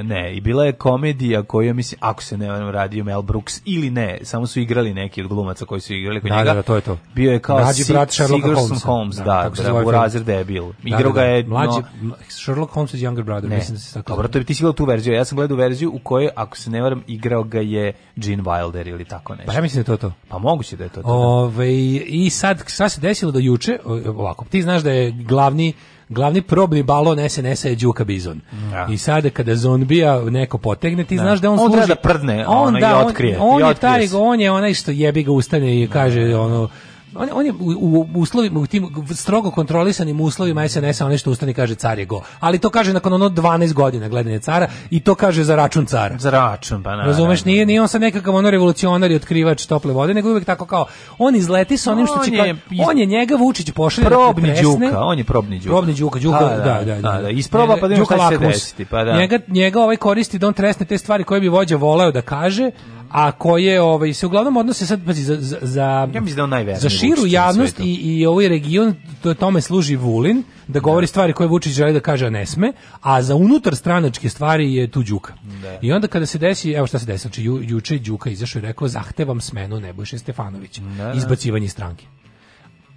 Ne, i bila je komedija koju mislim, ako se ne varam, radio Mel Brooks ili ne, samo su igrali neki od glumaca koji su igrali kod da, njega. Da, da, to je to. Bio je kao Mlađi brat Sherlock Holmes, Holmes, da, da, da, da u razred debil. Igrao da, ga da. je... Mlađi, no, Sherlock Holmes younger brother, ne. mislim da se tako... Dobro, to bi ti si gledao tu verziju, ja sam gledao verziju u kojoj, ako se ne varam, igrao ga je Gene Wilder ili tako nešto. Pa ja mislim da je to to. Pa moguće da je to to. Da. Ove, ovaj, I sad, šta se desilo do juče, ovako, ti znaš da je glavni glavni probni balon SNS-a je Đuka Bizon. Ja. Da. I sada kada zombija neko potegne, ti da. znaš da on, on služi... On treba da prdne, ono, da, i otkrije. On, on, i otkrije je taj, on je onaj što jebi ga ustane i kaže da, da, ono on, on je u, u uslovima u tim strogo kontrolisanim uslovima SNS-a on nešto ustani kaže car je go. Ali to kaže nakon ono 12 godina gledanje cara i to kaže za račun cara. Za račun, pa na. Razumeš, nije, ni on sad nekakav ono revolucionar i otkrivač tople vode, nego uvek tako kao on izleti sa onim što on će kao, on je njega Vučić pošalje da probni da đuka, on je probni đuka. Probni đuka, đuka, da, da, da. da, da. da. da isproba pa da šta se desiti, pa da. Njega njega ovaj koristi da on tresne te stvari koje bi vođa voleo da kaže, a koje ovaj, se uglavnom odnose sad, pazi, za, za, za, ja da za širu javnost i, i ovaj region, to tome služi Vulin, da, da. govori da. stvari koje Vučić želi da kaže, a ne sme, a za unutar stranačke stvari je tu Đuka. Da. I onda kada se desi, evo šta se desi, znači ju, juče Đuka izašao i rekao, zahtevam smenu Nebojše Stefanovića, da. da. izbacivanje stranke.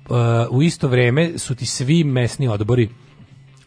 Uh, u isto vreme su ti svi mesni odbori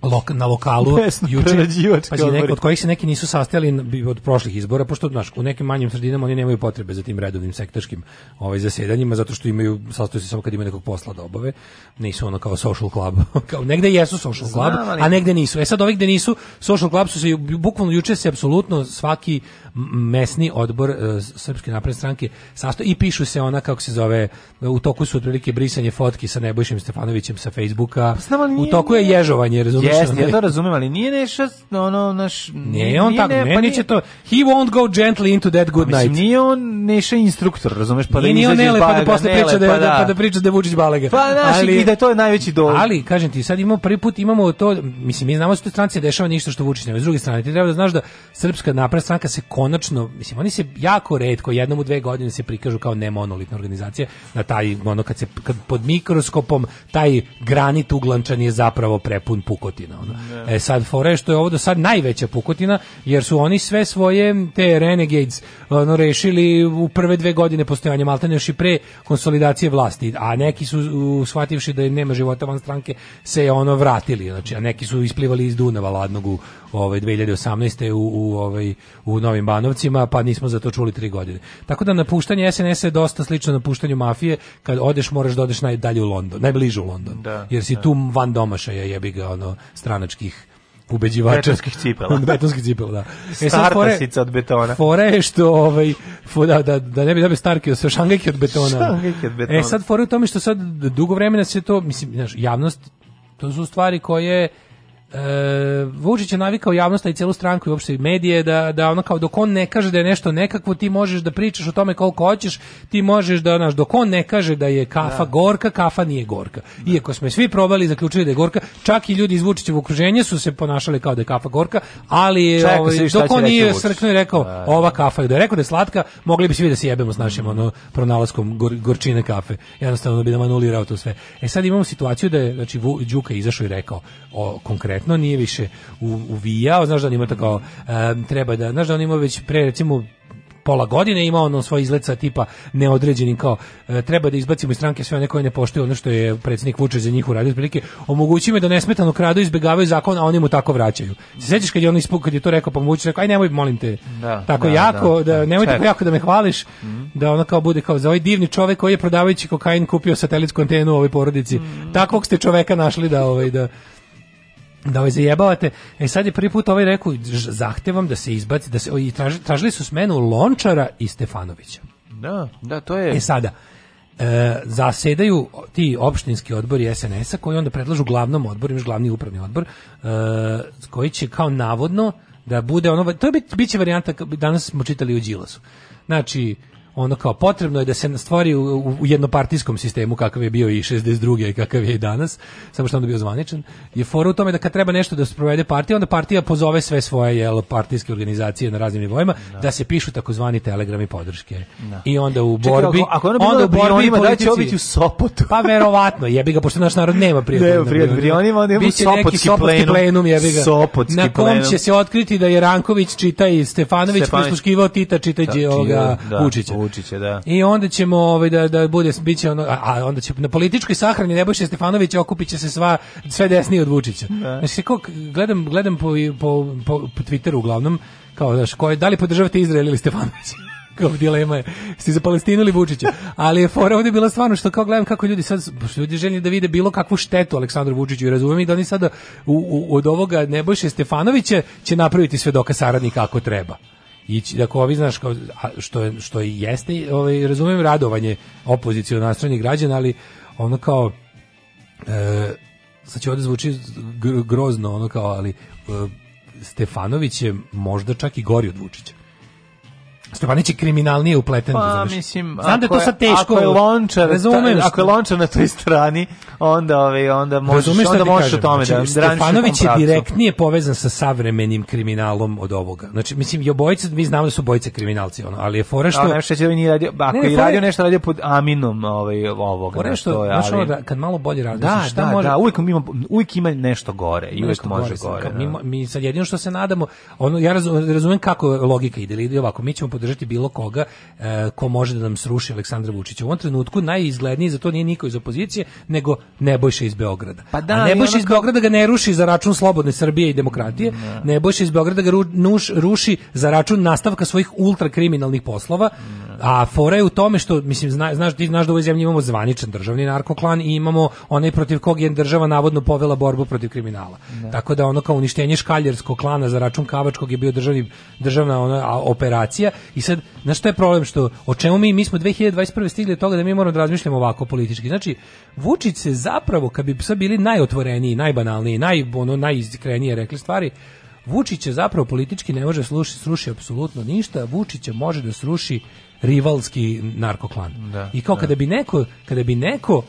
Lok, na lokalu juče pa neko, od kojih se neki nisu sastajali od prošlih izbora pošto znaš u nekim manjim sredinama oni nemaju potrebe za tim redovnim sektorskim ovaj zasedanjima zato što imaju sastaju se samo kad imaju nekog posla da obave nisu ono kao social club kao negde jesu social club ali... a negde nisu e sad ovih gde nisu social club su se bukvalno juče se apsolutno svaki mesni odbor uh, Srpske napredne stranke sasto i pišu se ona kako se zove u toku su otprilike brisanje fotki sa Nebojšem Stefanovićem sa Facebooka. Pa znam, nije, u toku je ježovanje, razumiješ? Jes, ja to razumem, ali nije nešto ono naš Ne, on tako, ne, meni pa će to he won't go gently into that good pa night. Mislim, nije on neša instruktor, razumeš, pa nije, da nije on nele, pa da posle priča da, pa da, pa da priča da Vučić balega. Pa naši, ali, i da to je najveći dol. Ali kažem ti, sad imamo prvi put imamo to, mislim mi znamo da se stranci dešava ništa što Vučić ne, s druge strane ti treba da znaš da Srpska napredna stranka se konačno, mislim, oni se jako redko, jednom u dve godine se prikažu kao nemonolitna organizacija, na taj, ono, kad se kad pod mikroskopom, taj granit uglančan je zapravo prepun pukotina. Ono. E sad, Forešto je ovo do sad najveća pukotina, jer su oni sve svoje, te Renegades, ono, rešili u prve dve godine postojanja Maltene, još i pre konsolidacije vlasti, a neki su, shvativši da nema života van stranke, se ono vratili, znači, a neki su isplivali iz Dunava ladnog u, ovaj 2018. u u ovaj u Novim Banovcima, pa nismo za to čuli tri godine. Tako da napuštanje SNS je dosta slično napuštanju mafije, kad odeš moraš da odeš najdalje u London, najbliže u London. Da, jer si da. tu van domašaja jebi ga ono stranačkih ubeđivača. Betonskih cipela. Betonskih cipela, da. E, sad fore, od betona. Fore je što, ovaj, for, da, da, da ne bi dobio da starke, sve da šangajke od betona. Šangajke od betona. E sad fore u tome što sad dugo vremena se to, mislim, znaš, javnost, to su stvari koje E, Vučić je navikao javnost i celu stranku i uopšte medije da, da ono kao dok on ne kaže da je nešto nekakvo ti možeš da pričaš o tome koliko hoćeš ti možeš da znaš dok on ne kaže da je kafa da. gorka kafa nije gorka da. iako smo svi probali i zaključili da je gorka čak i ljudi iz Vučićevog okruženja su se ponašali kao da je kafa gorka ali Čekaj, ovaj, dok on nije srknuo i rekao da, da. ova kafa da je rekao da je slatka mogli bi svi da se jebemo s našim ono pronalaskom gor, gorčine kafe jednostavno bi nam anulirao to sve e sad imamo situaciju da je znači Vu, Đuka izašao i rekao o konkretno konkretno, nije više uvijao, znaš da on ima tako, um, treba da, znaš da on ima već pre, recimo, pola godine ima ono svoj izlet sa tipa neodređenim kao e, treba da izbacimo iz stranke sve one koje ne poštuju ono što je predsednik Vučić za njih uradio prilike omogući me da nesmetano kradu izbegavaju zakon a oni mu tako vraćaju se sećaš kad je on ispuk kad je to rekao pa Vučić rekao aj nemoj molim te da, tako da, jako da, da, da nemoj tako jako da me hvališ mm -hmm. da ona kao bude kao za ovaj divni čovek koji je prodavajući kokain kupio satelitsku antenu u ovoj porodici mm -hmm. takvog ste čoveka našli da ovaj da da ovaj zajebavate. E sad je prvi put ovaj rekao, zahtevam da se izbaci, da se, i tražili, tražili su smenu Lončara i Stefanovića. Da, da, to je... E sada, e, zasedaju ti opštinski odbori SNS-a koji onda predlažu glavnom odboru, imaš glavni upravni odbor, e, koji će kao navodno da bude ono, to je bit, bit će varijanta, danas smo čitali u Đilasu. Znači, ono kao potrebno je da se stvori u, u jednopartijskom sistemu kakav je bio i 62. i kakav je i danas, samo što onda bio zvaničan, je fora u tome da kad treba nešto da sprovede partija, onda partija pozove sve svoje jel, partijske organizacije na raznim nivoima no. Da. da se pišu takozvani telegrami podrške. No. Da. I onda u borbi... Čekaj, ako, ako ono onda u borbi da i politici, da će biti u Sopotu. pa verovatno, jebi ga, pošto naš narod nema prijatelja. Ne, prijatelja, brionima, onda imamo Sopotski, Sopotski plenum. jebi ga. Sopotski na kom plenum. će se otkriti da je Ranković čita i Stefanović Stefanić. prisluškivao Tita čitađi ovoga Vučića. Vučića, da. I onda ćemo ovaj da da bude biće ono a onda će na političkoj sahrani Nebojše Stefanovića okupiće se sva sve desni od Vučića. Da. Znači, kako gledam gledam po, po, po, po Twitteru uglavnom kao znaš, koje, da li podržavate Izrael ili Stefanovića? kao dilema je, ste za Palestinu ili Vučića, ali je fora ovdje bila stvarno što kao gledam kako ljudi sad, ljudi željni da vide bilo kakvu štetu Aleksandru Vučiću i razumijem i da oni sada u, u, od ovoga Nebojše Stefanovića će napraviti svedoka saradnika ako treba ići, da ovi znaš, kao, što, što i jeste, ovaj, razumem radovanje opozicije od nastranih građana, ali ono kao, e, sad će ovdje zvuči grozno, ono kao, ali e, Stefanović je možda čak i gori od Vučića. Stepanić je kriminalnije upleten. Pa, znaš. mislim, Znam da je to sad teško. Ako je lončar, razumem, ako je lončar na toj strani, onda, ove, ovaj, onda možeš, razumeš onda možeš o tome da znači, da Stefanović je direktnije povezan sa savremenim kriminalom od ovoga. Znači, mislim, i obojice, mi znamo da su obojice kriminalci, ono, ali je fora što... Da, nešto će da nije radio, ako ne, je radio nešto radio pod aminom ovaj, ovoga. Fora što, to, ali... Ono da kad malo bolje radi, da, šta da, može... Da, uvijek, ima, uvijek ima nešto gore, i uvijek može gore. mi, mi sad jedino što se nadamo, ono, ja razumem kako logika ide, ili ovako, mi ćemo podržati podržati bilo koga e, ko može da nam sruši Aleksandra Vučića. U ovom trenutku najizgledniji za to nije niko iz opozicije, nego Nebojša iz Beograda. Pa da, A Nebojša ono... iz Beograda ga ne ruši za račun slobodne Srbije i demokratije, ne. Da. Nebojša iz Beograda ga ru, nuš, ruši za račun nastavka svojih ultrakriminalnih poslova, ne da a fora je u tome što mislim zna, znaš ti znaš da u ovoj zemlji imamo zvaničan državni narkoklan i imamo onaj protiv kog je država navodno povela borbu protiv kriminala. Ne. Da. Tako da ono kao uništenje škaljerskog klana za račun Kavačkog je bio državni državna ona operacija i sad na šta je problem što o čemu mi mi smo 2021 stigli do toga da mi moramo da razmišljamo ovako politički. Znači Vučić se zapravo kad bi sve bili najotvoreniji, najbanalniji, naj ono najiskrenije rekli stvari, Vučić je zapravo politički ne može sluši, sruši apsolutno ništa, Vučića može da sruši rivalski narkoklan. Da, I kao da. kada bi neko, kada bi neko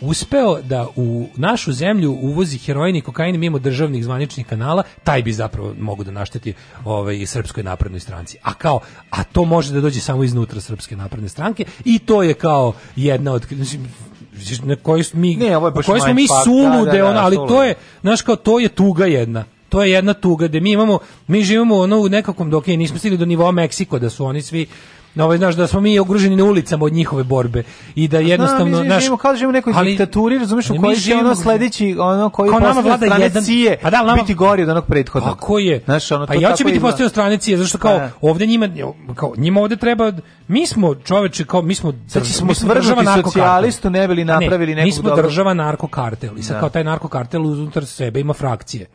uspeo da u našu zemlju uvozi heroin i kokain mimo državnih zvaničnih kanala, taj bi zapravo mogu da našteti ovaj, srpskoj naprednoj stranci. A kao, a to može da dođe samo iznutra srpske napredne stranke i to je kao jedna od Znači, na koji mi ne, ovo je koji smo mi da, sulude, da, da, da, ali sulu. to je, znaš kao, to je tuga jedna to je jedna tuga gde mi imamo mi živimo ono u nekakvom dok je, nismo stigli do nivoa Meksiko da su oni svi na ovaj, znaš da smo mi ogruženi na ulicama od njihove borbe i da jednostavno naš živimo kao da živimo u nekoj ali, diktaturi, razumeš, u kojoj je ono sledeći ono koji kao nama vlada jedan cije, pa da, nama, biti gori od onog prethodnog. A Tako je. Znaš, ono, pa ja će biti postao strane cije, što kao pa, da. ovde njima kao njima ovde treba mi smo čoveče kao mi smo znači smo svržava socijalistu ne bili pa napravili nekog Mi smo država narkokartel i sad da. kao taj narkokartel unutar sebe ima frakcije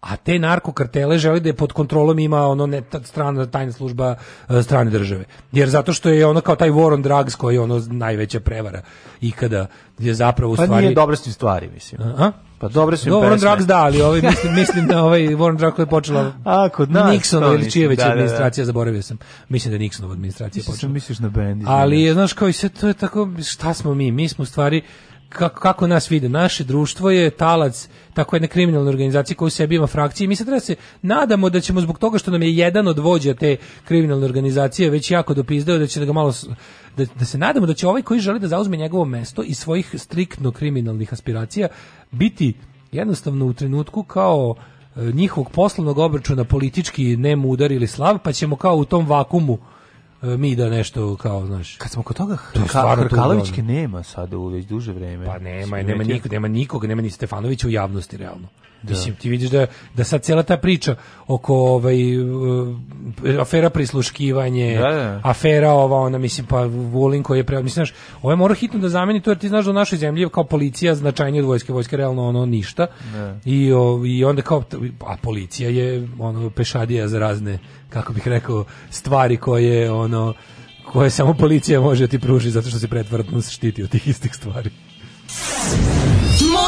a te narkokartele žele da je pod kontrolom ima ono ne, strana tajna služba e, strane države. Jer zato što je ono kao taj war on drugs koji je ono najveća prevara ikada je zapravo u pa stvari... Pa nije dobro s stvari, mislim. A? Pa dobre su im War drugs da, ali ovaj, mislim, mislim da ovaj Warren drugs koji je počela A, kod nas, Nixonova ili čije već da, da, da, administracija, da, da. zaboravio sam. Mislim da je Nixonova administracija Mislim da počela. Misliš na bendi. Ali, znaš, kao i sve to je tako, šta smo mi? Mi smo u stvari kako, kako nas vide. Naše društvo je talac tako jedne kriminalne organizacije koja u sebi ima frakcije i mi se treba da se nadamo da ćemo zbog toga što nam je jedan od vođa te kriminalne organizacije već jako dopizdeo da će da ga malo da, da se nadamo da će ovaj koji želi da zauzme njegovo mesto i svojih striktno kriminalnih aspiracija biti jednostavno u trenutku kao e, njihovog poslovnog obračuna politički ne mudar ili slav, pa ćemo kao u tom vakumu E, mi da nešto kao znaš kad smo kod toga to Hrka, nema sad u već duže vreme pa nema nema nikog nema nikog nema ni Stefanovića u javnosti realno Da. Mislim, ti vidiš da, da sad cijela ta priča oko ovaj, uh, afera prisluškivanje, da, da, da. afera ova, ona, mislim, pa Vulin koji je pre... Mislim, znaš, ovo je morao hitno da zameni to, jer ti znaš da u našoj zemlji kao policija značajnije od vojske, vojske realno ono ništa. Da. I, o, I onda kao, a policija je ono pešadija za razne, kako bih rekao, stvari koje ono koje samo policija može da ti pružiti zato što se pretvrtno štiti od tih istih stvari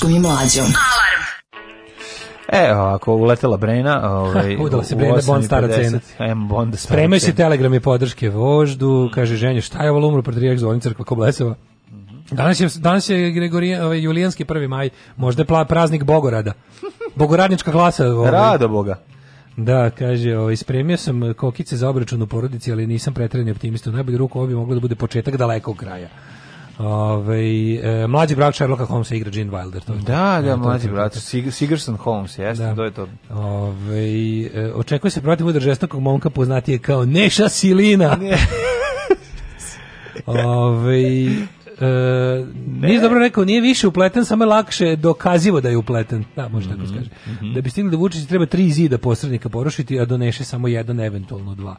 Daškom i Mlađom. Alarm! E, ako uletela Brena, ovaj udala se Brena Bond stara cena. Em Bond stara. Spremaju se telegram i podrške voždu, mhm. kaže ženje, šta je ovo umro pred Rijek zvoni crkva Koblesova. Mhm. Danas je, danas je Gregorija, ovaj, Julijanski 1. maj, možda je praznik Bogorada. Bogoradnička klasa. Ovaj. Rado Boga. Da, kaže, ovaj, spremio sam kokice za obračun u porodici, ali nisam pretredni optimista. U najbolju ruku ovo bi moglo da bude početak dalekog kraja. Ove, e, mlađi brat Sherlocka Holmesa igra Gene Wilder. To da, da, e, mlađi brat. Sig Sigerson Holmes, jeste, da. to je to. Ove, e, očekuje se protiv udar žestokog momka poznatije kao Neša Silina. Ne. Ove, E, nije dobro rekao, nije više upleten, samo je lakše dokazivo da je upleten. Da, može tako mhm, kaže. Mm -hmm. Da bi stigli da Vučića treba tri zida posrednika porušiti, a doneše samo jedan, eventualno dva.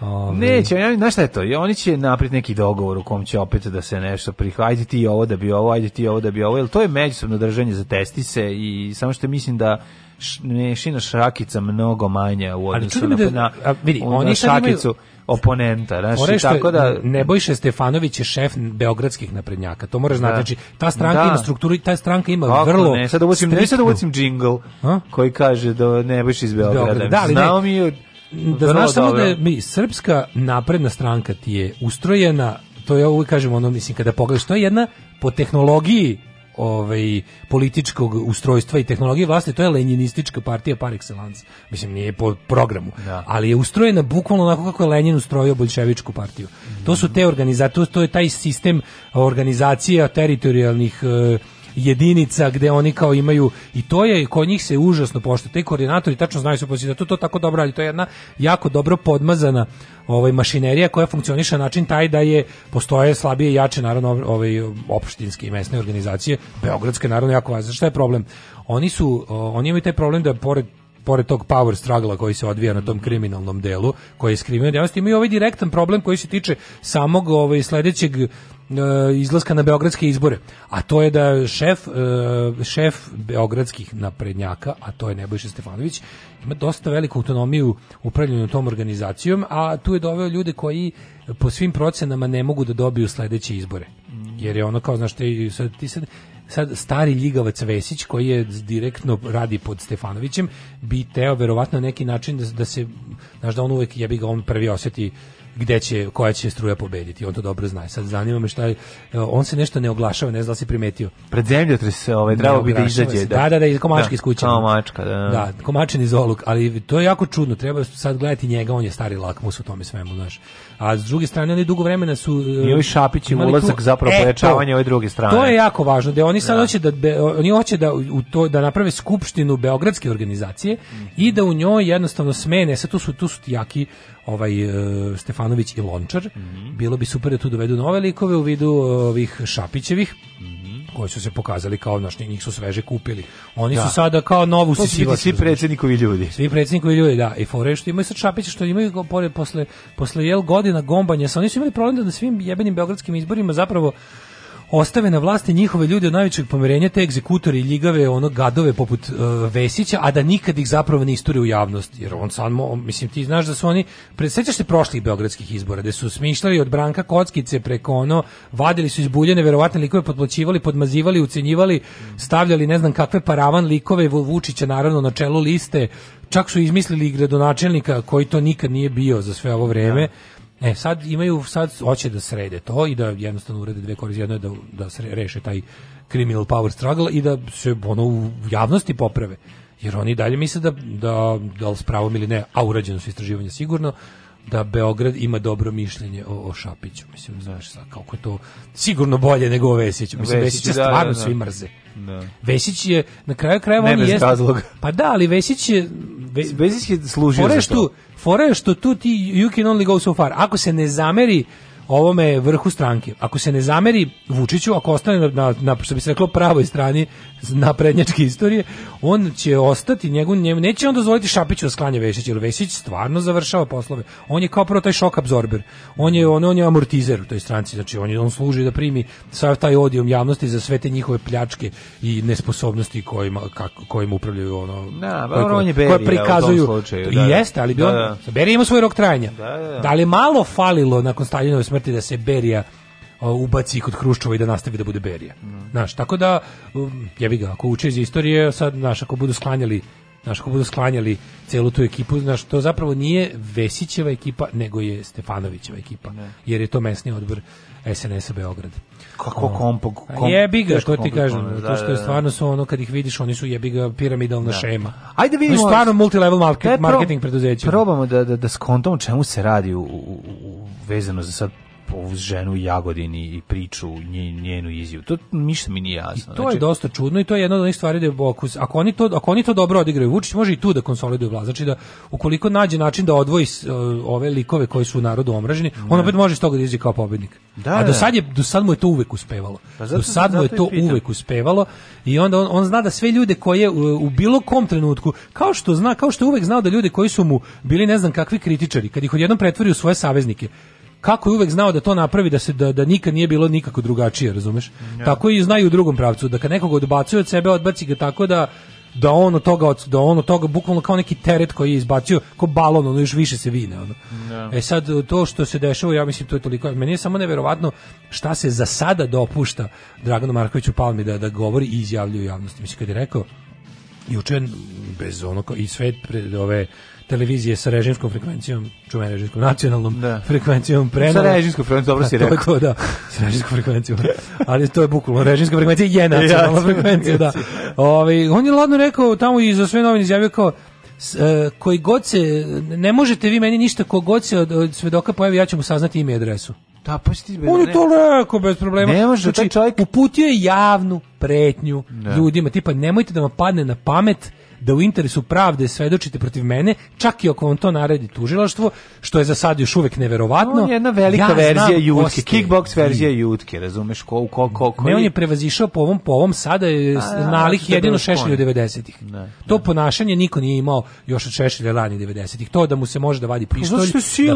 Ove... Neće, ja, znaš šta je to? Oni će napriti neki dogovor u kom će opet da se nešto prihvajati ti ovo da bi ovo, ajde ti ovo da bi ovo, jer to je međusobno držanje za testise i samo što mislim da šina šrakica mnogo manja u odnosu da na, da, na, a, vidi, na oni šakicu imaju, oponenta. Znaš, tako da... Nebojša Stefanović je šef beogradskih naprednjaka, to moraš da. znati. Znači, ta stranka da. ima strukturu, ta stranka ima Kako, vrlo... Ne, sad uvucim, ne, sad uvucim džingl koji kaže da Nebojša iz Beograda. Beograd. Da, Znao ne, mi da znaš samo da je da mi, srpska napredna stranka ti je ustrojena, to ja uvijek kažem ono, mislim, kada pogledaš, to je jedna po tehnologiji ovaj, političkog ustrojstva i tehnologije vlasti, to je lenjinistička partija par excellence. Mislim, nije po programu. Da. Ali je ustrojena bukvalno onako kako je Lenin ustrojio bolševičku partiju. Mm -hmm. To su te organizacije, to je taj sistem organizacija teritorijalnih uh, jedinica gde oni kao imaju i to je kod njih se užasno pošto te koordinatori tačno znaju su pa da to to tako dobro ali to je jedna jako dobro podmazana ovaj mašinerija koja funkcioniše na način taj da je postoje slabije jače naravno ovaj opštinske i mesne organizacije beogradske naravno jako važno šta je problem oni su oni imaju taj problem da pored pored tog power strugla koji se odvija na tom kriminalnom delu, koji je skrivio djelosti, da imaju ovaj direktan problem koji se tiče samog ovaj sledećeg E, izlaska na beogradske izbore, a to je da šef, e, šef beogradskih naprednjaka, a to je Nebojša Stefanović, ima dosta veliku autonomiju upravljanju tom organizacijom, a tu je doveo ljude koji po svim procenama ne mogu da dobiju sledeće izbore. Mm. Jer je ono kao, znaš, te, sad, ti sad, sad stari ljigavac Vesić koji je direktno radi pod Stefanovićem bi teo verovatno na neki način da, da se znaš da on uvek jebi ga on prvi osjeti gde će, koja će struja pobediti. On to dobro zna. Sad zanima me šta je, on se nešto ne oglašava, ne znam da si primetio. Pred zemljotres se ovaj, trebao bi da izađe. Da, da, da, da, komačka da, iz kuće. Kao mačka, da. Da, komačen iz oluk, ali to je jako čudno. Treba sad gledati njega, on je stari lakmus u tome svemu, znaš. A s druge strane, oni dugo vremena su... E, I ovi Šapić ulazak tu, zapravo e, pojačavanje ove druge strane. To je jako važno, da oni sad da. hoće da, be, oni hoće da, u to, da naprave skupštinu beogradske organizacije mm. i da u njoj jednostavno smene, sad tu su, tu su jaki ovaj uh, Stefanović i Lončar. Mm -hmm. Bilo bi super da tu dovedu nove likove u vidu e, ovih Šapićevih. Mm -hmm. koji su se pokazali kao naš njih su sveže kupili. Oni da. su sada kao novu to su svi predsjednikovi ljudi. Svi predsjednikovi ljudi, da. I fore što imaju sad Šapića što imaju pored posle posle jel godina gombanja, sa oni su imali problem da na svim jebenim beogradskim izborima zapravo ostave na vlasti njihove ljude od najvećeg pomirenja te egzekutori ljigave ono gadove poput uh, Vesića, a da nikad ih zapravo ne isture u javnost. Jer on samo, mislim ti znaš da su oni, predsjećaš se prošlih beogradskih izbora, da su smišljali od Branka Kockice preko ono, vadili su iz bulje neverovatne likove, podplaćivali, podmazivali, ucenjivali, stavljali ne znam kakve paravan likove, Vučića naravno na čelu liste, čak su izmislili i gradonačelnika koji to nikad nije bio za sve ovo vreme. Ja da. E, sad imaju, sad hoće da srede to i da jednostavno urede dve korize. Jedno je da, da sre, reše taj criminal power struggle i da se ono u javnosti poprave. Jer oni dalje misle da, da, da li s pravom ili ne, a urađeno su istraživanja sigurno, da Beograd ima dobro mišljenje o, o Šapiću. Mislim, znaš, sad, kako je to sigurno bolje nego o Vesiću. Mislim, Vesić, Vesića da, stvarno da, da. svi mrze. Da. Vesić je na kraju krajeva on jeste. Razloga. Pa da, ali Vesić je Ve, Vesić je služio za to. Fora što tu ti you can only go so far. Ako se ne zameri ovome vrhu stranke. Ako se ne zameri Vučiću, ako ostane na, na što bi se reklo pravoj strani naprednjačke istorije, on će ostati, njegov, njemu, neće on dozvoliti Šapiću da sklanje Vešić, jer Vešić stvarno završava poslove. On je kao prvo taj šok absorber, on je, on, on je amortizer u toj stranci, znači on, je, on služi da primi sav taj odijom javnosti za sve te njihove pljačke i nesposobnosti kojima, kako, kojim upravljaju ono, da, koje, on je koje prikazuju. U tom slučaju, da, I da. jeste, ali bi da, on, da. Berija ima svoj rok trajanja. Da, da, da. da li malo falilo nakon Staljinove smrti da se Berija ubaci kod Hruščova i da nastavi da bude Berija. Mm. Znaš, tako da, um, jebi ga, ako uče iz istorije, sad, znaš, ako budu sklanjali znaš, ako budu sklanjali celu tu ekipu, znaš, to zapravo nije Vesićeva ekipa, nego je Stefanovićeva ekipa, ne. jer je to mesni odbor SNS-a Beograd. Kako kompo, kom, jebi ga, to ti kažem, da, to što je da, da. stvarno su ono, kad ih vidiš, oni su jebi ga piramidalna da. šema. Ajde vidimo. Oni su stvarno multilevel market, e, marketing preduzeće. Probamo da, da, da skontamo čemu se radi u, u, u, vezano za sad ovu ženu u Jagodini i priču njenu izjavu. To ništa mi nije jasno. I to znači... je dosta čudno i to je jedna od onih stvari da je Bokus. Ako oni to, ako oni to dobro odigraju, Vučić može i tu da konsoliduje vlast. Znači da ukoliko nađe način da odvoji e, ove likove koji su u narodu omraženi, on opet može iz toga da izađe kao pobednik. Da, A do da. sad, je, do sad mu je to uvek uspevalo. Pa zato, do sad mu je to pitam. uvek uspevalo i onda on, on zna da sve ljude koje u, u bilo kom trenutku, kao što zna, kao što je uvek znao da ljude koji su mu bili ne znam kakvi kritičari, kad ih odjednom pretvori u svoje saveznike, kako je uvek znao da to napravi da se da, da nikad nije bilo nikako drugačije, razumeš? Ja. Tako i znaju u drugom pravcu da kad nekog odbacuje od sebe, odbaci ga tako da da on od toga da on od toga bukvalno kao neki teret koji je izbacio kao balon ono još više se vine ono. No. Da. E sad to što se dešava ja mislim to je toliko meni je samo neverovatno šta se za sada dopušta Draganu Markoviću Palmi da da govori i izjavljuje u javnosti. Mislim kad je rekao juče bez ono i svet pred ove televizije sa režimskom frekvencijom, čuvenom režimskom, nacionalnom da. frekvencijom prenosa. Sa režimskom frekvencijom, dobro si rekao. To, da, sa režimskom frekvencijom. Ali to je bukvalno, režimska frekvencija je nacionalna frekvencija, da. Ovi, ovaj, on je ladno rekao, tamo i za sve novine izjavio kao, s, e, koji god se, ne možete vi meni ništa, kogod se od, od svedoka pojavi, ja ću mu saznati ime i adresu. Da, pa ti bez On je to rekao bez problema. Ne može, znači, taj čovjek uputio je javnu pretnju ne. Da. ljudima, tipa nemojte da vam padne na pamet da u interesu pravde svedočite protiv mene, čak i ako vam to naredi tužilaštvo, što je za sad još uvek neverovatno. On je jedna velika ja verzija jutke, kickbox verzija jutke, razumeš ko, ko, ko, ko Ne, on je prevazišao po ovom, po ovom sada je nalih jedino Šešelju 90-ih. Da, to da. ponašanje niko nije imao još od Šešelja rani 90-ih. To da mu se može da vadi pa pištolj,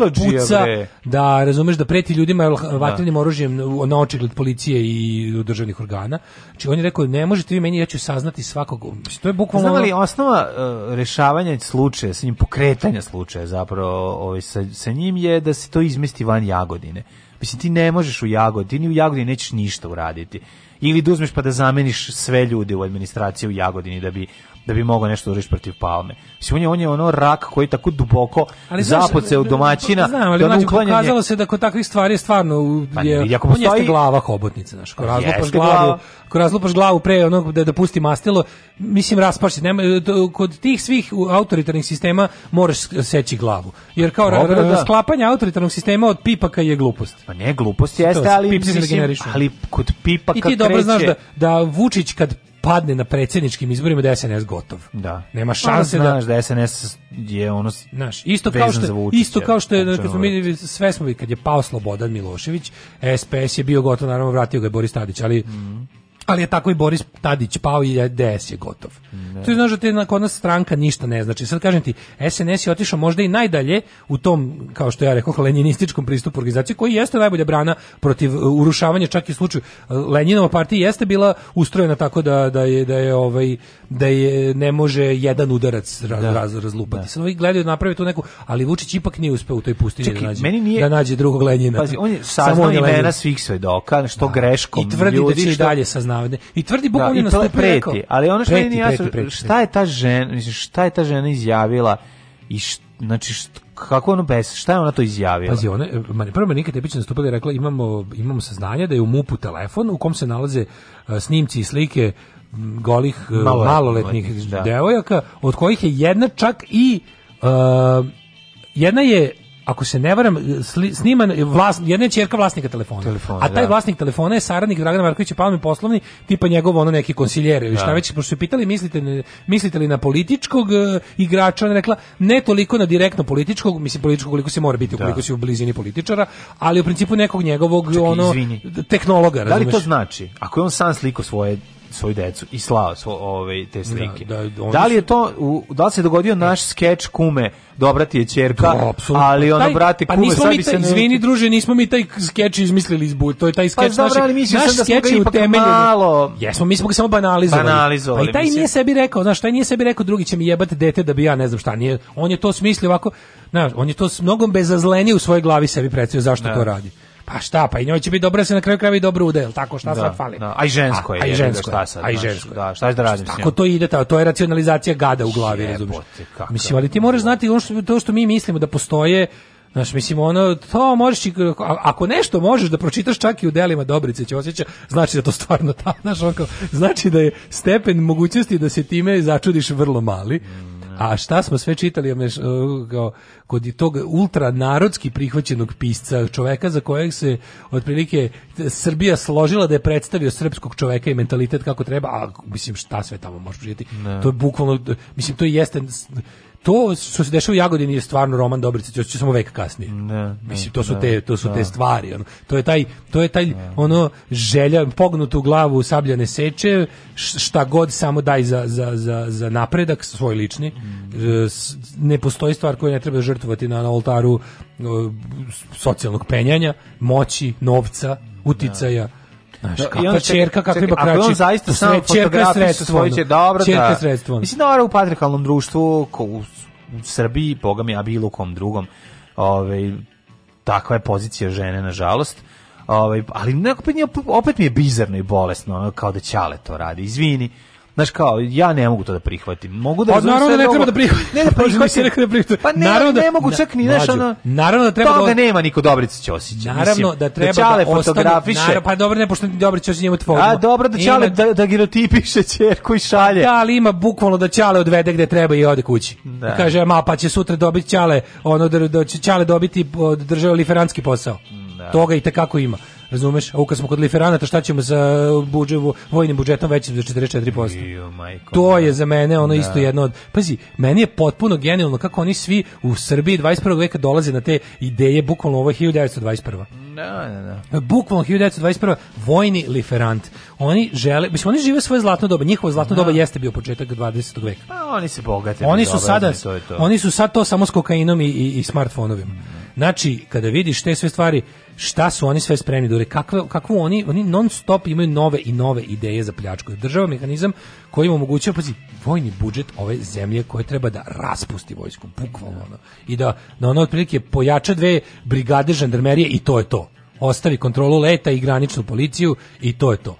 da puca, da razumeš da preti ljudima da. vatrenim oružjem na očigled policije i državnih organa. Znači on je rekao ne možete vi meni ja ću saznati svakog. To je bukvalno. Znali osnova uh, rešavanja slučaja, sa njim pokretanja slučaja zapravo ovaj, sa, sa njim je da se to izmesti van Jagodine. Mislim, ti ne možeš u Jagodini, u Jagodini nećeš ništa uraditi. Ili da uzmeš pa da zameniš sve ljude u administraciji u Jagodini da bi da bi mogao nešto da uriš protiv Palme. Mislim, on je, on je ono rak koji je tako duboko ali, zapoce u da, domaćina. Znam, ali znači, uklanjanje... pokazalo se da kod takvih stvari je stvarno pa, je, jako on stoji... jeste glava hobotnice, znaš, ko razlupaš glavu, glava. ko razlupaš glavu pre onog da, da pusti mastilo, mislim, raspaš Nema, kod tih svih autoritarnih sistema moraš seći glavu. Jer kao pa Dobre, da. sklapanje autoritarnog sistema od pipaka je glupost. Pa ne, glupost jeste, ali, mislim, ali kod pipaka kreće. I ti dobro kreće. znaš da, da Vučić kad padne na predsjedničkim izborima da SNS gotov. Da. Nema pa, šanse da znaš da SNS je ono znaš, isto kao što isto kao što je kad smo mi sve smo kad je pao Slobodan Milošević, SPS je bio gotov, naravno vratio ga je Boris Tadić, ali mm -hmm ali je tako i Boris Tadić pao i e DS je gotov. Ne. To je znaš da te kod nas stranka ništa ne znači. Sad kažem ti, SNS je otišao možda i najdalje u tom, kao što ja rekao, leninističkom pristupu organizacije, koji jeste najbolja brana protiv uh, urušavanja, čak i slučaju uh, Lenjinova partija jeste bila ustrojena tako da, da je, da je ovaj da je ne može jedan udarac raz, da. raz razlupati. Da. Sad ovi gledaju da naprave tu neku, ali Vučić ipak nije uspeo u toj pustinji da nađe, meni nije... da nađe drugog Lenjina. Pazi, on je saznao imena svih svedoka, što da. greškom I tvrdi ljudi, da će što... i dalje saznati navede. I tvrdi bukvalno da, i nastupi, preti, rekao, ali ono što preti, nije jasno, šta je ta žena, mislim, šta je ta žena izjavila i šta, znači šta, kako ono bez, šta je ona to izjavila? Pazi, ona, prvo Marinika Tepić nastupila i rekla imamo, imamo saznanje da je u mupu telefon u kom se nalaze a, snimci i slike golih Malo, maloletnih da. devojaka, od kojih je jedna čak i a, jedna je ako se ne varam, sniman vlas, jedna je čerka vlasnika telefona. telefona a taj da. vlasnik telefona je saradnik Dragana Markovića palmi poslovni, tipa njegov ono neki konsiljer ili da. šta već, pošto su pitali mislite, mislite li na političkog eh, igrača, ona rekla ne toliko na direktno političkog, mislim političkog koliko se mora biti, da. koliko si u blizini političara, ali u principu nekog njegovog Čekaj, ono tehnologa, Da li to znači ako je on sam sliko svoje svoju decu i slao svo, ove, ovaj, te slike. Da, da, da, li je to, u, da li se dogodio naš skeč kume, dobra ti je čerka, da, to, ali ono, taj, brate, pa kume, pa nismo mi taj, ne... druže, nismo mi taj skeč izmislili iz to je taj pa skeč pa, naš, naš da skeč je utemeljen. Malo... Jesmo, mi smo ga samo banalizovali. banalizovali pa i taj mislim. nije sebi rekao, znaš, taj nije sebi rekao, drugi će mi jebati dete da bi ja ne znam šta, nije, on je to smislio ovako, znaš, on je to s mnogom bezazlenije u svojoj glavi sebi predstavio zašto da. to radi. Pa šta, pa i njoj će biti dobro da se na kraju krajeva i dobro ude, jel tako, šta da, sad fali? Da. A i žensko je. A, i žensko je, šta sad, a i žensko Da, šta da radim Tako to ide, to je racionalizacija gada u glavi, razumiješ? Mislim, ali ti možeš da. znati ono što, to što mi mislimo da postoje, Znaš, mislim, ono, to možeš, ako nešto možeš da pročitaš čak i u delima Dobrice će osjeća, znači da to stvarno ta, znaš, onko, znači da je stepen mogućnosti da se time začudiš vrlo mali, mm. A šta smo sve čitali uh, kao, kod tog ultranarodski prihvaćenog pisca, čoveka za kojeg se otprilike Srbija složila da je predstavio srpskog čoveka i mentalitet kako treba, a mislim šta sve tamo možeš živjeti. To je bukvalno, mislim to jeste to što se dešava u Jagodini je stvarno roman Dobrice, to će samo vek kasnije. Ne, da, ne, da, Mislim to su ne, da, te to su te stvari, ono. To je taj to je taj ono želja pognutu glavu sabljane seče, šta god samo daj za, za, za, za napredak svoj lični. Mm. E, ne postoji stvar koju ne treba žrtvovati na, na oltaru e, socijalnog penjanja, moći, novca, uticaja Znaš, da, kakva I on čerka, kakvi bakrači. Ako on zaista samo fotografi su svoji dobro čerka da... Sredstvo. Mislim, ora u patrikalnom društvu, ko u, Srbiji, boga mi, a bilo kom drugom, ovaj takva je pozicija žene, nažalost. Ovaj, ali nekako opet, opet mi je bizarno i bolesno, ono, kao da ćale to radi. Izvini, Znaš kao, ja ne mogu to da prihvatim. Mogu da pa, naravno da, pa da ne treba da prihvatim. Ne da prihvatim. Pa ne, naravno da, ne mogu čak ni znaš, ono. Naravno da treba toga da, da nema niko Dobrica Ćosića. Naravno da, da treba da, da fotografiše. Naravno, pa dobro ne pošto Dobrić Ćosić njemu tvoje. A dobro da Ćale da, da girotipiše ćerku i šalje. Da, ali ima bukvalno da Ćale odvede gde treba i ode kući. Da. Kaže, ma pa će sutra dobiti Ćale, ono da, da će Ćale dobiti od države liferanski posao. Da. Toga i te kako ima. Razumeš? A u kad smo kod liferanata, šta ćemo sa uh, budževu, vojnim budžetom većim za 44%? Jo, to je za mene ono da. isto jedno od... Pazi, meni je potpuno genijalno kako oni svi u Srbiji 21. veka dolaze na te ideje, bukvalno ovo je 1921. Da, da, da. Bukvalno 1921. vojni liferant. Oni žele, mislim, oni žive svoje zlatno doba, njihovo zlatno da. doba jeste bio početak 20. veka. Pa oni se bogate. Oni su sada, to to. oni su sad to samo s kokainom i, i, i smartfonovima. Da. Znači, kada vidiš te sve stvari, šta su oni sve spremni da urede, kakve, kakvu oni, oni non stop imaju nove i nove ideje za pljačku. Država mehanizam koji im omogućuje, pazi, vojni budžet ove zemlje koje treba da raspusti vojsku, bukvalno ono, i da na da ono otprilike pojača dve brigade žandarmerije i to je to. Ostavi kontrolu leta i graničnu policiju i to je to.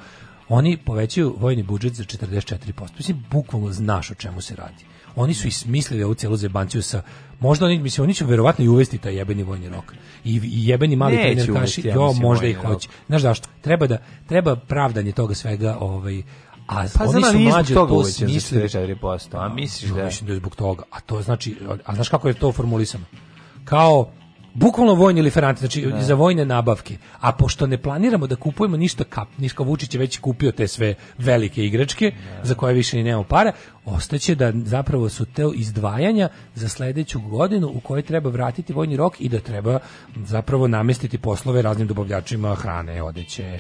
Oni povećaju vojni budžet za 44%. Mislim, bukvalno znaš o čemu se radi. Oni su ismislili smislili ovu celu zebanciju sa možda oni mislim oni će verovatno i uvesti taj jebeni vojni rok. I, i jebeni mali Neću trener kaši, ja jo, možda i hoće. Znaš zašto? Treba da treba pravdanje toga svega, ovaj a pa oni su mlađi to toga za 44%. A misliš da? Mislim da je zbog toga. A to znači a znaš kako je to formulisano? Kao bukvalno vojni liferanti, znači da. za vojne nabavke. A pošto ne planiramo da kupujemo ništa kap, Niška Vučić je već kupio te sve velike igračke da. za koje više ni nemamo para, ostaće da zapravo su te izdvajanja za sledeću godinu u kojoj treba vratiti vojni rok i da treba zapravo namestiti poslove raznim dobavljačima hrane, odeće,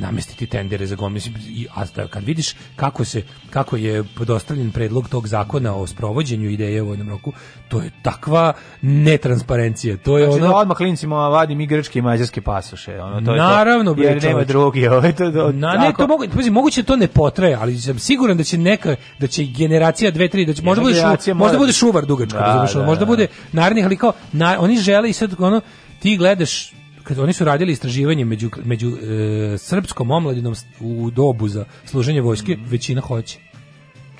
namestiti tendere za gomis i A da, kad vidiš kako, se, kako je podostavljen predlog tog zakona o sprovođenju ideje u vojnom roku, to je takva netransparencija. To je znači, ono... da odmah klincima vadim i grčke i mađarske pasoše. Ono, to Naravno, je naravno jer nema drugi. Ovaj, to, to, Na, ne, to mogu, pazi, moguće to ne potraje, ali sam siguran da će neka, da će generacija 2 3 da će, možda, bude, šu, možda da- bude šuvar dugačko, da, da, možda da. bude narednih, ali kao, na, oni žele i sad ono, ti gledaš kad oni su radili istraživanje među, među e, srpskom omladinom u dobu za služenje vojske, mm. većina hoće.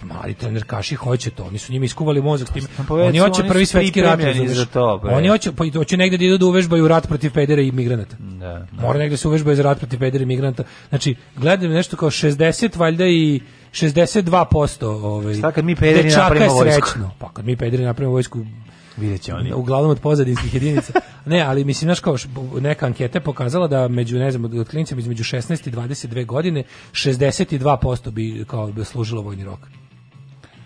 Mali trener Kaši hoće to, oni su njima iskuvali mozak tim. Pa pa oni hoće oni prvi svetski rat, za to, bre. Oni hoće pa hoće negde da idu da uvežbaju rat protiv pedera i migranata. Da, da. Mora negde da se uvežbaju za rat protiv pedera i migranata. Znači, gledam nešto kao 60 valjda i 62% ovaj. Šta kad mi pederi napravimo vojsku? Pa kad mi pederi napravimo vojsku, Vidjet ćemo. Oni... Uglavnom od pozadinskih jedinica. ne, ali mislim, znaš kao, neka anketa pokazala da među, ne znam, od klinicama između 16 i 22 godine 62% bi, kao, bi služilo vojni rok.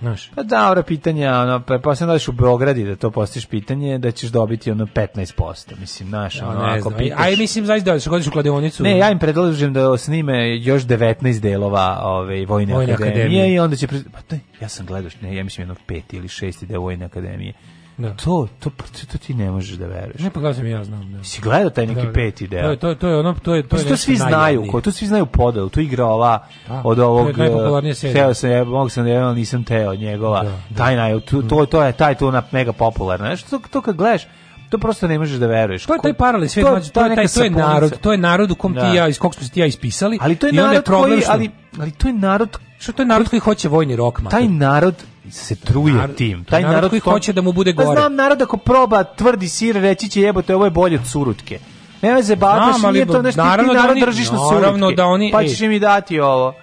Znaš. Pa da, ora pitanja, ona pa pa da u Beogradu da to postiš pitanje da ćeš dobiti ono 15%, mislim, znaš, ja, ono, ako znam. pitaš. Aj, mislim zaista da ćeš u kladionicu. Ne, ja im predlažem da snime još 19 delova ove vojne, vojne akademije, akademije, i onda će pa, ne, ja sam gledao, ne, ja mislim jedno pet ili šest ide vojne akademije Da. To, pa to, to, ti ne možeš da veruješ. Ne, pokazujem ja znam. Da. Si gledao taj neki da, da. peti deo? To, je, to, to je ono, to je... To, je to svi znaju, ko, to svi znaju podel, to igra ova da, od ovog... Eh, teo sam, ja, mogu sam da ja nisam teo njegova. Da, da. Taj naj, to, to, to je taj to na mega popularna. Znaš, to, to kad gledaš, to prosto ne možeš da veruješ. To je taj paralelni svijet, to, to, je taj, to je narod, to je narod u kom da. ti ja, iz kog smo se ti ja ispisali. Ali to je narod je koji, ali, ali to je narod što to je narod koji hoće vojni rok, Taj narod se truje narod, tim. Taj narod, narod koji ko... hoće da mu bude pa gore. Pa znam narod ako proba tvrdi sir reći će jebote ovo je bolje od surutke. Ne veze, babaš, nije to nešto ti da narod držiš na surutke. Naravno da oni... Pa e. ćeš im i dati ovo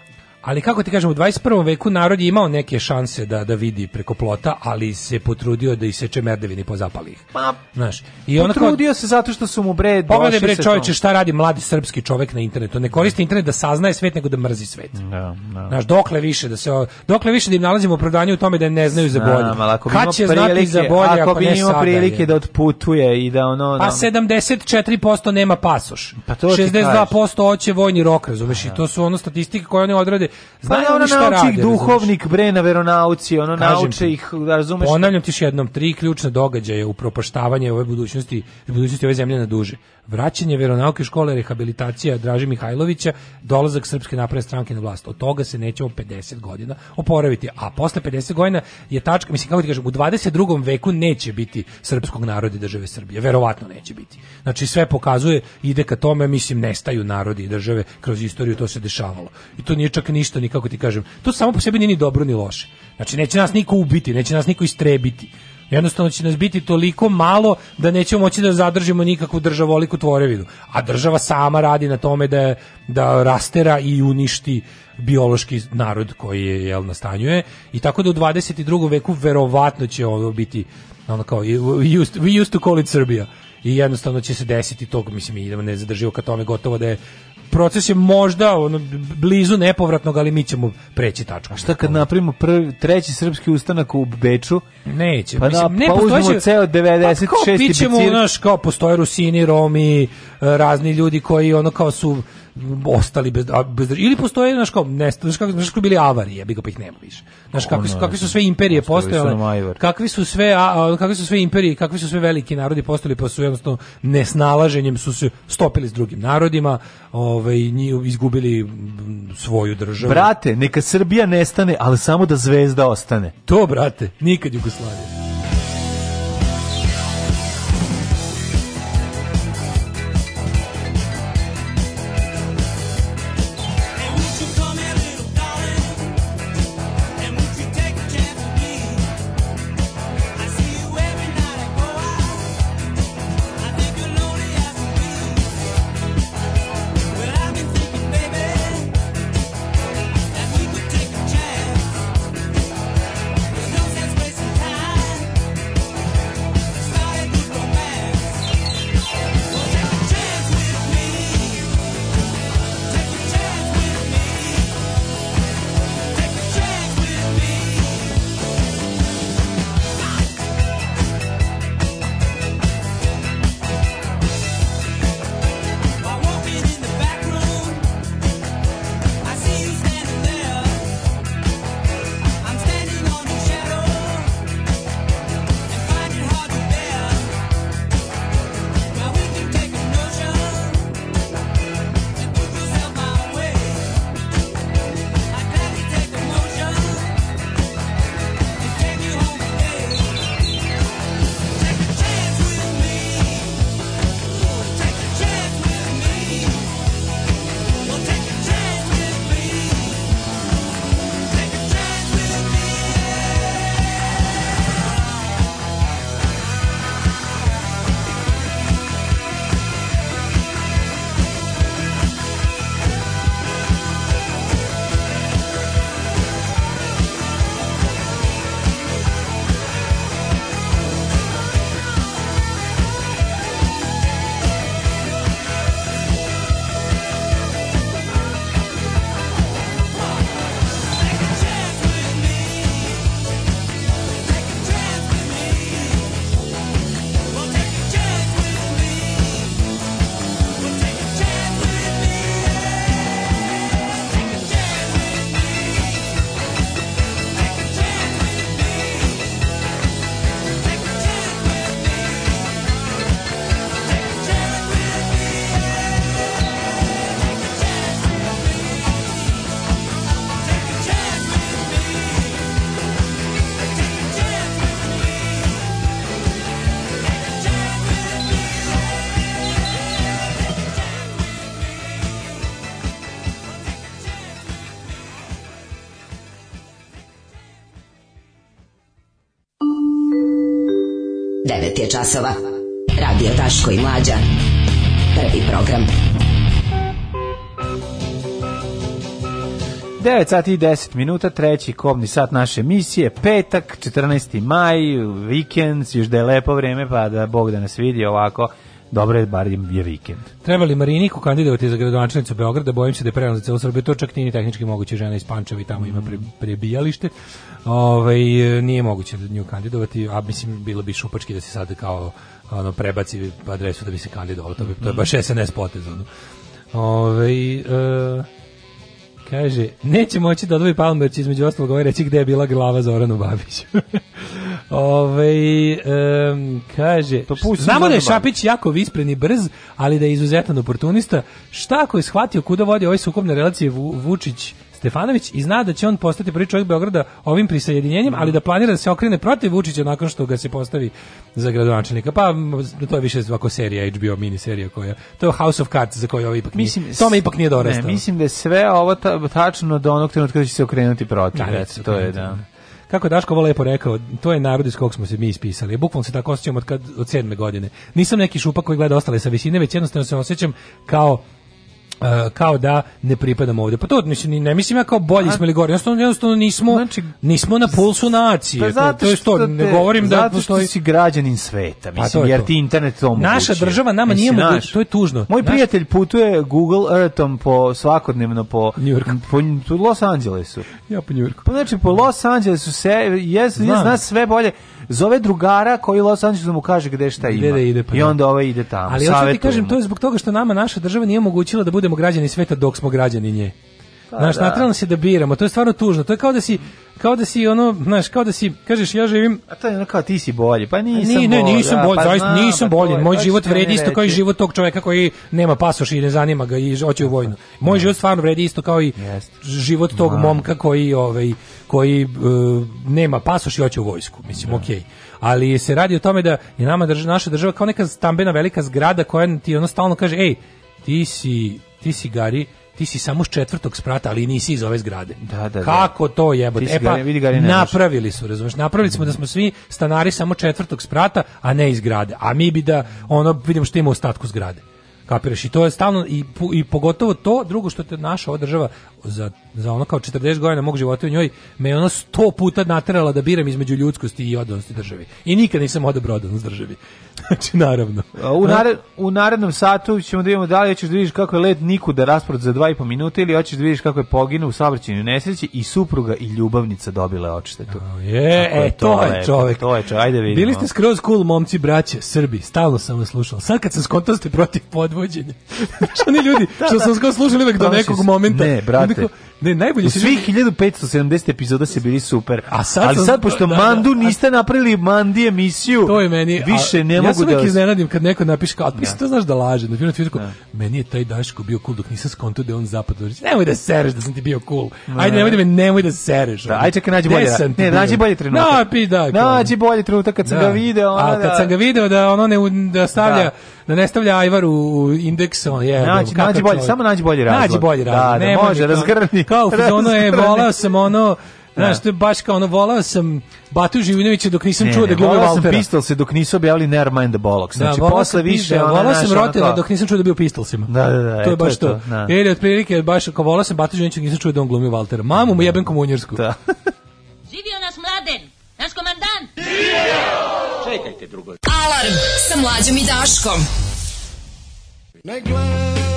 ali kako ti kažem, u 21. veku narod je imao neke šanse da da vidi preko plota, ali se potrudio da iseče merdevini po zapalih. Pa, znaš. I onako, potrudio se zato što su mu bre Pogledaj bre čoveče šta radi mladi srpski čovek na internetu. Ne koristi internet da saznaje svet, nego da mrzi svet. Da, da. Znaš, dokle više da se dokle više da im nalazimo opravdanje u tome da ne znaju za bolje. Da, ako bi imao prilike, bolje, ako, ako bi imao prilike da otputuje i da ono... Pa da. Pa 74% nema pasoš. Pa to 62% hoće vojni rok, razumeš? I to su ono statistike koje oni odrade Pa Znaju pa, ono šta rade, ih duhovnik bre na veronauci, ono Kažem nauče ti, ih, razumeš? Ponavljam ti još jednom, tri ključna događaja upropaštavanje ove budućnosti, budućnosti ove zemlje na duže. Vraćanje veronauke škole, rehabilitacija Draži Mihajlovića, dolazak Srpske napredne stranke na vlast. Od toga se nećemo 50 godina oporaviti. A posle 50 godina je tačka, mislim kako ti kažem, u 22. veku neće biti srpskog naroda i države Srbije. Verovatno neće biti. Znači sve pokazuje ide ka tome, mislim nestaju narodi i države kroz istoriju to se dešavalo. I to nije čak ništa ni kako ti kažem. To samo po sebi nije ni dobro ni loše. Znači neće nas niko ubiti, neće nas niko istrebiti. Jednostavno će nas biti toliko malo da nećemo moći da zadržimo nikakvu državoliku tvorevinu. A država sama radi na tome da, da rastera i uništi biološki narod koji je jel, nastanjuje. I tako da u 22. veku verovatno će ovo biti ono kao, we used, we used to call it Serbia. i jednostavno će se desiti tog, mislim, idemo da nezadrživo ka tome, gotovo da je proces je možda ono, blizu nepovratnog, ali mi ćemo preći tačku. šta kad napravimo prvi, treći srpski ustanak u Beču? Neće. Pa, da, mislim, ne, pa postojeće... uzmemo ceo 96. Pa kao, pićemo, bicir... naš, kao postoje Rusini, Romi, e, razni ljudi koji ono kao su ostali bez, bez ili postoje znaš kao nestali znaš kako znaš kako bili avarije bi ga pa ih nema više znaš kakvi su kakvi su sve imperije postojale kakvi su sve a, kakvi su sve imperije kakvi su sve veliki narodi postali pa su jednostavno nesnalaženjem su se stopili s drugim narodima ovaj izgubili svoju državu brate neka Srbija nestane ali samo da zvezda ostane to brate nikad Jugoslavija časova. Radio Taško i Mlađa. Prvi program. 9 sati i 10 minuta, treći kobni sat naše emisije, petak, 14. maj, vikend, još da je lepo vreme, pa da Bog da nas vidi ovako dobro je bar je vikend. Treba li Mariniku kandidovati za gradonačelnicu Beograda, bojim se da je prerano za celu Srbiju, to čak nije tehnički moguće, žena iz Pančeva i tamo ima pre, prebijalište. Ovaj nije moguće da nju kandidovati, a mislim bilo bi šupački da se sad kao ono prebaci adresu da bi se kandidovalo, to bi to je baš SNS potez ono. Ovaj e, kaže, neće moći da odvoji Palmer, između ostalog ovaj reći gde je bila glava Zoranu Babiću. Ove, um, kaže, pa znamo da je Šapić jako vispren i brz, ali da je izuzetan oportunista. Šta ako je shvatio kuda vodi ovaj sukob na relaciji Vučić Stefanović i zna da će on postati prvi čovjek Beograda ovim prisajedinjenjem, ali da planira da se okrene protiv Vučića nakon što ga se postavi za gradonačelnika. Pa to je više ovako serija HBO mini serija koja to je House of Cards za koju ovo ipak mislim, nije. Tome ipak nije dorastao. Ne, mislim da je sve ovo tačno do onog trenutka kada će se okrenuti protiv. Da, to je da. da kako Daško ovo lepo rekao, to je narod iz kog smo se mi ispisali. Bukvalno se tako osećam od, kad, od sedme godine. Nisam neki šupak koji gleda ostale sa visine, već jednostavno se osećam kao Uh, kao da ne pripadamo ovde. Pa to mislim, ne mislim ja kao bolji smo ili gori, jednostavno, jednostavno nismo, znači, nismo na pulsu nacije. Pa zato to, je to, ne govorim da zato što si građanin sveta, pa mislim, pa to je jer ti internet to Naša država nama nije naš... to je tužno. Moj naš... prijatelj putuje Google Earthom po svakodnevno po New York. po Los Angelesu. Ja po New Yorku. Pa znači po Los Angelesu se je zna sve bolje zove drugara koji Los Angelesu mu kaže gde šta ima. Gde da ide, pa I da. onda ovaj ide tamo. Ali hoću ti kažem, to je zbog toga što nama naša država nije omogućila da budemo građani sveta dok smo građani nje. Pa, znaš, da. se da biramo, to je stvarno tužno. To je kao da si kao da si ono, znaš, kao da si kažeš ja živim. A to je ono kao ti si bolji. Pa nisam ni, ne, nisam bolji, zaista pa nisam pa bolji. Moj pa život vredi isto kao i život tog čovjeka koji nema pasoš i ne zanima ga i hoće u vojnu. Moj ne. Da. život stvarno vredi isto kao i život tog Man. momka koji ovaj koji uh, nema pasoš i hoće u vojsku. Mislim, da. okej. Okay ali se radi o tome da je nama država, naša država kao neka stambena velika zgrada koja ti ono stalno kaže ej, ti si, ti si Gari, ti si samo s četvrtog sprata, ali nisi iz ove zgrade. Da, da, da. Kako da. to jebote? E pa, napravili su, razumeš, napravili smo da smo svi stanari samo četvrtog sprata, a ne iz zgrade. A mi bi da, ono, vidimo što ima u ostatku zgrade. Kapiraš i to je stalno i, i pogotovo to, drugo što te naša ova država za, za ono kao 40 godina mog života u njoj me je ono 100 puta naterala da biram između ljudskosti i odanosti državi. I nikad nisam odabrao odanost državi. znači naravno. A, u, da. nared, u narednom satu ćemo da vidimo da li hoćeš da vidiš kako je led Niku da raspored za 2,5 minuta ili hoćeš da vidiš kako je poginu u saobraćajnoj nesreći i supruga i ljubavnica dobila odštetu. A, je, e, to, to je čovjek. To je čovjek. Ajde vidimo. Bili ste skroz cool momci braće, Srbi. Stalno sam vas slušao. Sad kad sam skontao ste protiv pod podvođenje. Što oni ljudi, da, što da. sam skoro slušali uvek do nekog momenta. Ne, brate, Ne, najbolje se svih 1570 epizoda se bili super. A sad, ali sad pošto da, da Mandu da, niste napravili Mandi emisiju. To je meni više ne ja mogu da. Ja se iznenadim kad neko napiše kao, ti da. to znaš da laže, na Twitteru da. meni je taj Daško bio cool dok nisam skonto da on zapad. Nemoj da sereš da sam ti bio cool. Ajde nemoj da me nemoj da sereš. Da, ajde čekaj nađi bolje. Ne, nađi bolje trenutak. Na, pi da. Nađi bolje trenutak kad sam ga video, ona A kad sam ga video da ono ne da stavlja da ne stavlja Ajvar u indeks on je. Nađi, nađi bolje, samo nađi bolje razlog. Nađi bolje razlog. Da, ne može, razgrni kao, ono je, volao sam ono, Znaš, da. to je baš kao ono, volao sam Batu Živinovića dok nisam ne, čuo da glumi Valtera. Volao sam Pistolse dok nisu objavili Never Mind the Bollocks. Da, znači, da, posle više... volao sam Rotela dok nisam čuo da bio Pistolsima. Da, da, da. To je e, baš to. to. Da. Jer je otprilike, baš ako volao sam Batu Živinovića dok nisam čuo da on glumi Valtera. Mamu mu da. jebem komunjarsku. Da. Živio nas mladen! Naš komandant! Živio! Čekajte drugo. Alarm sa mlađom i Daškom. Ne gledam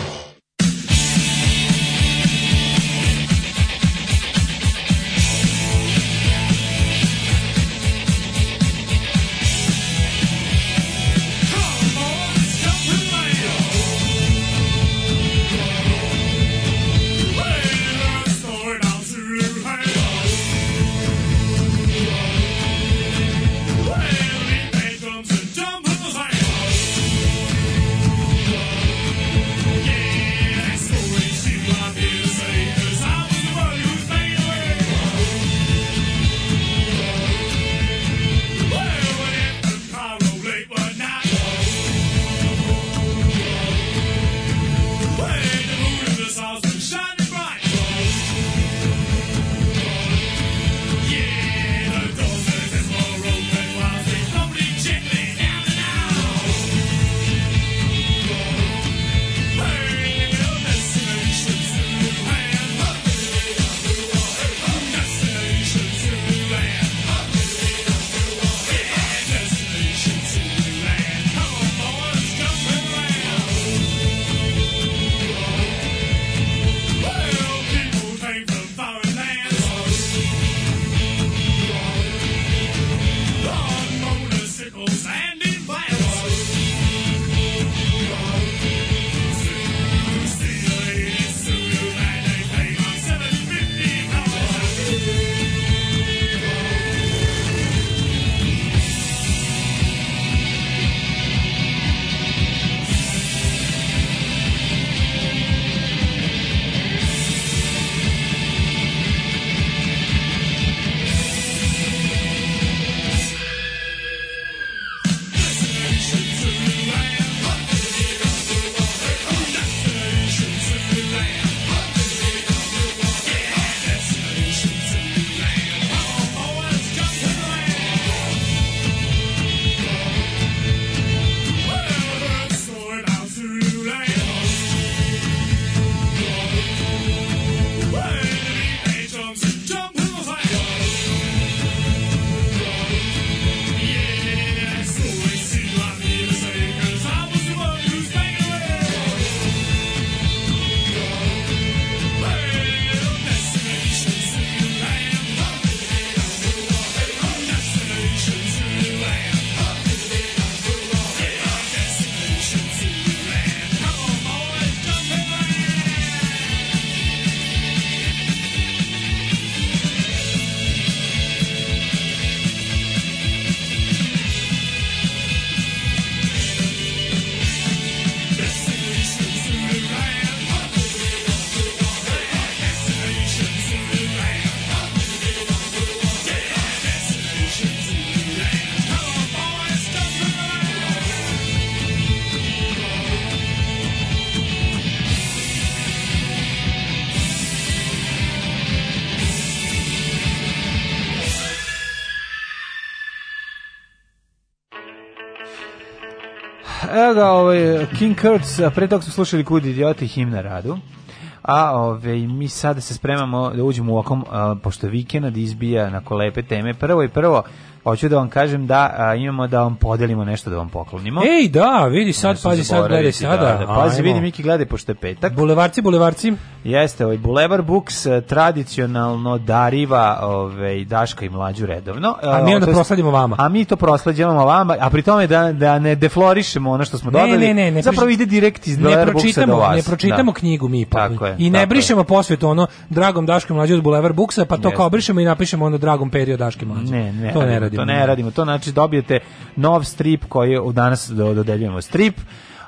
toga ovaj, King Kurtz, a pre toga smo slušali Kud idioti himna radu. A ove, ovaj, mi sada se spremamo da uđemo u okom, a, pošto vikend izbija na kolepe teme. Prvo i prvo, hoću da vam kažem da a, imamo da vam podelimo nešto da vam poklonimo. Ej, da, vidi sad, Nešto pazi sad, gledaj zaboraviti, da, sada. Da, da, pazi, vidi Miki gledaj pošto je petak. Bulevarci, bulevarci. Jeste, ovaj Bulevar Books e, tradicionalno dariva ovaj Daška i mlađu redovno. E, a mi onda prosladimo vama. A mi to proslađujemo vama, a pri tome da da ne deflorišemo ono što smo Ne, dobili. ne, ne, ne Zapravo ide direkt iz Ne Bulevar Booksa do pročitamo, vas. ne pročitamo Da. knjigu mi pa. Tako je, I tako ne je. brišemo posvetu ono dragom Daškom mlađe od Bulevar Buksa, pa to Jeste. kao brišemo i napišemo ono dragom Perio Daške mlađe. Ne, ne, to ne ali radimo. To ne radimo. To znači dobijete nov strip koji danas da dodeljujemo strip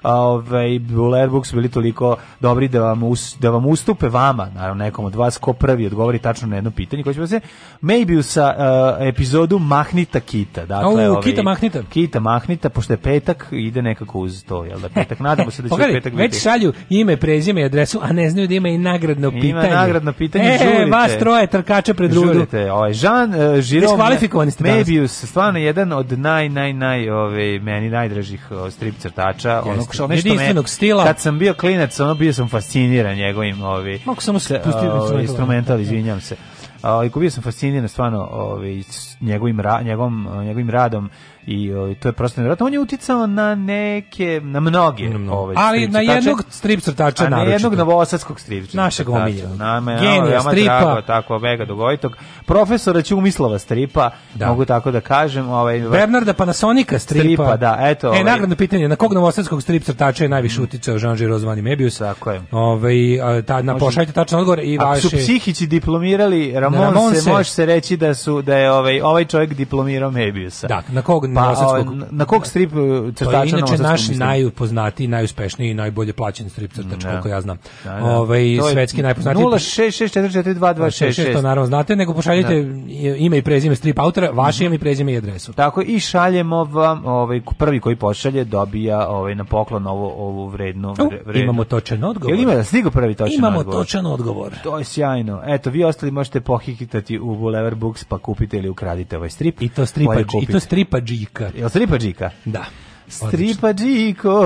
ovaj Bulerbuks bili toliko dobri da vam us, da vam ustupe vama, naravno nekom od vas ko prvi odgovori tačno na jedno pitanje koji će se maybe sa uh, epizodu Mahnita Kita. Dakle, o, ovaj, Kita Mahnita. Kita Mahnita pošto je petak ide nekako uz to, jel da petak nadamo se da će Pogledaj, petak biti. Već šalju ime, prezime i adresu, a ne znaju da ima i nagradno pitanje. Ima nagradno pitanje, e, žurite. vas troje trkača pred rudu. Žurite, ovaj Jean uh, e, Žirov. Diskvalifikovani ste. Mebius, stvarno jedan od naj naj naj, ove, ovaj, meni najdražih strip crtača, onog pokušao nešto jedinstvenog me, stila. Kad sam bio klinac, ono bio sam fasciniran njegovim ovi. Mako samo se pustiti instrumental, izvinjam se. Ovaj, bio sam fasciniran stvarno ovi, njegovim, ra, njegovim, njegovim radom i o, ovaj, to je prosto nevjerojatno. On je uticao na neke, na mnoge mm, ove ovaj, Ali na jednog strip crtača naročito. na jednog novosadskog strip crtača. Našeg omiljenog. Genija stripa. Drago, tako, mega dogovitok. Profesora Čumislava stripa, da. mogu tako da kažem. Ovaj, Bernarda Panasonika stripa. stripa da, eto. E, ovaj. E, nagradno pitanje, na kog novosadskog strip crtača je najviše mm. uticao Jean-Gilles Rozvani Mebius? Tako je. Ove, ovaj, ta, na, pošaljite tačan odgovor i vaše... Ako su psihići diplomirali da, Ramon, Ramon se, može se reći da su da je ovaj, ovaj čovjek diplomirao Mebiusa. Da, na kog pa, pa a, na kog strip e, pa, crtača To je inače naš najupoznatiji, najuspešniji i najbolje plaćen strip crtač, da. koliko ja znam. Da, da. Ovaj, svetski najpoznatiji. 066442266. Da, to naravno znate, nego pošaljite da. ime i prezime strip autora, vaše ime i prezime i adresu. Tako i šaljemo vam, ovaj, prvi koji pošalje dobija ovaj, na poklon ovo, ovu vrednu. Vredno. Imamo točan odgovor. Jel ima da stigu prvi točan Imamo odgovor? Imamo točan odgovor. To je sjajno. Eto, vi ostali možete pohikitati u Boulevard Books pa kupite ili ukradite ovaj strip. I to stripa, i to stripađi Džika. Jel se ripa Džika? Da. Stripa džiko,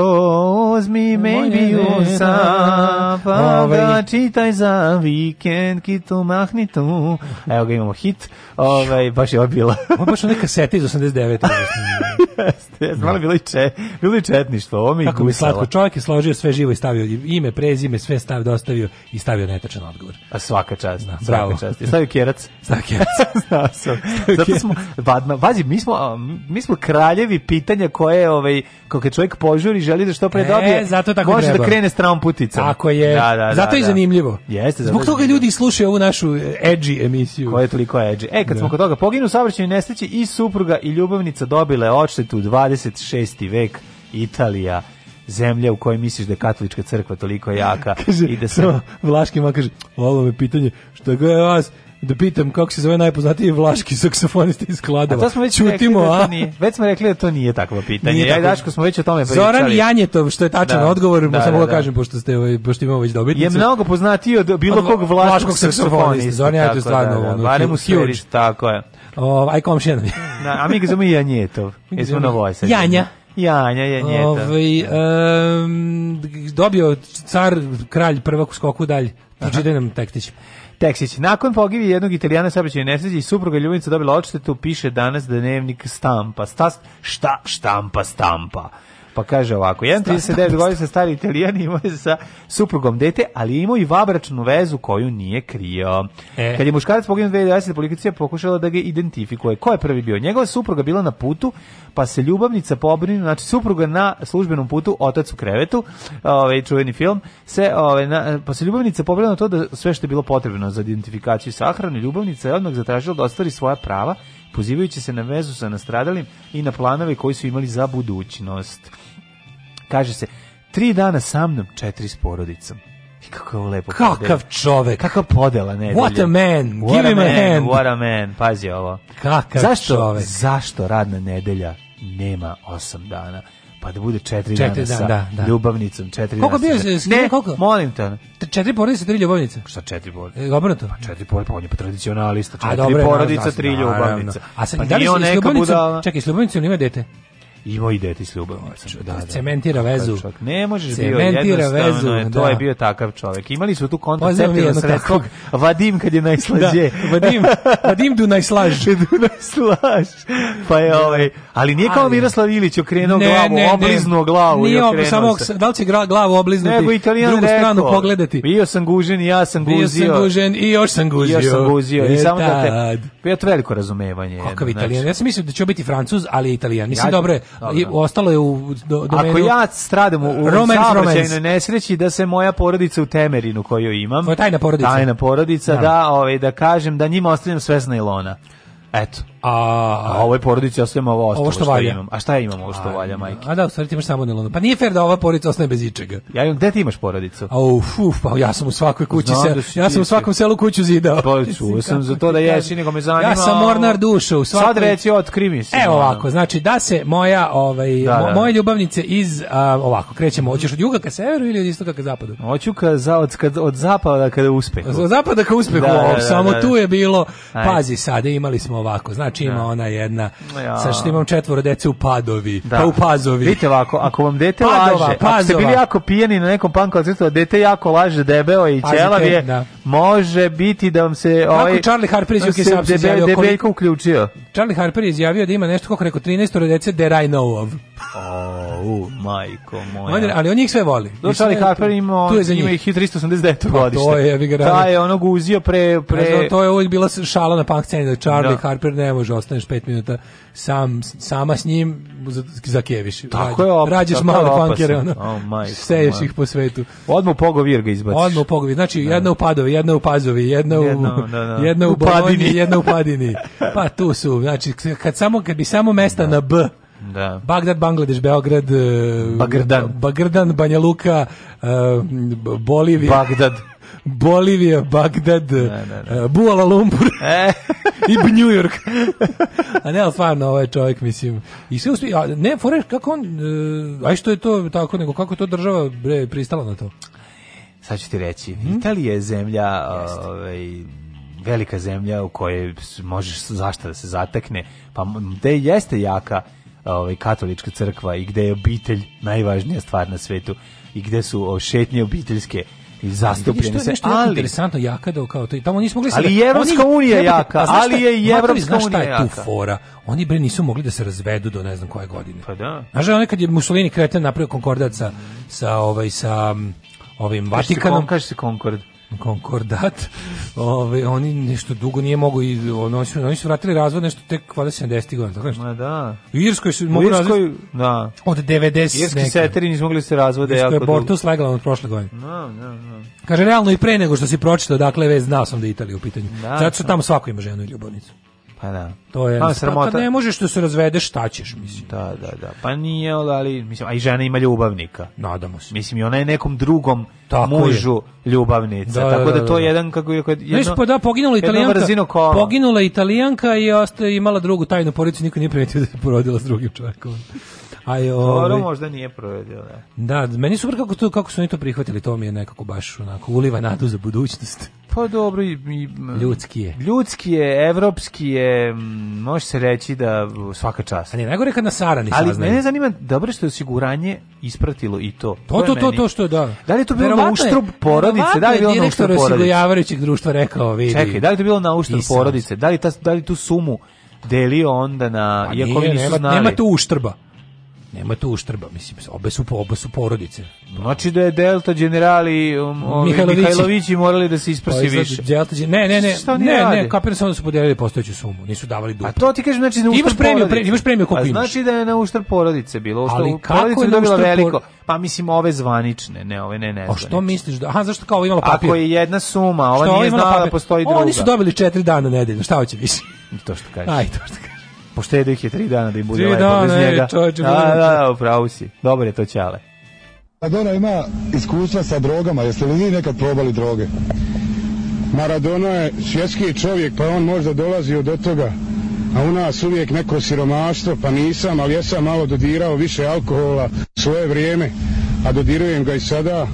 uzmi maybe usa, pa Ove. Ovaj. ga čitaj za vikend, kitu mahni tu. Evo ga imamo hit, ovaj, baš je obila. Ovo baš neka kaseta iz 89. Jeste, malo bilo i, če, bilo i četništvo, ovo mi Kako mi slatko, čovjek je složio sve živo i stavio ime, prezime, sve stavio, dostavio i stavio netačan odgovor. A svaka čast, Zna, da, svaka bravo. čast. I stavio kjerac. Stavio kjerac. Znao sam. Zato smo, vazi, mi smo, mi smo kraljevi pitanja koje, je, ovaj, ovaj kako čovjek požuri, želi da što pre e, dobije. E, zato tako može da treba. da krene s traum putica. Tako je. Da, da, zato da, je da. zanimljivo. Jeste, Zbog toga ljudi slušaju ovu našu e, edgy emisiju. Koja je toliko edgy. E, kad da. smo kod toga poginu saobraćajne nesreće i supruga i ljubavnica dobile odštetu 26. vek Italija zemlja u kojoj misliš da je katolička crkva toliko jaka kaže, i da se... Vlaški ma kaže, ovo je pitanje, što ga je vas, da pitam kako se zove najpoznatiji vlaški saksofonista iz Kladova. A to smo već Čutimo, rekli da to nije. Već smo rekli da to nije takvo pitanje. Nije tako. Daško smo već o tome pričali. Zoran Janjetov, što je tačan da, odgovor, da, samo da, da, da, kažem pošto ste ovaj pošto imamo već dobitnicu. Je mnogo poznatiji od bilo kog vlaškog saksofonista. Zoran Janjetov stvarno, da, da, barem u Siriš, tako je. O, ovaj, aj komšija nam je. Da, a mi ga zovemo Janjetov. Jesmo na vojsa. Janja. Janja je njeta. Ovaj, um, dobio car, kralj prvak u skoku dalje. Pročitaj nam tekstić. Teksić, nakon pogibije jednog italijana saobraćajne nesreće i supruga Ljubinica dobila odštetu, piše danas dnevnik Stampa. Sta, šta štampa stampa? Pa kaže ovako, jedan 39 godina stari italijan imao je sa suprugom dete, ali imao i vabračnu vezu koju nije krio. E. Kad je muškarac poginuo 2020, policija pokušala da ga identifikuje. Ko je prvi bio? Njegova supruga bila na putu, pa se ljubavnica pobrinu, znači supruga na službenom putu, otac u krevetu, ovaj čuveni film, se ovaj na, pa se ljubavnica pobrinu to da sve što je bilo potrebno za identifikaciju sahrane, ljubavnica je odmah zatražila da ostvari svoja prava pozivajući se na vezu sa nastradalim i na planove koji su imali za budućnost. Kaže se, tri dana sa mnom, četiri s porodicom. I kako je ovo lepo Kakav podela. čovek. Kakav podela, ne. What a man, what give a him a hand. What a man, pazi ovo. Kakav zašto, čovek. Zašto radna nedelja nema osam dana? pa da bude 4 četiri dana sa da, da. ljubavnicom, četiri koliko dana. Bio, sa... ne, koliko? molim te. Četiri porodice, tri ljubavnice. Šta 4 porodice? E, obrnuto. Pa četiri porodice, pa on je tradicionalista. Četiri A, dobro, porodica, naravno, ljubavnice. A sad, pa da li s ljubavnicom, budala... čekaj, s ljubavnicom ima dete? imao i dete s Ljubom Da, da, cementira vezu. Čovjek. Ne možeš cementira bio vezu, je, to da. je bio takav čovjek. Imali su tu kontraceptivno sredstvo. Vadim kad je da, najslađe. Da, vadim, Vadim du najslaž. du najslaž. Pa je da. ovaj, ali nije kao Miroslav Ilić okrenuo glavu, ne, obliznuo glavu nije, i okrenuo samo, se. Da li će glavu obliznuti, Nego italijan drugu rekao, stranu pogledati? Bio sam gužen i ja sam guzio. Bio sam gužen i još sam guzio. I još sam guzio. I e, samo da te, ja to veliko razumevanje. Kakav italijan? Znači. Ja sam mislio da će biti francuz, ali je italijan. Mislim, dobro je, I ostalo je u do, domenu... Ako ja stradam u, u saobraćajnoj nesreći da se moja porodica u Temerinu koju imam, Tvoja tajna porodica, tajna porodica da, da, ovaj, da kažem da njima ostavljam sve z nailona. Eto. A, a ovoj porodici ostajemo ovo ostalo ovo što, što imam. A šta ja imam ovo što a, valja, majke? A da, u stvari ti imaš samo nelonu. Pa nije fair da ova porodica ostane bez ičega. Ja imam, gde ti imaš porodicu? A uf, uf, pa ja sam u svakoj kući, Znam se, da ja sam u svakom selu kuću zidao. Pa čuo sam za to da jesi, nego me zanima. Ja sam mornar dušu. u svakoj... Sad reci, otkri mi se. Evo ovako, znači da se moja, ovaj, da, da. moje ljubavnice iz, a, ovako, krećemo, hoćeš od juga ka severu ili od istoka ka zapadu? Hoću ka, za, od, kad, od zapada ka uspehu. Od zapada ka uspehu, da, da, da samo da. tu je bilo, pazi, sad, imali smo ovako, znači Mač znači ima da. ona jedna. Ja. Sa što imam četvoro dece u Padovi, da. pa u Pazovi. Vidite ovako, ako vam dete Padova, laže, pa ste bili jako pijani na nekom panku koncertu, dete jako laže, debeo i ćelav je, da. može biti da vam se... Kako ovaj, Charlie Harper iz da UK Subs izjavio... Debeljko uključio. Charlie Harper izjavio da ima nešto, kako rekao, 13 rodice that I know of. Oh, u, majko moja. On, ali on njih sve voli. Do Charlie Harper ima, tu je za njih. ima ih 389. Pa godište. To je, vi ga Ta je onog uzio pre... pre... Znači, to je uvijek bila šala na punk sceni, da Charlie no. Da. Harper ne može, ostaneš pet minuta sam, sama s njim za, za keviš. Tako je opasno. Rađeš male punkere, ono, oh, majko, seješ man. ih po svetu. Odmah u pogovir ga izbaciš. Odmah u pogovir. Znači, da. jedna u padovi, jedna u pazovi, jedna u, jedno, da, da. jedna u, u bolonji, jedna u padini. Pa tu su, znači, kad, samo, kad bi samo mesta da. na B Da. Bagdad, Bangladeš, Beograd, e, Bagrdan, Bagrdan Banja Luka, e, Bolivija. Bagdad. Bolivija, Bagdad, ne, ne, e, ne. Buala Lumpur e. i New York. a ne, ali stvarno, ovaj čovjek, mislim, i sve uspije, a ne, Foreš, kako on, aj što je to tako, nego kako to država bre, pristala na to? Sad ću ti reći, hmm? Italija je zemlja, ovaj, velika zemlja u kojoj možeš zašta da se zatekne, pa gde jeste jaka ovaj, katolička crkva i gde je obitelj najvažnija stvar na svetu i gde su šetnje obiteljske i zastupljene se, ali interesantno jaka da kao to tamo nismo mogli Ali da- je Evropska oni, unija jaka, pa ali je Evropska unija je tu fora. Oni bre nisu mogli da se razvedu do ne znam koje godine. Pa da. Znaš, onaj kad je Mussolini kreten napravio konkordat sa sa ovaj sa mm, ovim Vatikanom. Kaže se konkord. Konkordat. Ove, oni nešto dugo nije mogu i ono, su, oni su vratili razvod nešto tek kvada 70 godina, tako nešto. Ma da. U Irskoj su mogu razvod. da. Od 90 Irski neke. seteri nisu mogli se razvode Irskoj jako je Bortus legala od prošle godine. Da, da, da. Kaže realno i pre nego što si pročitao, dakle već znao sam da je Italija u pitanju. Da, Zato što da. tamo svako ima ženu i ljubavnicu. Pa da. To je pa, pa, sramota. Kad ne možeš da se razvedeš, šta ćeš, mislim. Da, da, da. Pa nije, ali, mislim, a i žena ima ljubavnika. Nadamo se. Mislim, i ona je nekom drugom tako mužu je. ljubavnica. Da, da, tako da, da to je da. jedan, kako je, jedno... Nešto, pa da, poginula italijanka, poginula italijanka i osta, imala drugu tajnu porodicu, niko nije primetio da je porodila s drugim čovjekom. Aj, ove, ovaj. možda nije provedio, da. Da, meni super kako, to, kako su oni to prihvatili, to mi je nekako baš onako uliva nadu za budućnost. Pa dobro i, i ljudski je. Ljudski je, evropski je, može se reći da svaka čast. A ne, najgore kad na Sarani Ali saznaju. mene zanima, dobro što je osiguranje ispratilo i to. To, to, to, to, to što je, da. Da li je to bilo na uštrb porodice? Da li je bilo na uštrb porodice? društva rekao, vidi. Čekaj, da li je to bilo na uštrb porodice? Da li, ta, da li tu sumu delio onda na, pa iako nisu nema, znali? Nema tu uštrba. Nema tu uštrba, mislim, obe su, obe su porodice. Znači da je Delta generali um, Mihajlovići. morali da se pa isprsi više. Delta, ne, ne, ne, ne, ne, ne kapira samo da su podelili postojeću sumu, nisu davali duplo. A to ti kažeš, znači na uštrb imaš premiju, pre, imaš premiju koliko imaš. A znači da je na uštrb porodice bilo, uštrb, Ali kako porodice je dobila veliko. Pa mislim ove zvanične, ne ove ne ne. Zvanične. A što misliš da? Aha, zašto kao imalo papir? Ako je jedna suma, ova što nije znala da postoji druga. Oni su dobili 4 dana nedeljno, šta hoće više? to što kažeš. Aj, to što kažeš poštedio ih je tri dana da im bude lepo dana, bez e, njega. Čovječe, da, da, da, upravo si. Dobro je to Ćale. Maradona ima iskustva sa drogama, jeste li vi nekad probali droge? Maradona je svjetski čovjek, pa on možda dolazi od toga, a u nas uvijek neko siromaštvo, pa nisam, ali ja sam malo dodirao više alkohola svoje vrijeme, a dodirujem ga i sada.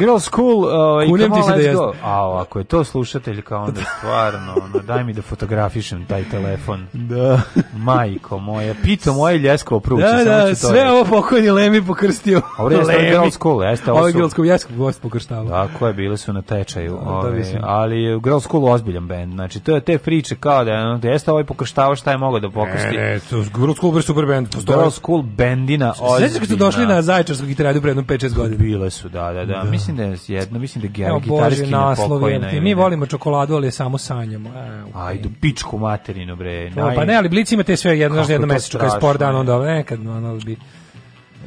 Girls School, uh, Kunem ti se da jeste. A, ako je to slušatelj, kao onda stvarno, ono, daj mi da fotografišem taj telefon. Da. Majko moje, pito moje ljeskovo pruće. Da, da, sve je. ovo pokojni Lemi pokrstio. Ovo je Lemi. Girls School, jeste ovo su... Ovo je Girls School, jeskog gost pokrštava. Tako je, bile su na tečaju. Da, ove, da ovaj, ali je Girls School ozbiljan band, znači to je te priče kao da, da jeste ovaj pokrštava šta je mogao da pokrsti. Ne, ne, su, Girls School je super band. Postoje. Girls School bendina ozbiljna. Sveći kad su došli na Zaječarsko gitaradu prednom 5-6 godina. Bile su, da, da, da, da. Mislim da je jedno, mislim da je Gera naslov, nepokojna. Mi volimo čokoladu, ali je samo sanjamo. Ajde, pičku materinu, bre. To, Pa ne, ali Blic ima te sve jedno, jedno mesečno, kada je sport dan, onda nekad, e, ono bi...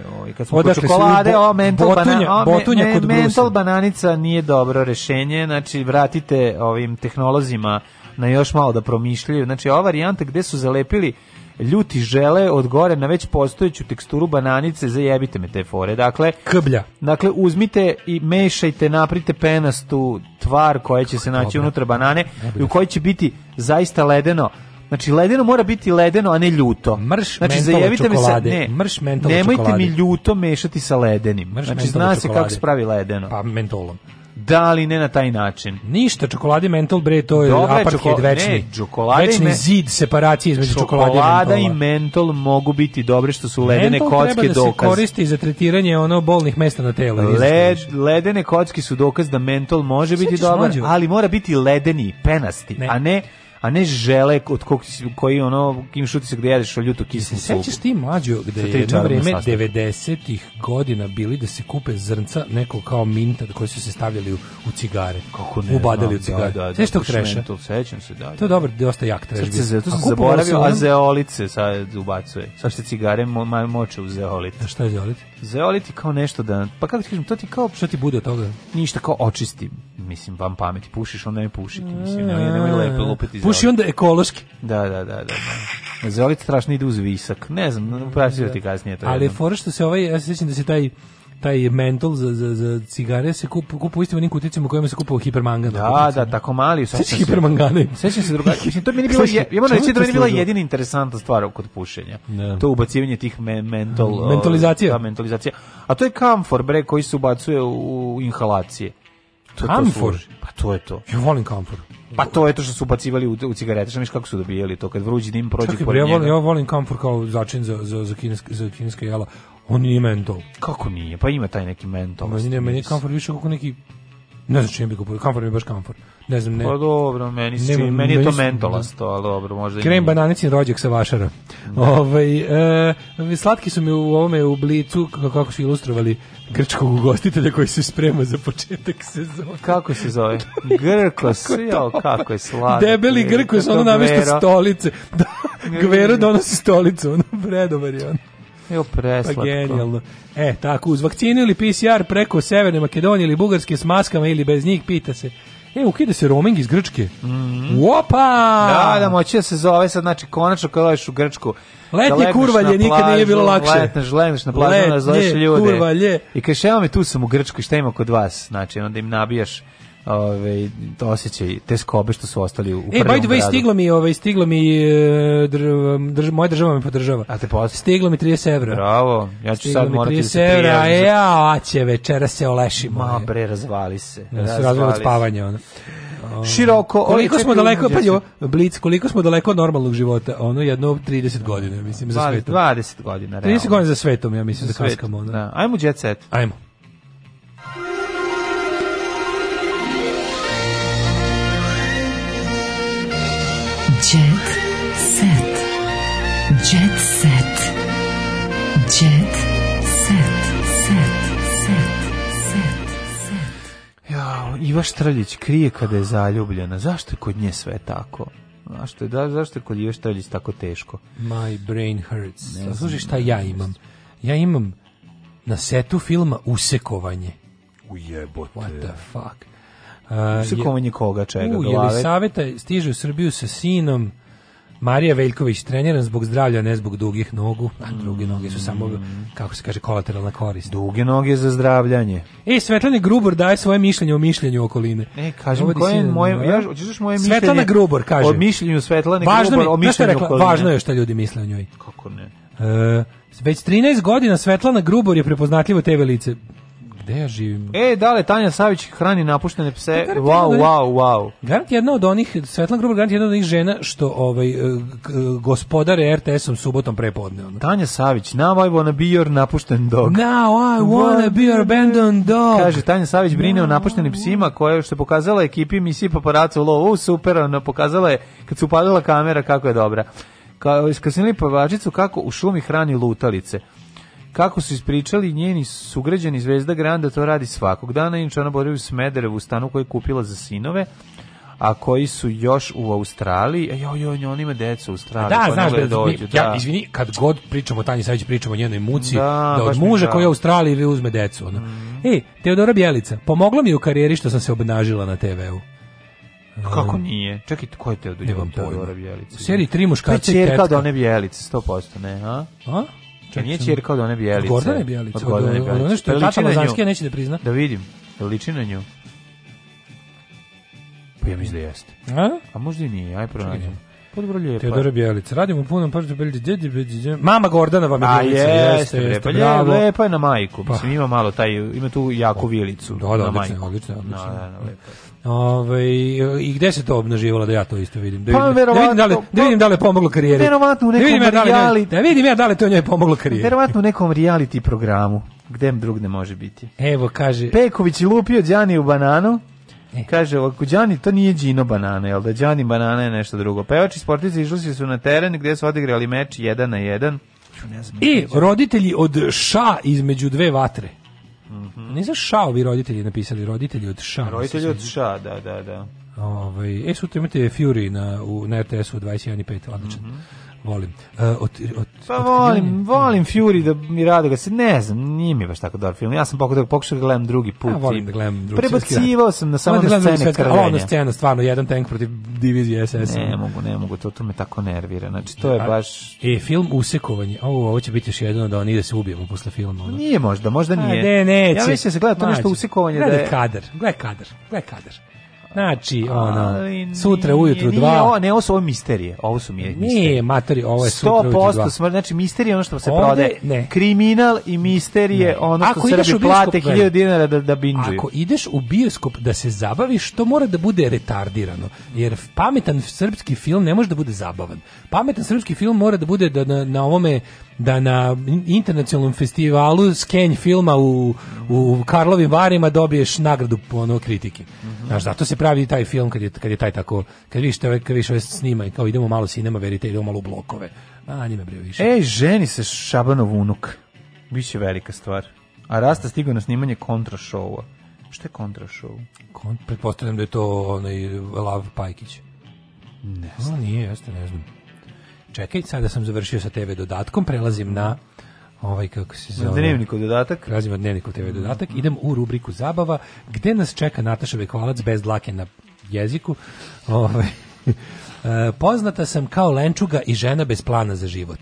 Jo, i kad smo čokolade, o, mental, botunja, bana, o, botunja me, kod mental bananica nije dobro rešenje, znači vratite ovim tehnolozima na još malo da promišljaju. Znači, ova varijanta gde su zalepili ljuti žele od gore na već postojeću teksturu bananice, zajebite me te fore. Dakle, Krblja. Dakle, uzmite i mešajte, naprite penastu tvar koja će se naći unutra banane i u kojoj će biti zaista ledeno Znači ledeno mora biti ledeno, a ne ljuto. Mrš znači, zajavite mi se, ne, mrš mentolo Nemojte čokolade. mi ljuto mešati sa ledenim. Mrš znači zna se kako se pravi ledeno. Pa mentolom. Da, ali ne na taj način. Ništa, čokolade mentol bre, to je Dobre, apartheid večni. Ne, večni me... zid separacije između čokolade, čokolade i mentola. i mentol mogu biti dobre što su ledene mentol kocke dokaz. Mentol treba da se koristi za tretiranje ono bolnih mesta na telu. Led, ledene kocke su dokaz da mentol može Sve biti dobar, mlađu. ali mora biti ledeni, penasti, ne. a ne a ne žele od kog koji ono kim šuti se gde jedeš ljutu kisnu supu. Sećaš ti mlađo gde je jedno vreme 90-ih godina bili da se kupe zrnca neko kao minta koji su se stavljali u, u cigare. Kako ne? Ubadali u da, cigare. Da, da, Sve što kreše. To sećam se da. To je da. dobar, dosta jak trež. Srce se to sam zaboravio, a zeolice sad ubacuje. sa što cigare mo, moče u zeolite A šta je zeolit? Zeolit kao nešto da pa kako ti kažem, to ti kao što ti bude od toga? Ništa kao očisti, mislim, vam pameti. Pušiš, onda ne pušiti, mislim, e, nemoj, nemoj lepo lupiti puši onda ekološki. Da, da, da, da. da. Zolit strašno ide uz visak. Ne znam, da, praćio da. da ti kasnije to. Ali fora što se ovaj, ja se sjećam da se taj taj mentol za, za, za cigare se kup, kupu istim onim kuticima kojima se kupao hipermangan. Da, da, tako mali. Sećaš se hipermangane. Sećam se drugačije. Mislim, to mi nije bilo, je, ja moram reći da mi je bila jedina interesantna stvar kod pušenja. Ne. To ubacivanje tih me, mentol... Ovaj, mentalizacija. Da, mentolizacija. A to je kamfor, bre, koji se ubacuje u inhalacije. Pa to kamfor? To pa to je to. Ja volim kamfor. Pa to je to što su ubacivali u, u cigarete, što kako su dobijali to, kad vruđi dim prođe pored ja volim, njega. Ja volim kamfor kao začin za, za, za, kineske, za kineske jela, on nije mentol. Kako nije? Pa ima taj neki mentol. Meni, ne, meni je kamfor više kako neki, ne znam čim bi ga kamfor mi je baš kamfor ne znam, ne. Pa dobro, meni, ne, meni, meni je to mentolasto, ali dobro, možda i Krem bananici rođak sa vašara. Da. Ovaj, e, slatki su mi u ovome u blicu, kako su ilustrovali grčkog ugostitelja koji se sprema za početak sezone. Kako se zove? Grkos, jao, kako je slatki. Debeli Grkos, ono namješta stolice. Da, Gvero donosi stolicu, ono, predobar je on. Jo, preslatko. Pa genijalno. E, tako, uz vakcinu ili PCR preko Severne Makedonije ili Bugarske s maskama ili bez njih, pita se E, ukide se roaming iz Grčke. Mm Opa! Da, da, moći da se zove sad, znači, konačno kad dođeš u Grčku. Letnje da kurvalje, nikad nije bilo lakše. Letneš, legneš na plažu, da Letnje, nazoveš ljude. Kurvalje. I kažeš, evo mi, tu sam u Grčku, šta ima kod vas? Znači, onda im nabijaš ovaj to osjećaj te skobe što su ostali u e, prvom. E, by the way, stiglo mi, ovaj stiglo mi e, drž, moja država me podržava. A te posle stiglo mi 30 €. Bravo. Ja ću stiglo sad morati 30 da se evra, e, ja, a će večera se olešimo. Ma bre, razvali se. Ja, da, razvali od spavanja ono. Um, Široko, koliko smo daleko pa jo, blic, koliko smo daleko od normalnog života. Ono jedno 30 godina, mislim za svetom. 20 godina, realno. 30 godina za svetom, ja mislim za da kaskamo, ono. Da. Ajmo jet set. Ajmo. Iva Štrljić krije kada je zaljubljena. Zašto je kod nje sve tako? Zašto je, da, zašto je kod Iva Štrljić tako teško? My brain hurts. Ne Služi šta ja imam. Ja imam na setu filma usekovanje. Ujebote. What the fuck? Usekovanje koga, čega? U, saveta stiže u Srbiju sa sinom Marija Veljković treniran zbog zdravlja, ne zbog dugih nogu, a druge noge su samo, mm. kako se kaže, kolateralna korist. Duge noge za zdravljanje. E, Svetlana Grubor daje svoje mišljenje o mišljenju okoline. E, kažem, koje je moje, ja, hoćeš moje mišljenje? Svetlana Grubor, kaže. O mišljenju Svetlane važno Grubor, o mišljenju rekla, okoline. Važno je šta ljudi misle o njoj. Kako ne? E, već 13 godina Svetlana Grubor je prepoznatljivo TV lice gde ja živim? E, da li Tanja Savić hrani napuštene pse? Pa, wow, onih, wow, wow. Garant je jedna od onih, Svetlana Grubar, garant je jedna od onih žena što ovaj, e, gospodare RTS-om subotom prepodne. Ono. Tanja Savić, now I wanna be your napušten dog. Now I wanna be your abandoned dog. Kaže, Tanja Savić brine o napuštenim psima koja što je pokazala ekipi emisiji paparaca u lovu, super, ona pokazala je kad su upadala kamera kako je dobra. Kao iskasnili pavačicu kako u šumi hrani lutalice. Kako su ispričali njeni sugrađani Zvezda Granda, to radi svakog dana. Inače, ona boravi u Smederevu, stanu koju je kupila za sinove a koji su još u Australiji, a e, joj, joj, on ima decu u Australiji. Da, pa znaš, da, dođu, da. ja, izvini, kad god pričamo o Tanji Savić, pričamo o njenoj muci, da, da od muža koji je u Australiji vi uzme decu. Ono. Mm. Ej, Teodora Bjelica, pomogla mi u karijeri što sam se obnažila na TV-u. Kako um, nije? Čekajte, ko je Teodora Bjelica? Ne vam pojma. U seriji Tri pa muškarca i tetka. Pa čerka od one Bjelice, 100%, ne, a? A? To nije ćerka od one bijelice. Od Gordane bijelice. Od Gordane bijelice. Od, od one što je tata Lazanskija neće da prizna. Da vidim. Da liči na nju. Pa ja mislim da jeste. Pa da a? A možda i nije, aj pronađemo. Teodora Bjelica. Radimo u punom prstu Mama Gordana vam je A Bjelica. jeste, jeste, lepa, lepa je na majku. Pa. Mislim, ima malo taj, ima tu jako vilicu. Da, da, na odlično, odlično, da, odlično. Da, da, Ove, ovaj, i gde se to obnaživalo da ja to isto vidim? Da pa, vidim, pa, da, vidim da, li, da vidim da li je pomoglo karijeri. Verovatno u nekom da vidim, da reality. Da vidim ja da li to njoj pomoglo karijeri. Verovatno u nekom reality programu. Gde drug ne može biti. Evo, kaže... Peković je lupio Đani u bananu. E. Kaže, ovako, Đani, to nije Đino banana, jel da? Đani banana je nešto drugo. Pevači sportici išli su na teren gdje su odigrali meč jedan na jedan. I roditelji od ša između dve vatre. Mm -hmm. Nisu ša ovi roditelji napisali, roditelji od ša. Roditelji od ša, da, da, da. Ovaj, e, sutra imate Fury na, u, na RTS-u 21.5, odličan. Mm -hmm. Volim. Uh, e, od, od, pa od volim, je... volim Fury da mi rado ga se, ne znam, nije mi baš tako dobar film. Ja sam pokušao da pokušao da gledam drugi put. Ja volim da gledam drugi Prebacivao sam na samo da na scene krvenja. Ono scena, stvarno, jedan tank protiv divizije SS. -a. Ne mogu, ne mogu, to, to me tako nervira. Znači, to je A, baš... E, film Usekovanje, ovo, ovo će biti još jedno da oni da se ubijemo posle filma. Ono. Pa nije možda, možda nije. A, ne, neće. Ja mislim da se gleda to nešto Usekovanje. Gledaj da je... kadar, gledaj kadar, gledaj kadar. Znači, ono, sutra ujutru nije, dva. Nije, ovo, ne, ovo su ovo misterije. Ovo su mi misterije. Nije, materi, ovo je sutra ujutru dva. 100% smr, znači misterije ono što se prode. Ne. Kriminal i misterije ne. ono što Ako Srbi bioskop, plate 1000 dinara da, da binđuju. Ako ideš u bioskop da se zabaviš, to mora da bude retardirano. Jer pametan srpski film ne može da bude zabavan. Pametan srpski film mora da bude da na, na ovome da na internacionalnom festivalu sken filma u, u Karlovim varima dobiješ nagradu po ono kritike. Znaš, zato se pravi taj film kad je, kad je taj tako, kad vidiš te kad više snima kao idemo malo sinema, verite, idemo malo u blokove. A, njima bre više. Ej, ženi se Šabanov unuk. Biće velika stvar. A Rasta stigao na snimanje kontra šova. Šta je kontra show? Kon, pretpostavljam da je to onaj Lav Pajkić. Ne znam. A, nije, jeste, ne znam. Čekaj, sada sam završio sa TV dodatkom, prelazim na ovaj kako se zove Dnevnik dnevnikov dodatak razimo dnevnikov TV dodatak Idemo u rubriku zabava gde nas čeka Nataša Bekvalac bez dlake na jeziku ovaj e, poznata sam kao lenčuga i žena bez plana za život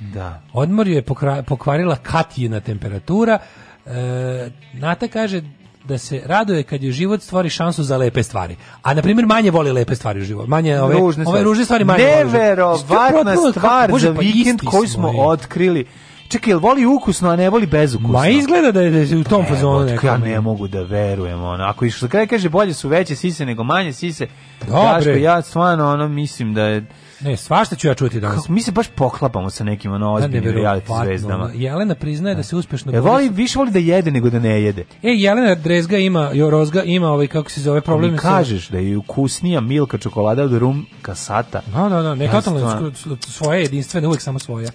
da odmor ju je pokra, pokvarila katjina temperatura e, Nata kaže da se raduje kad je život stvori šansu za lepe stvari. A na primjer manje voli lepe stvari u životu. Manje ove ružne ove stvari. ružne stvari manje. Neverovatna stvar Bože, za pa vikend pa koju smo, smo otkkrili. Čekaj, jel voli ukusno, a ne voli bezukusno? Ma izgleda da je, da u tom fazonu neko. Ja ne mogu da verujem, ono. Ako iš kraj kaže bolje su veće sise nego manje sise. Daško, ja stvarno ono mislim da je Ne, svašta ću ja čuti danas. Kako, mi se baš poklapamo sa nekim ono ozbiljnim reality zvezdama. Jelena priznaje da se uspešno ja, da. voli, više voli da jede nego da ne jede. E, Jelena Drezga ima, jo, Rozga ima ovaj, kako se zove, problem. Mi kažeš da je ukusnija milka čokolada od rum kasata. No, no, no, ne, totalno, svoje jedinstvene, uvek samo svoje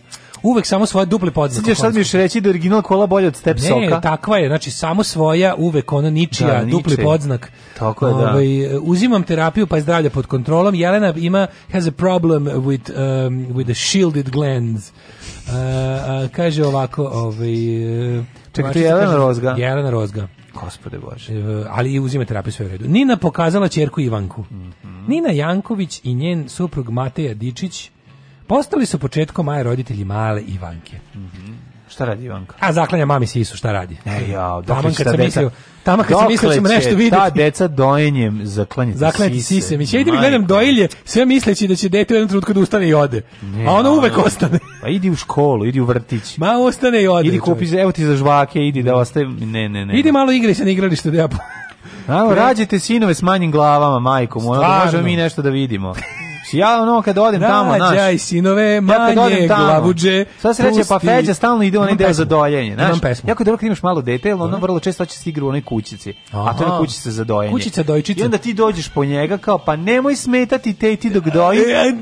uvek samo svoje duple podzemne. Sad, sad mi još reći da je original kola bolje od step ne, soka. Ne, takva je, znači samo svoja, uvek ona ničija, da, dupli podznak. Tako je, Ove, da. Ovaj, uzimam terapiju pa je zdravlje pod kontrolom. Jelena ima has a problem with um, with the shielded glands. Uh, uh kaže ovako, ovaj uh, Čekaj, to je Jelena Rozga. Jelena Rozga. Gospode Bože. E, ali i uzima terapiju sve u redu. Nina pokazala čerku Ivanku. Mm -hmm. Nina Janković i njen suprug Mateja Dičić Postali su početkom maja roditelji male Ivanke. Mm -hmm. Šta radi Ivanka? A zaklanja mami Sisu, šta radi? E, ja, tamo kad sam mislio, tamo kad sam mislio da ćemo nešto vidjeti. Ta deca dojenjem zaklanjati, zaklanjati sise. sise. Mi će idem gledam doilje, sve misleći da će dete u jednom trenutku da ustane i ode. Ne, a ona uvek ostane. Pa idi u školu, idi u vrtić. Ma ostane i ode. Idi kupi, evo ti za žvake, idi da ostaje. Ne, ne, ne. Idi malo igre se na igralište da ja... Evo, rađite sinove s manjim glavama, majkom, ono možemo mi nešto da vidimo. Znači ja ono kad odem Rađaj, tamo, naš Rađaj sinove, manje ja glavuđe. Sad se reče pa Feđa stalno ide onaj deo za dojenje, znaš. Jako dobro kad imaš malo dete, jer ono da. vrlo često će se da igra u onoj kućici. Aha. A to je kućica za dojenje. Kućica dojčica. I onda ti dođeš po njega kao pa nemoj smetati teti dok doji. E,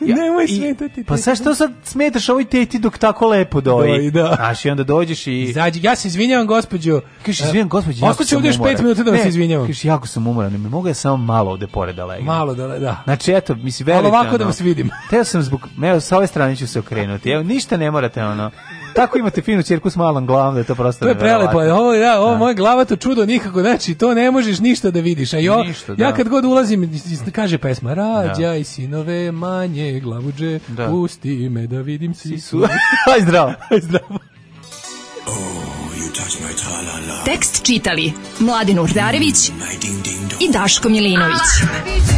Ja, Nemoj smetati pa teti. Pa sad što sad smetaš ovoj teti dok tako lepo doji? Doji, da. Znaš, i onda dođeš i... Izađi, ja se izvinjavam, gospođo. Kažeš, izvinjavam, gospođo, eh, jako sam umoran. Ostaću 5 minuta da vas izvinjavam. Kažeš, jako sam umoran, ne mogu ja samo malo ovde pored da legnem. Malo da, le, da. Znači, eto, mislim, verite. Ali ovako da ono, da vas vidim. Teo sam zbog... Evo, sa ove strane ću se okrenuti. Evo, ništa ne morate, ono... Tako imate finu ćerku s malom glavom da je to prosto To je prelepo. Ovo ja, da, ovo da. moje glavato čudo nikako, znači to ne možeš ništa da vidiš. A jo, ništa, ja da. kad god ulazim kaže pesma Rađaj sinove manje glavu glavuđe, pusti me da vidim sisu. Aj zdravo. Aj zdravo. Oh, you touch my -la Tekst čitali Mladin Urdarević mm, i Daško Milinović. Ah!